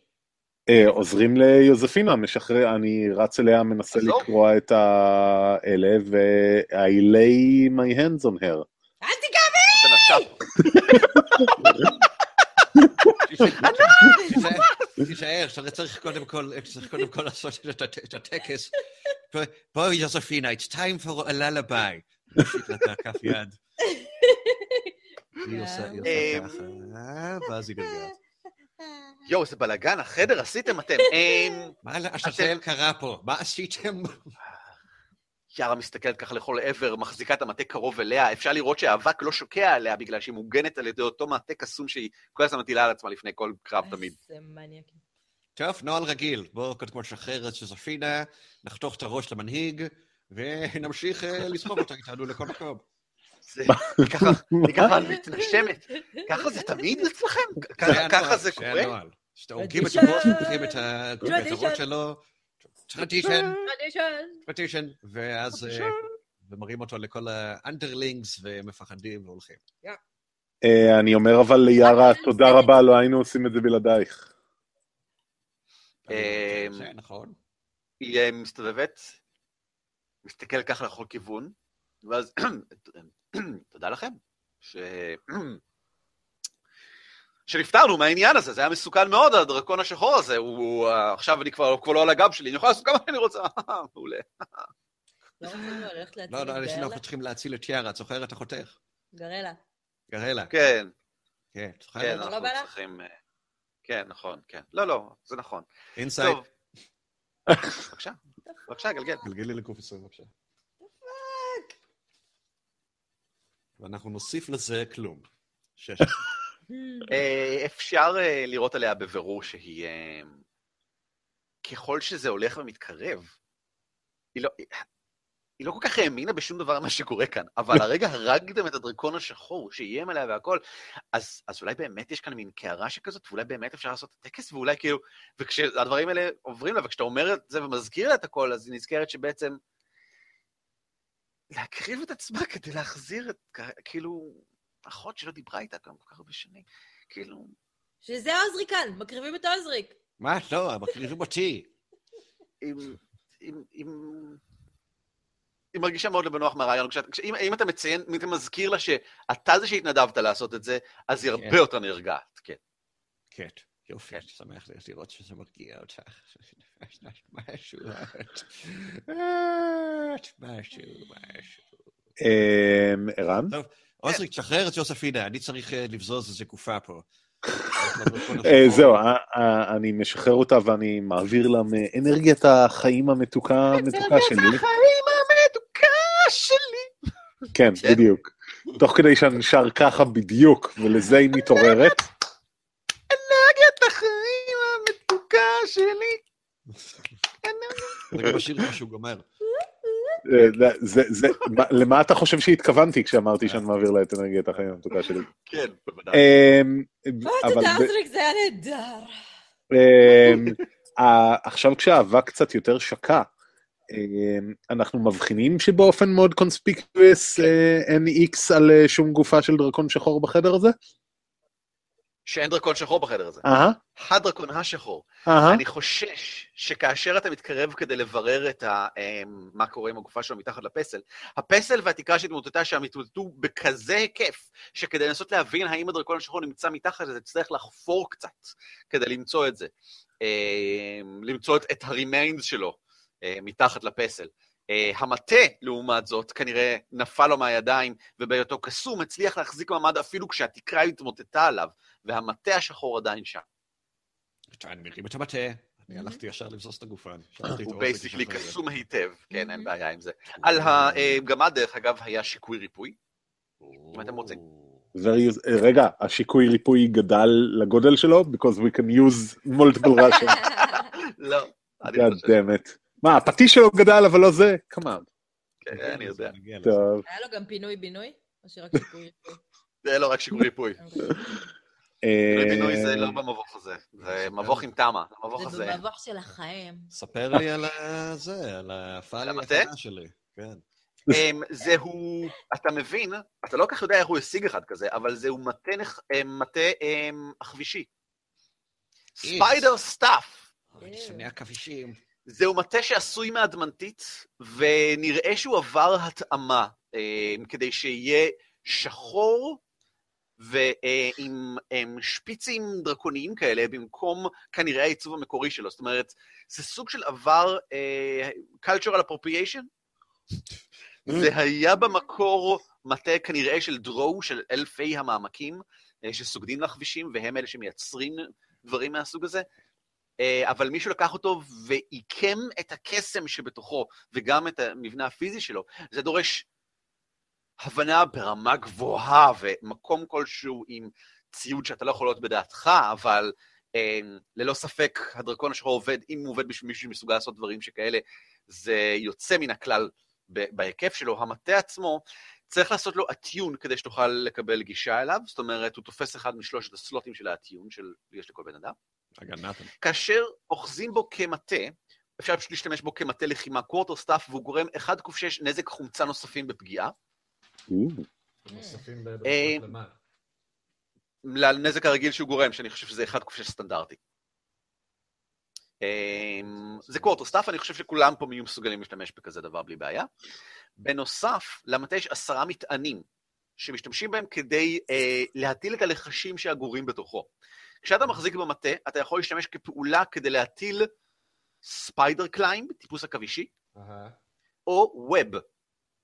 אה, עוזרים ליוזפינה, משחרר, אני רץ אליה, מנסה. לקרוע את האלה, ו-I lay my hands on her. אל תיגע נשף. [laughs] תישאר, שאתה צריך קודם כל, צריך קודם כל לעשות את הט- את הטקס. בואי- יוזפינה, it's time for a lullaby. הכף יד. היא עושה עושה ככה, ואז היא גרגעת. יואו, איזה בלאגן, החדר עשיתם אתם. מה לעשתל קרה פה? מה עשיתם? יארה מסתכלת ככה לכל עבר, מחזיקה את המטה קרוב אליה, אפשר לראות שהאבק לא שוקע עליה בגלל שהיא מוגנת על ידי אותו מטה קסום שהיא כל הזמן מטילה על עצמה לפני כל קרב תמיד. זה מניאק. טוב, נוהל רגיל. בואו קודם כל נשחרר את יוזפינה, נחתוך את הראש למנהיג, ונמשיך אה, לסחוב אותה איתנו לכל מקום. זה, היא ככה, היא ככה מתנשמת. ככה זה תמיד אצלכם? ככה- זה קורה? הנוהל. שאתה הורגים את. הראש, לוקחים את. הראש שלו, tradition, tradition. ואז אה, ומראים אותו לכל ה underlings, והם מפחדים והולכים. אה, אני אומר אבל ליארה, תודה רבה, לא היינו עושים את זה בלעדייך. זה נכון. היא אה, מסתובבת, מסתכלת ככה לכל כיוון, ואז, [clears throat] תודה לכם, ש... [clears throat] שנפטרנו מהעניין הזה, זה היה מסוכן מאוד, הדרקון השחור הזה, הוא, אה, עכשיו אני כבר, כבר לא על הגב שלי, אני יכול לעשות כמה שאני רוצה, מעולה. לא להציל לא, לא, את אנחנו? צריכים להציל את יארה, את זוכרת החותך? גרלה. גרלה. כן, כן, את זוכרת? כן, לא אנחנו? צריכים... אה, כן, נכון, כן. לא, לא, זה נכון. אינסייד. בבקשה, בבקשה, גלגל. גלגלי לקוף 20 בבקשה. ואנחנו נוסיף לזה כלום. שש. אה, אפשר אה, לראות עליה בבירור שהיא... אה, ככל שזה הולך ומתקרב, היא לא... היא לא כל כך האמינה בשום דבר ממה שקורה כאן, אבל הרגע [laughs] הרגתם את הדרקון השחור שאיים עליה והכל, אז, אז אולי באמת יש כאן מין קערה שכזאת, ואולי באמת אפשר לעשות את הטקס, ואולי כאילו, וכשהדברים האלה עוברים לה, וכשאתה אומר את זה ומזכיר לה את הכל, אז היא נזכרת שבעצם להקריב את עצמה כדי להחזיר את, כאילו, אחות שלא דיברה איתה כל כך הרבה שנים, כאילו, שזה עוזריק כאן, מקריבים את עוזריק. מה? לא, מקריבים אותי. אם, אם, אם... היא מרגישה מאוד לא בנוח מהרעיון. אם, אם אתה מציין, אם אתה מזכיר לה שאתה זה שהתנדבת לעשות את זה, אז היא הרבה כן. יותר נרגעת, כן. כן, יופי, אני שמח לראות שזה מרגיע אותך. [laughs] משהו, משהו, משהו. אמ, ערן? טוב, עוזריק, תשחרר את יוספינה, אני צריך אה, לבזוז איזה גופה פה. אה, זהו, אה, אני משחרר אותה ואני מעביר לה מאנרגיית החיים המתוקה המתוקה שלי. החיים המתוקה שלי. כן, כן. בדיוק. תוך כדי שאני שר ככה בדיוק, ולזה היא מתעוררת. אנרגיית החיים המתוקה שלי. רגע, משאיר לך שהוא גומר. אה, זה- זה- מה- למה אתה חושב שהתכוונתי כשאמרתי שאני מעביר לה את אנרגיית החיים המתוקה שלי? כן, בוודאי. אמ, עוזריק, זה היה נהדר. אמ, עכשיו כשהאבק קצת יותר שקע, אמ, אנחנו מבחינים שבאופן מאוד קונספיקטואס אין איקס על אה, שום גופה של דרקון שחור בחדר הזה? שאין דרקון שחור בחדר הזה. אהה, הדרקון השחור. אהה. אני חושש שכאשר אתה מתקרב כדי לברר את ה, אמ, מה קורה עם הגופה שלו מתחת לפסל, הפסל והתקרה שהתמוטטה שם התמוטטו בכזה היקף, שכדי לנסות להבין האם הדרקון השחור נמצא מתחת לזה, תצטרך לחפור קצת כדי למצוא את זה. אמ, למצוא את, את הרימיינס שלו אה, מתחת לפסל. אה, המטה, לעומת זאת, כנראה נפל לו מהידיים, ובהיותו קסום הצליח להחזיק מעמד אפילו כשהתקרה התמוטטה עליו, והמטה השחור עדיין שם. אני מרים את המטה, אני הלכתי ישר לבזוז את הגופן. [laughs] הוא בייסיקלי. קסום היטב, כן, אין Mhm. בעיה עם זה. על הגמד, דרך אגב, היה שיקוי ריפוי. אם אתם רוצים. אה, רגע, השיקוי ריפוי גדל לגודל שלו? Because we can use multiple [laughs] Russian. לא, אני God חושב, damn it. מה, הפטיש שלו גדל אבל לא זה? כמובן. כן, אני יודע. טוב. היה לו גם פינוי-בינוי? או שרק ריפוי? [laughs] זה לא רק שיקוי ריפוי. פינוי בינוי זה לא במבוך הזה, זה מבוך עם תמה, המבוך זה הזה. במבוך של החיים. ספר לי על זה, על הפאלי המטה? הקטנה שלי. כן. אמ, זהו, אתה מבין, אתה לא כל כך יודע איך הוא השיג אחד כזה, אבל זהו מטה אמ, אמ, עכבישי. Spider Staff. אוי, שני עכבישים. זהו מטה שעשוי מאדמנטיט, ונראה שהוא עבר התאמה, אה, כדי שיהיה שחור ועם עם שפיצים דרקוניים כאלה, במקום כנראה העיצוב המקורי שלו. זאת אומרת, זה סוג של עבר אה, cultural appropriation. זה היה במקור מטה כנראה של דרואו, של אלפי המעמקים, אה, שסוגדים לכבישים, והם אלה שמייצרים דברים מהסוג הזה. אה, אבל מישהו לקח אותו ועיקם את הקסם שבתוכו, וגם את המבנה הפיזי שלו. זה דורש הבנה ברמה גבוהה, ומקום כלשהו עם ציוד שאתה לא יכול להיות בדעתך, אבל אה, ללא ספק הדרקון השחור עובד, אם הוא עובד בשביל מישהו שמסוגל לעשות דברים שכאלה, זה יוצא מן הכלל בהיקף שלו. המטה עצמו, צריך לעשות לו אטיון כדי שתוכל לקבל גישה אליו, זאת אומרת, הוא תופס אחד משלושת הסלוטים של האטיון שיש לכל בן אדם. רגע, נתן. כאשר אוחזים בו כמטה, אפשר פשוט להשתמש בו כמטה לחימה quarterstaff, והוא גורם 1 ק 6 נזק חומצה נוספים בפגיעה. נוספים אה, בנוסף למה? לנזק הרגיל שהוא גורם, שאני חושב שזה 1 ק 6 סטנדרטי. אמ, זה quarterstaff, אני חושב שכולם פה יהיו מסוגלים להשתמש בכזה דבר בלי בעיה. בנוסף, למטה יש עשרה מטענים, שמשתמשים בהם כדי אה, להטיל את הלחשים שאגורים בתוכו. כשאתה מחזיק במטה, אתה יכול להשתמש כפעולה כדי להטיל Spider Climb, טיפוס עכבישי, אהה. או Web,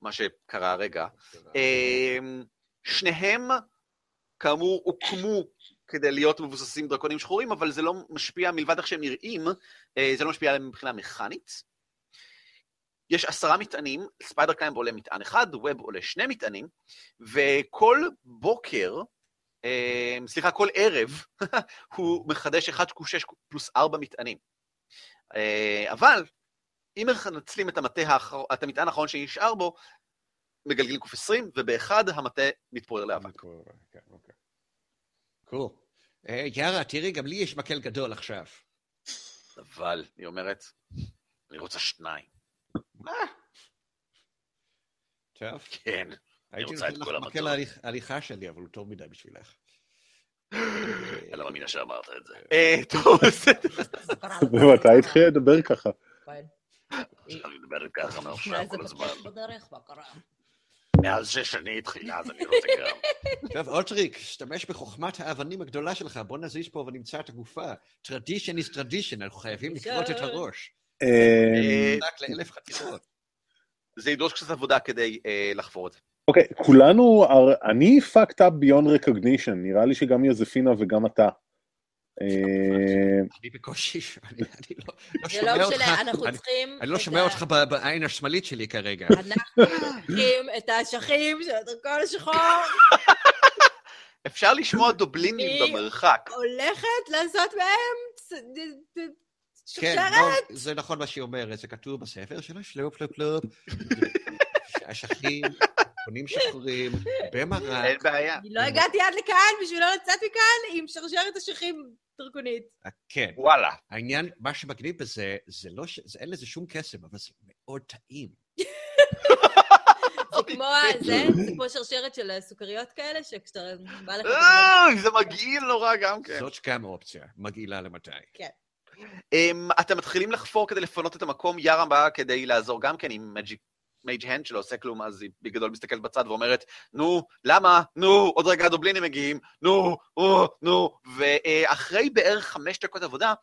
מה שקרה הרגע. אמ, שניהם כאמור, הוקמו כדי להיות מבוססים דרקונים שחורים, אבל זה לא משפיע, מלבד איך שהם נראים, אה, זה לא משפיע עליהם מבחינה מכנית. יש עשרה מטענים, Spider Climb עולה מטען אחד, Web עולה שני מטענים, וכל בוקר, אה, סליחה, כל ערב, [laughs] הוא מחדש 1 קוש 6 פלוס 4 מטענים. אה, אבל, אם מנצלים את, המטה האחר... את המטען האחרון שנשאר בו, מגלגלים קוף 20, ובאחד המטה מתפורר לאבק. כן, אוקיי. קול. אה, יארה, תראי, גם לי יש מקל גדול עכשיו. אבל, היא אומרת, אני רוצה שניים. מה? טוב. כן. הייתי רוצה את נותן לך כל מקל המטות. ההליך- ההליכה שלי, אבל הוא טוב מדי בשבילך. אני לא מאמינה שאמרת את זה. אה, טוב, [laughs] בסדר. [laughs] ומתי התחיל לדבר ככה? עכשיו אני מדברת ככה מעכשיו כל הזמן. הפודקאסט בדרך, מה קרה? מאז ששני התחילה, אז אני רוצה גם. [laughs] טוב, אוטריק, השתמש בחוכמת האבנים הגדולה שלך, בוא נזיז פה ונמצא את הגופה. tradition is tradition, אנחנו חייבים לקרות את הראש. אה, רק לאלף חתיכות. זה ידרוש קצת עבודה כדי אה, לחפור את זה. אוקיי, כולנו, אני fucked up beyond recognition, נראה לי שגם יוזפינה וגם אתה. אה, אני בקושי, אני אני לא לא זה שומע לא אותך. אני- צריכים... אני לא שומע אותך ב- בעין השמאלית שלי כרגע. אנחנו צריכים את האשכים של הדרכון השחור, אפשר לשמוע דובלינים במרחק. הולכת לעשות מהם כן, שרשרת. לא, זה נכון מה שהיא אומרת, זה כתוב בספר שלו, שלופ שלופ שלופ. [laughs] אשכים, קונים שחורים, אין במרק. בעיה. אני לא הגעתי עד לכאן בשביל לא לצאת מכאן עם שרשרת אשכים דרכונית. כן, וואלה. העניין, מה שמגניב בזה, זה לא ש... זה אין לזה שום קסם, אבל זה מאוד טעים. זה כמו ה- זה, זה כמו שרשרת של סוכריות כאלה, שכשאתה בא לך... אה, זה מגעיל נורא גם כן. זאת גם אופציה, מגעילה למדי. אמ, אתם מתחילים לחפור כדי לפנות את המקום, יארה באה כדי לעזור גם כן עם מג'יק. מייג' הנד שלא עושה כלום, אז היא בגדול מסתכלת בצד ואומרת, נו, למה? נו, עוד רגע הדובלינים מגיעים, נו, נו, נו. ואחרי בערך חמש דקות עבודה,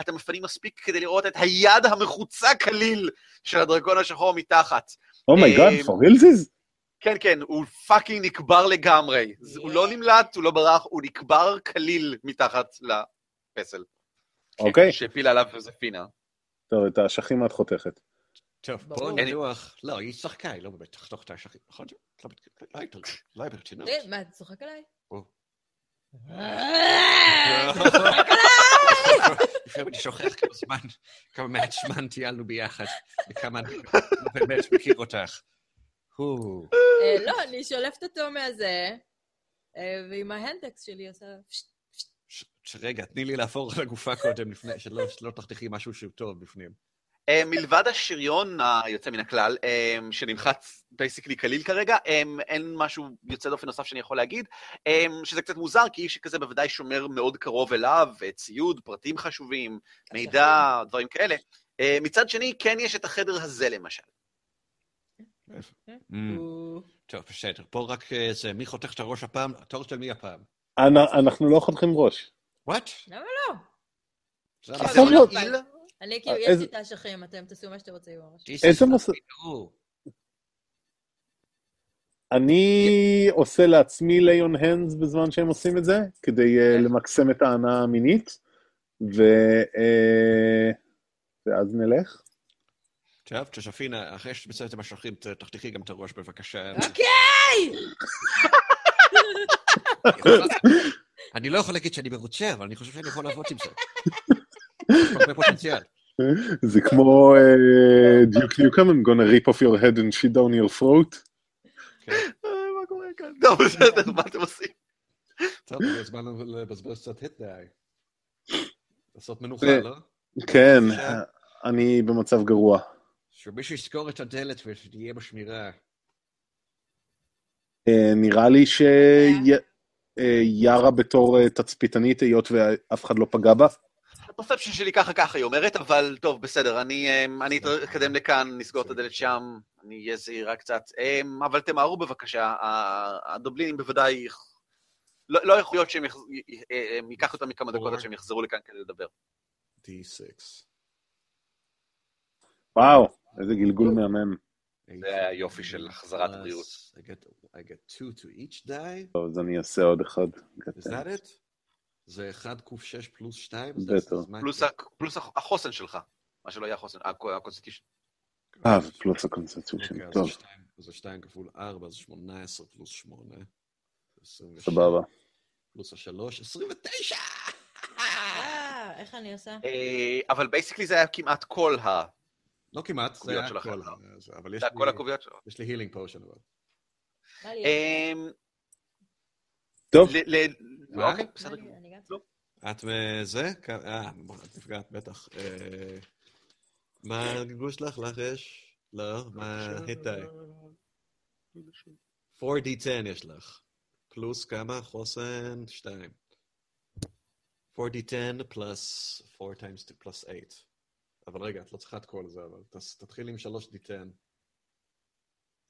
אתם מפנים מספיק כדי לראות את היד המחוצה כליל של הדרקון השחור מתחת. Oh my God, אה, for realsies? כן, כן, הוא fucking נקבר לגמרי. זה- הוא לא נמלט, הוא לא ברח, הוא נקבר כליל מתחת לפסל. אוקיי, שהפילה עליו יוזפינה. טוב, את האשכים את חותכת. טוב. בואו ננוח. לא, היא צחקה, היא לא באמת תחתוך את האשכים, נכון? לא לא היית- לא היית ברצינות. אה, מה, אתה צוחק עליי? אה, לפעמים אני שוכח כמה זמן, כמה מעט זמן טיילנו ביחד, וכמה אני לא באמת מכיר אותך. אה, לא, אני שולפת אותו מהזה, ועם ה handaxe שלי עושה... רגע, תני לי לעבור על הגופה קודם, לפני, שלא תחתכי משהו שהוא טוב בפנים. אה, מלבד השריון היוצא מן הכלל, שנמחץ basically כליל כרגע, אה, אין משהו יוצא דופן נוסף שאני יכול להגיד, אה, שזה קצת מוזר, כי איש כזה בוודאי שומר מאוד קרוב אליו, ציוד, פרטים חשובים, מידע, דברים כאלה. מצד שני, כן יש את החדר הזה למשל. Mm, טוב, בסדר. בואו רק זה, מי חותך את הראש הפעם? התור של מי הפעם? אנ- אנחנו לא חותכים ראש. וואט? למה לא? לא- יכול להיות. אני כאילו, אה, יש איזה- לי את האשכים, אתם תעשו מה שאתם רוצים איזה. נו. אני עושה לעצמי ליון הנדס בזמן שהם עושים את זה, כדי אה, למקסם את ההנאה המינית. אה, ואז נלך. טוב, ג'וזפינה, אחרי שתמצא את המשכים, ת- תחתכי גם את הראש בבקשה. אוקיי! אני לא יכול להגיד שאני מרוצה, אבל אני חושב שאני יכול לעבוד עם זה. זה כמו אה, דיוק ניוקם, I'm gonna rip off your head and shit down your throat. אה, מה קורה כאן? טוב, בסדר, מה אתם עושים? טוב, זה הזמן לבזבז קצת היט די. לעשות מנוחה, אה. לא? כן, אני במצב גרוע. שמישהו יסגור את הדלת ושתהיה בשמירה. אה, נראה לי שיארה בתור אה, תצפיתנית, היות ואף אחד לא פגע בה. הפרספציה שלי ככה ככה, היא אומרת, אבל טוב, בסדר, אני אמ, אני אתקדם לכאן, נסגור את הדלת שם, אני אהיה זהירה קצת. אמ, אבל תמהרו בבקשה, הדובלינים בוודאי... לא לא יכול להיות שהם הם ייקח אותם מכמה דקות עד שהם יחזרו לכאן כדי לדבר. D6. וואו, איזה גלגול מהמם. זה היופי של החזרת הבריאות. אז אני אעשה עוד אחד. Is that it? זה 1 ק6 פלוס 2? בטח. פלוס הח- החוסן שלך. מה שלא יהיה החוסן, ה Constitution. אה, פלוס ה Constitution. אוקיי, אז טוב, זה שתיים- זה 2 כפול 4, זה 18 פלוס 8. 26 סבבה. פלוס ה-3, 29! אה, איך אני עושה? אה, אבל basically זה היה כמעט כל ה... לא כמעט, זה היה. כל ה... זה- אבל יש זה לי- כל הקוביות שלו. יש לי healing potion אבל. טוב? אוקיי, בסדר. גם- את מזה? כ- אה, את נפגעת, בטח. אה, מה הגלגול שלך? לך יש? לא, מה die? 4D10 יש לך. פלוס כמה? חוסן? 2. 4D10 פלוס 4 times 2 פלוס 8. אבל רגע, את לא צריכה את כל זה, אבל תתחיל עם 3D10.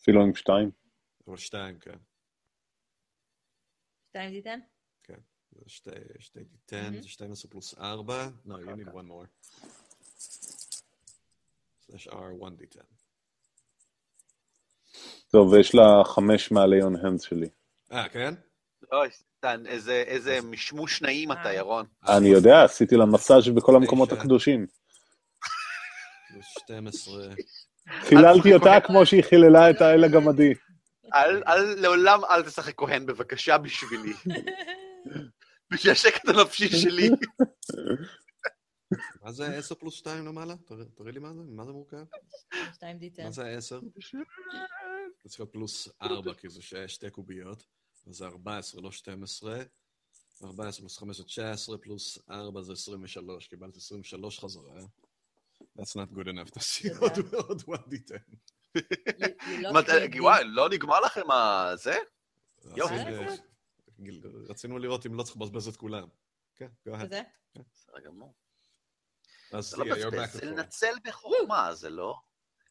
אפילו עם שתיים. או 2, כן. שתיים תיתן? זה שתי, שתי D10, זה 12 פלוס 4. No, you need one more. slash R 1D10. טוב, ויש לה חמש מהליון הנדס שלי. אה, כן? אוי, סטן, איזה- משמוש נעים אתה, אה. ירון. אני יודע, עשיתי לה מסאז' בכל המקומות. הקדושים. פלוס 12. חיללתי אותה כמו שהיא חיללה את האל הגמדי. אל, אל, לעולם אל תשחק כהן, בבקשה, בשבילי. [laughs] בשביל השקט הנפשי שלי. מה זה 10 פלוס 2 למעלה? תראה לי מה זה, מה זה מורכב? שתיים תיתן. מה זה 10? [laughs] זה צריך להיות פלוס 4, כי זה שתי קוביות. אז זה 14, לא 12. 14 פלוס 5 זה 19, פלוס 4 זה 23. קיבלת 23 חזרה. That's not good enough. תעשי. עוד- עוד 1D10. מת- me, וואי, לא נגמר לכם ה... זה? יופי. רצינו- לראות אם לא צריך לבזבז את כולם. כן, go ahead. בסדר גמור. אז זה לא to זה. לנצל בחוכמה, זה לא...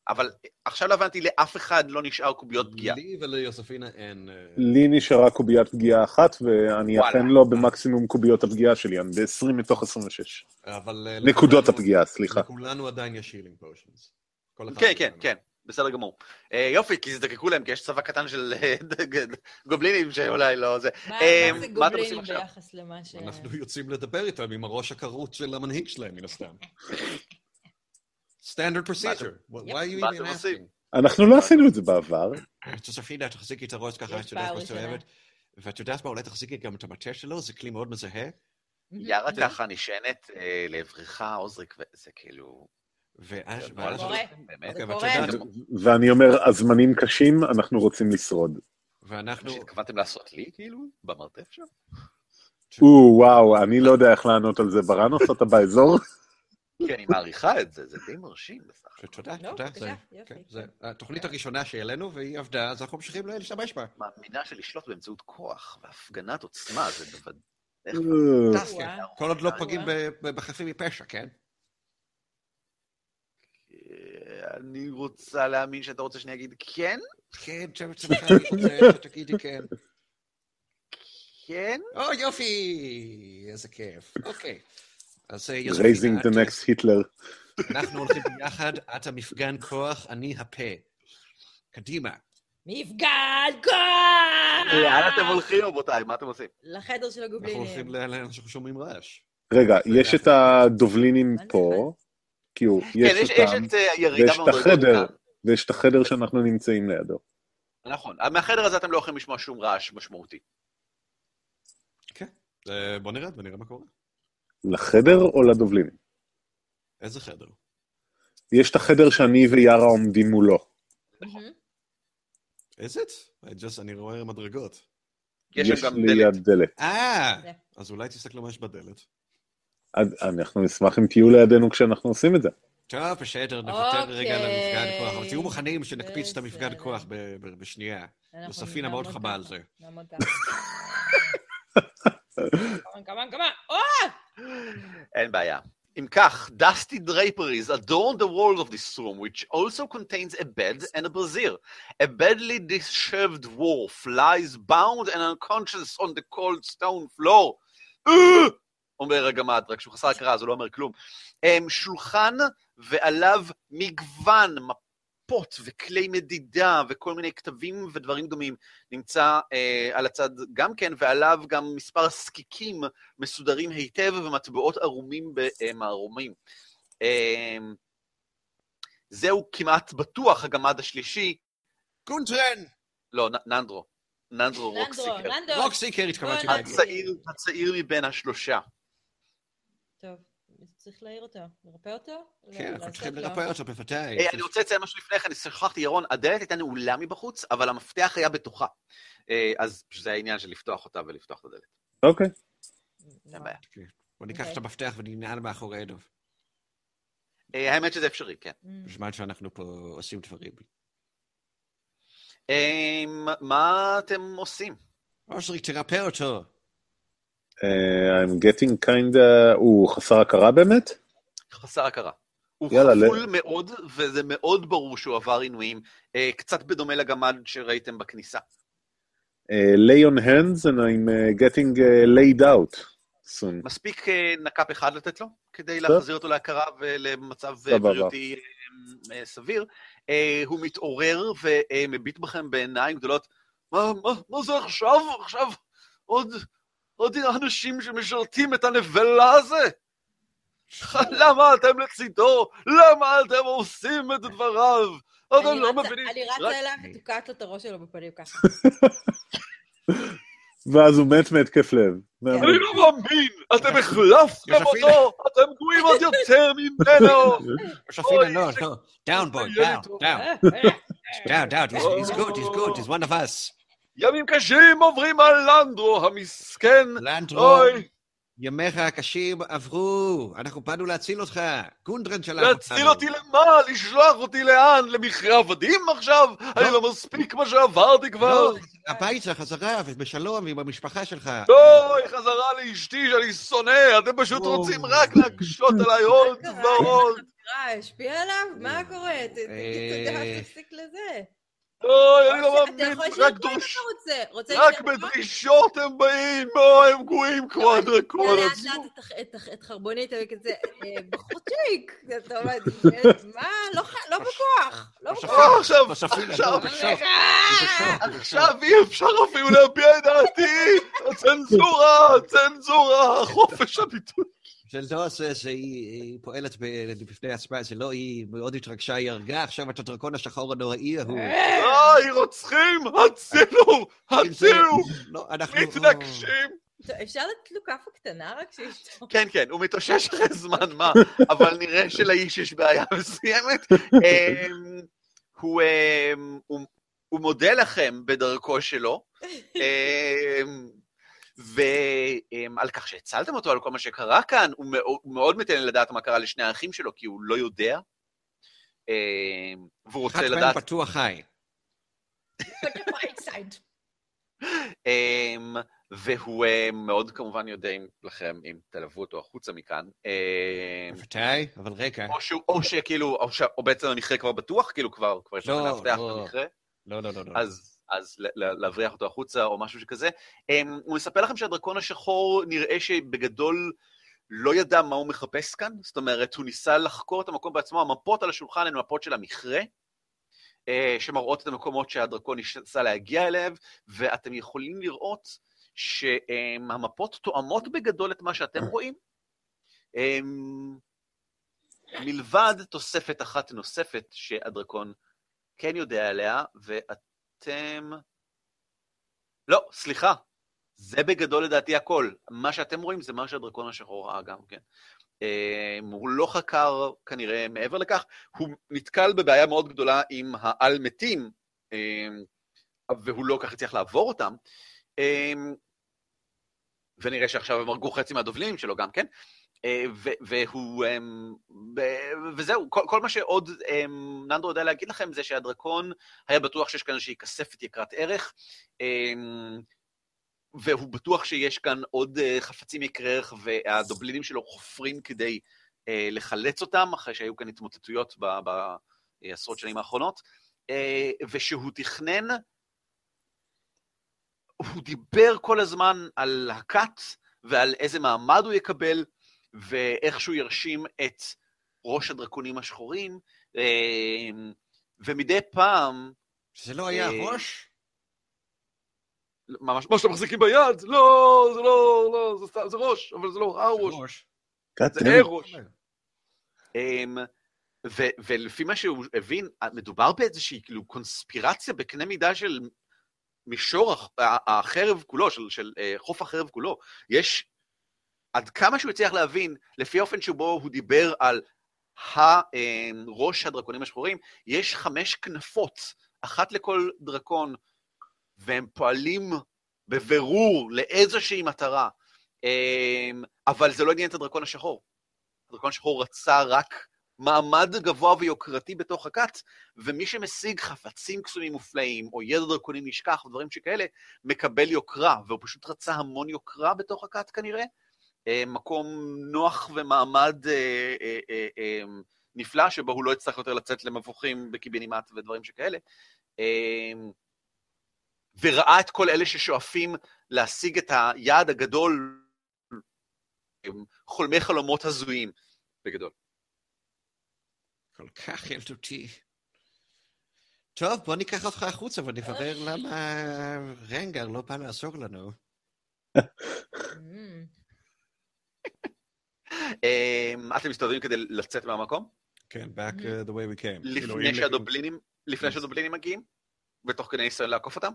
אבל עכשיו לא הבנתי, לאף אחד לא נשאר קוביות פגיעה. לי וליוספינה אין... אה, לי נשארה קוביית פגיעה אחת, ואני וואלה. אכן לא במקסימום קוביות הפגיעה שלי, אני ב-20 מתוך 26. אבל... אה, נקודות הפגיעה, סליחה. לכולנו עדיין יש הילינג פושנס. כן, כן, כן, בסדר גמור. אה, יופי, כי תזדקקו להם, כי יש צבא קטן של אה, גובלינים שאולי לא זה. מה אה, מה זה מה אתם עושים גובלינים עכשיו? ביחס למה ש... אנחנו יוצאים לדבר איתם עם הראש הכרות של המנהיג שלהם, מן הסתם. Standard procedure. Why are you מה even אתם עושים? asking? אנחנו לא עשינו את זה בעבר. ג'וספינה, תחזיקי את הראש ככה, יש את יודעת מה שאת. אוהבת. ואת יודעת מה, אולי תחזיקי גם את המטה שלו, זה כלי מאוד מזהה. יארה ככה נשענת לעברך, עוזריק, וזה כאילו... ואז... זה קורה. זה אוקיי, ואת קורה. ואני אומר, הזמנים קשים, אנחנו רוצים לשרוד. ואנחנו... מה שהתכוונתם לעשות לי, כאילו? במרתף שם? או, וואו, אני לא יודע איך לענות על זה. בראנוס, אתה באזור? [laughs] כן, היא מעריכה את זה, זה די מרשים בסך הכל. תודה, לא, תודה. זה- יופי. כן, זה התוכנית הראשונה שהעלינו, והיא עבדה, אז אנחנו ממשיכים להשתמש בה. מאמינה שלשלוט באמצעות כוח והפגנת עוצמה זה בוודאי... אה. וואו. כל עוד לא וואו. פוגעים ב- בחפים מפשע, כן? אה, אני רוצה להאמין שאתה רוצה שאני אגיד כן? כן, רוצה שתגידי כן. כן? או, יופי! איזה כיף. אוקיי. אז raising יוספינה, the את- next Hitler. אנחנו הולכים ביחד, את המפגן כוח, אני הפה. קדימה. מפגן כוח! לאן אתם הולכים, רבותיי? מה אתם עושים? לחדר של אנחנו הולכים הגובלינים. לאן שאנחנו שומעים רעש. רגע, יש את הדובלינים פה, כאילו, כן, יש יש יש אותם, את אה, ויש את החדר, כאן. ויש את החדר שאנחנו נמצאים לידו. נכון. מהחדר הזה אתם לא יכולים לשמוע שום רעש משמעותי. כן. אה, בוא נרד ונראה מה קורה. לחדר או לדובלינים? איזה חדר? יש את החדר שאני ויארה עומדים מולו. איזה? I just- אני רואה מדרגות. יש שם גם ליד דלת. דלת. אה! זה. אז אולי תסתכלו מה יש בדלת. עד- אנחנו נשמח אם תהיו לידינו כשאנחנו עושים את זה. טוב, בסדר, נוותר רגע על אוקיי. המפגן כוח, אבל תהיו מוכנים שנקפיץ את המפגן. כוח בשנייה. אנחנו יוספינה מאוד חמה על. זה. אין בעיה. אם כך, dusty draperies adorn the walls of this room, which also contains a bed and a brazier. A badly disheveled dwarf lies bound and unconscious on the cold stone floor. [gasps] אומר הגמד, רק שהוא חסר הכרה, אז הוא לא אומר כלום. אמ, שולחן ועליו מגוון מפות וכלי מדידה וכל מיני כתבים ודברים דומים נמצא אה, על הצד גם כן, ועליו גם מספר זקיקים מסודרים היטב ומטבעות ערומים במערומים. אה, זהו כמעט בטוח הגמד השלישי, גונטרן! לא, ננדרו. ננדרו ננדרו, רוקסיקר. ננדרו. רוקסיקר התכוונתי להגיד. הצעיר, הצעיר מבין השלושה. טוב, צריך להעיר אותו. לרפא אותו? כן, אנחנו צריכים. לרפא אותו בוודאי. אה, אני רוצה לציין משהו לפני כן, שכחתי, ירון, הדלת הייתה נעולה מבחוץ, אבל המפתח היה בתוכה. אה, אז זה העניין של לפתוח אותה ולפתוח את הדלת. אוקיי. אין בעיה. בוא ניקח אוקיי. את המפתח וננעל מאחורינו, אה, האמת שזה אפשרי, כן. Mm. בזמן שאנחנו פה עושים דברים. מה אתם עושים? אושרי, תרפא אותו. אה, I'm getting kinda... הוא חסר הכרה באמת? חסר הכרה. הוא יאללה, חפול מאוד, וזה מאוד ברור שהוא עבר עינויים, אה, קצת בדומה לגמד שראיתם בכניסה. אה, lay on hands and I'm uh, getting uh, laid out soon. מספיק אה, נק"פ אחד לתת לו, כדי טוב. להחזיר אותו להכרה ולמצב. בריאותי אה, סביר. אה, הוא מתעורר ומביט בכם בעיניים גדולות. מה, מה, מה זה עכשיו? עכשיו עוד, עוד אנשים שמשרתים את הנבלה הזה? למה אתם לצידו? למה אתם עושים את דבריו? אתם אני לא רצה- מבינים. אני רצה אליו ותוקעת לו את הראש שלו בפנים ככה. [laughs] ואז הוא מת מהתקף לב. אני לא מאמין, אתם החלפתם. אותו, אתם גרועים עוד יותר ממנו. [laughs] אוי, לא, לא. down, boy, זה ילד down, טוב. down, אה, [laughs] down, down. He's he's good, he's good, he's one of us. ימים קשים עוברים על לנדרו המסכן. לנדרו, אוי, ימיך הקשים עברו, אנחנו באנו להציל אותך. גונדרן שלח אותנו. להציל אותי למה? לשלוח אותי לאן? למכרה עבדים עכשיו? אני לא מספיק מה שעברתי כבר. לא, הביתה, חזרה, ובשלום, עם המשפחה שלך. אוי, חזרה לאשתי שאני שונא, אתם פשוט. רוצים רק להקשות עליי עוד? ועוד. השפיע עליו? מה קורה? אה. תפסיק לזה. אוי, אני לא אתה מאמין, רק דרוש... רק? בדרישות הם באים, אוי, הם גרועים כמו הדרקון לאט עצמו. לאט את הח- את חרבונית וכזה, אה, בחורצ'יק. אתה אומר, מה? לא לא בכוח. לא בכוח. עכשיו. עכשיו אי אפשר אפילו להביע את דעתי! [laughs] הצנזורה, הצנזורה, חופש הביטוי. זה לא זה שהיא היא פועלת ב- בפני עצמה, זה לא היא מאוד התרגשה, היא הרגה עכשיו את הדרקון השחור הנוראי ההוא. אוי, רוצחים! הצילו! הצילו! לא, אנחנו... מתנגשים! אפשר לתת לו כאפה קטנה רק שישתו? כן, כן, הוא מתאושש אחרי זמן מה, אבל נראה שלאיש יש בעיה [laughs] מסוימת. אמ, הוא, אמ, הוא- הוא מודה לכם בדרכו שלו, [laughs] אמ, ועל כך שהצלתם אותו, על כל מה שקרה כאן, הוא מאוד, הוא מאוד מתעניין לדעת מה קרה לשני האחים שלו, כי הוא לא יודע. אמ, והוא אחד רוצה מהם לדעת בטוח חי. אמ, והוא אמ, מאוד כמובן יודע אם לכם, אם תלוו אותו החוצה מכאן. בוודאי, אבל רגע. או שהוא, או שכאילו, או, ש, או בעצם המכרה כבר בטוח, כאילו כבר, כבר יש לכם לא, לאבטח לא. במכרה, לא, לא, לא, לא. אז, אז להבריח אותו החוצה או משהו שכזה. אמ, הוא מספר לכם שהדרקון השחור נראה שבגדול לא ידע מה הוא מחפש כאן, זאת אומרת, הוא ניסה לחקור את המקום בעצמו, המפות על השולחן הן מפות של המכרה, אה, שמראות את המקומות שהדרקון ניסה להגיע אליהם, ואתם יכולים לראות שהמפות תואמות בגדול את מה שאתם רואים. אמ, מלבד תוספת אחת נוספת שהדרקון כן יודע עליה, ואתם... לא, סליחה, זה בגדול לדעתי הכל. מה שאתם רואים זה מה שהדרקון השחור ראה גם כן. אמ, הוא לא חקר כנראה מעבר לכך, הוא נתקל בבעיה מאוד גדולה עם העל-מתים, אמ, והוא לא כך הצליח לעבור אותם. אמ, ונראה שעכשיו הם הרגו חצי מהדובלים שלו גם כן. אה, והוא, אמ, וזהו, כל, כל מה שעוד אמ, ננדרו יודע להגיד לכם זה שהדרקון היה בטוח שיש כאן איזושהי כספת יקרת ערך, אמ, והוא בטוח שיש כאן עוד אה, חפצים יקרי ערך, והדובלינים שלו חופרים כדי אה, לחלץ אותם, אחרי שהיו כאן התמוטטויות בעשרות שנים האחרונות, ושהוא תכנן, הוא דיבר כל הזמן על הכת ועל איזה מעמד הוא יקבל, ואיך שהוא ירשים את ראש הדרקונים השחורים, אה, ומדי פעם, זה לא היה אה, ראש? ממש, מה שאתם מחזיקים ביד, לא, זה לא, לא, זה סתם, זה ראש, אבל זה לא הראש, זה. הראש. אמ, ו- ולפי מה שהוא הבין, מדובר באיזושהי כאילו קונספירציה בקנה מידה של מישור החרב כולו, של, של אה, חוף החרב כולו. יש, עד כמה שהוא הצליח להבין, לפי האופן שבו הוא דיבר על הראש הדרקונים השחורים, יש חמש כנפות, אחת לכל דרקון, והם פועלים בבירור לאיזושהי מטרה. אמ, אבל זה לא עניין את הדרקון השחור. הדרקון השחור רצה רק מעמד גבוה ויוקרתי בתוך הכת, ומי שמשיג חפצים קסומים מופלאים, או ידע דרקונים נשכח, או דברים שכאלה, מקבל יוקרה, והוא פשוט רצה המון יוקרה בתוך הכת כנראה. אה, מקום נוח ומעמד אה, אה, נפלא, שבו הוא לא יצטרך יותר לצאת למבוכים בקיבינימט ודברים שכאלה. אה, וראה את כל אלה ששואפים להשיג את היעד הגדול, חולמי חלומות הזויים, בגדול. כל כך ילדותי. טוב, בוא ניקח אותך החוצה ונברר למה רנגר לא בא לעזור לנו. [laughs] אמ, אתם מסתובבים כדי לצאת מהמקום? כן, back uh, the way we came. כאילו, לפני אם- שהדובלינים, לפני שהדובלינים מגיעים? בתוך כדי ניסיון לעקוף אותם?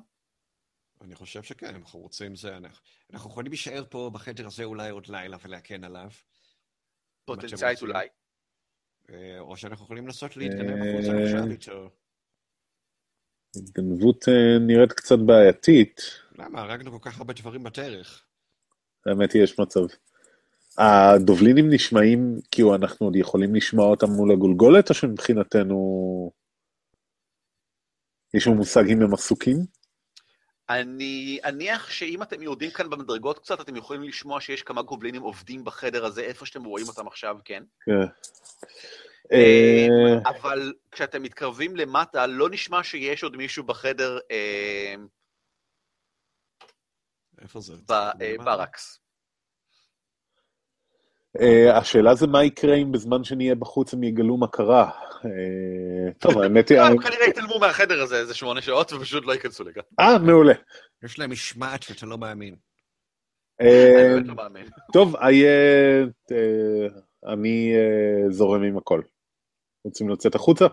אני חושב שכן, אם אנחנו רוצים זה, אנחנו, אנחנו יכולים להישאר פה בחדר הזה אולי עוד לילה ולהקן עליו. פוטנציאלית. אולי. אה, או שאנחנו יכולים לנסות אה, החוצה עכשיו איתו. התגנבות אה, נראית קצת בעייתית. למה? הרגנו כל כך הרבה דברים בדרך. האמת היא, יש מצב. הדובלינים נשמעים, כאילו אנחנו עוד יכולים לשמוע אותם מול הגולגולת, או שמבחינתנו... יש לנו מושג אם הם עסוקים? אני אניח שאם אתם יורדים כאן במדרגות קצת, אתם יכולים לשמוע שיש כמה גובלינים עובדים בחדר הזה, איפה שאתם רואים אותם עכשיו, כן? כן. אה, אבל כשאתם מתקרבים למטה, לא נשמע שיש עוד מישהו בחדר אה, איפה זה? בברקס. אה, השאלה זה מה יקרה אם בזמן שנהיה בחוץ הם יגלו מה קרה. אה, טוב, [laughs] האמת היא... הם כנראה יתעלמו מהחדר הזה איזה שמונה שעות ופשוט לא ייכנסו לכאן. אה, מעולה. יש להם משמעת שאתה לא מאמין. אה, אני באמת לא מאמין. טוב, אה, אה, אני אה, זורם עם הכל. רוצים לצאת החוצה?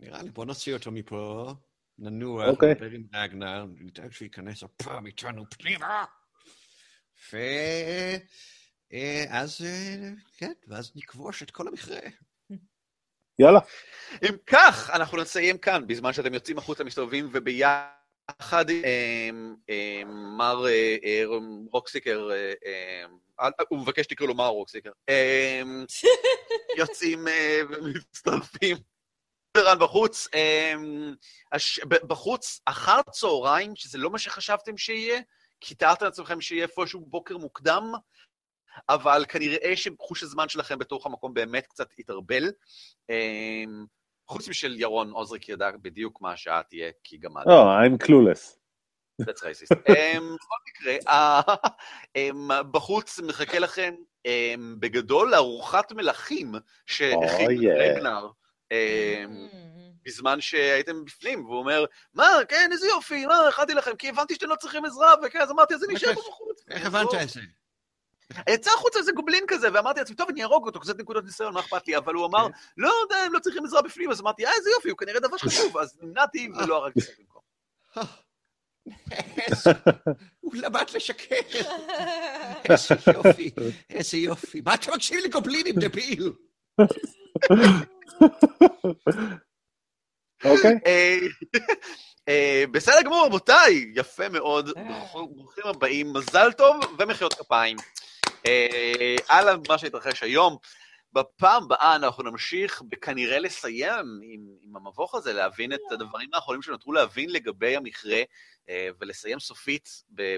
נראה לי, בוא נוציא אותו מפה, ננוח, אוקיי. נדבר עם רגנר, נדאג שהוא ייכנס הפעם איתנו פנימה. ואז, כן, ואז נכבוש את כל המכרה. יאללה. אם כך, אנחנו נסיים כאן, בזמן שאתם יוצאים החוצה, מסתובבים, וביחד עם אה, מר אה, אה, רוקסיקר, אה, אה, הוא מבקש שתקראו לו מר רוקסיקר, אה, יוצאים אה, ומצטרפים. רן בחוץ, אה, בחוץ, אחר צהריים, שזה לא מה שחשבתם שיהיה, כי תיארתם לעצמכם שיהיה איפשהו בוקר מוקדם, אבל כנראה שחוש הזמן שלכם בתוך המקום באמת קצת התערבל. אמ, חוץ משל ירון, עוזריק ידע בדיוק מה השעה תהיה, כי גם לא, I'm clueless. that's racist. אמ, בכל מקרה, ה- אמ, בחוץ מחכה לכם בגדול ארוחת מלכים שהכין Oh. רגנר. אמ, בזמן שהייתם בפנים, והוא אומר, מה, כן, איזה יופי, מה, הכנתי לכם, כי הבנתי שאתם לא צריכים עזרה, וכן, אז אמרתי, אז אני אשאר פה בחוץ. איך הבנת את זה? יצא החוצה איזה גובלין כזה, ואמרתי לעצמי, טוב, אני אהרוג אותו, קצת נקודות ניסיון, מה אכפת לי? אבל הוא אמר, כן. לא יודע, הם לא צריכים עזרה בפנים, אז אמרתי, אה, איזה יופי, הוא כנראה דבר חשוב, אז נמנעתי ולא הרגתי אותו במקום. [laughs] הוא למד לשקר. איזה יופי, איזה יופי. מה אתה מקשיב לגובלינים, דביל? [laughs] [laughs] אוקיי. אה, אה, בסדר גמור, רבותיי, יפה מאוד, ברוך- ברוכים הבאים, מזל טוב ומחיאות כפיים. אה, על מה שהתרחש היום. בפעם הבאה אנחנו נמשיך כנראה לסיים עם, עם המבוך הזה, להבין את הדברים האחרונים שנותרו להבין לגבי המכרה, אה, ולסיים סופית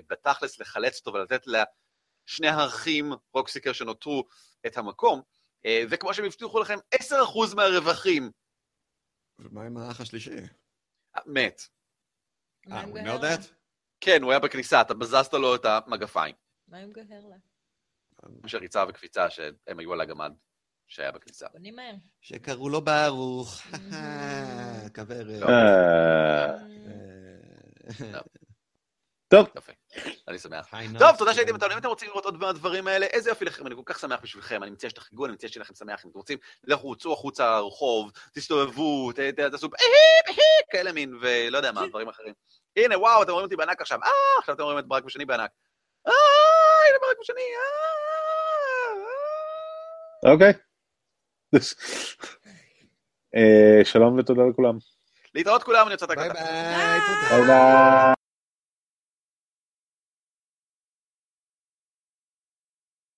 בתכלס, לחלץ אותו ולתת לשני האחים רוקסיקר שנותרו את המקום. אה, וכמו שהם הבטיחו לכם, 10% מהרווחים ומה עם האח השלישי? מת. מה אה, עם הוא know גהרלה? that? כן, הוא היה בכניסה, אתה בזזת לו את המגפיים. מה עם גהרלה? של ריצה וקפיצה שהם היו על הגמד. שהיה בכניסה. בונים מהם. שקראו לו ברוך. כוורת. לא. אה, אה, טוב, יפה, אני שמח. טוב. תודה שהייתם איתנו. אם אתם רוצים לראות עוד מהדברים האלה, איזה יופי לכם, אני כל כך שמח בשבילכם. אני מציע שתחגגו, אני מציע שיהיה לכם שמח. אם אתם רוצים, לכו, צאו החוצה לרחוב, תסתובבו, תעשו כאלה מין, ולא יודע מה, דברים אחרים. הנה, וואו, אתם רואים אותי בענק עכשיו. אה, עכשיו אתם רואים את ברק ושני בענק. אה, הנה ברק ושני, אה. אוקיי. אה, שלום ותודה לכולם. להתראות כולם, אני יוצא את הקטע. ביי ביי.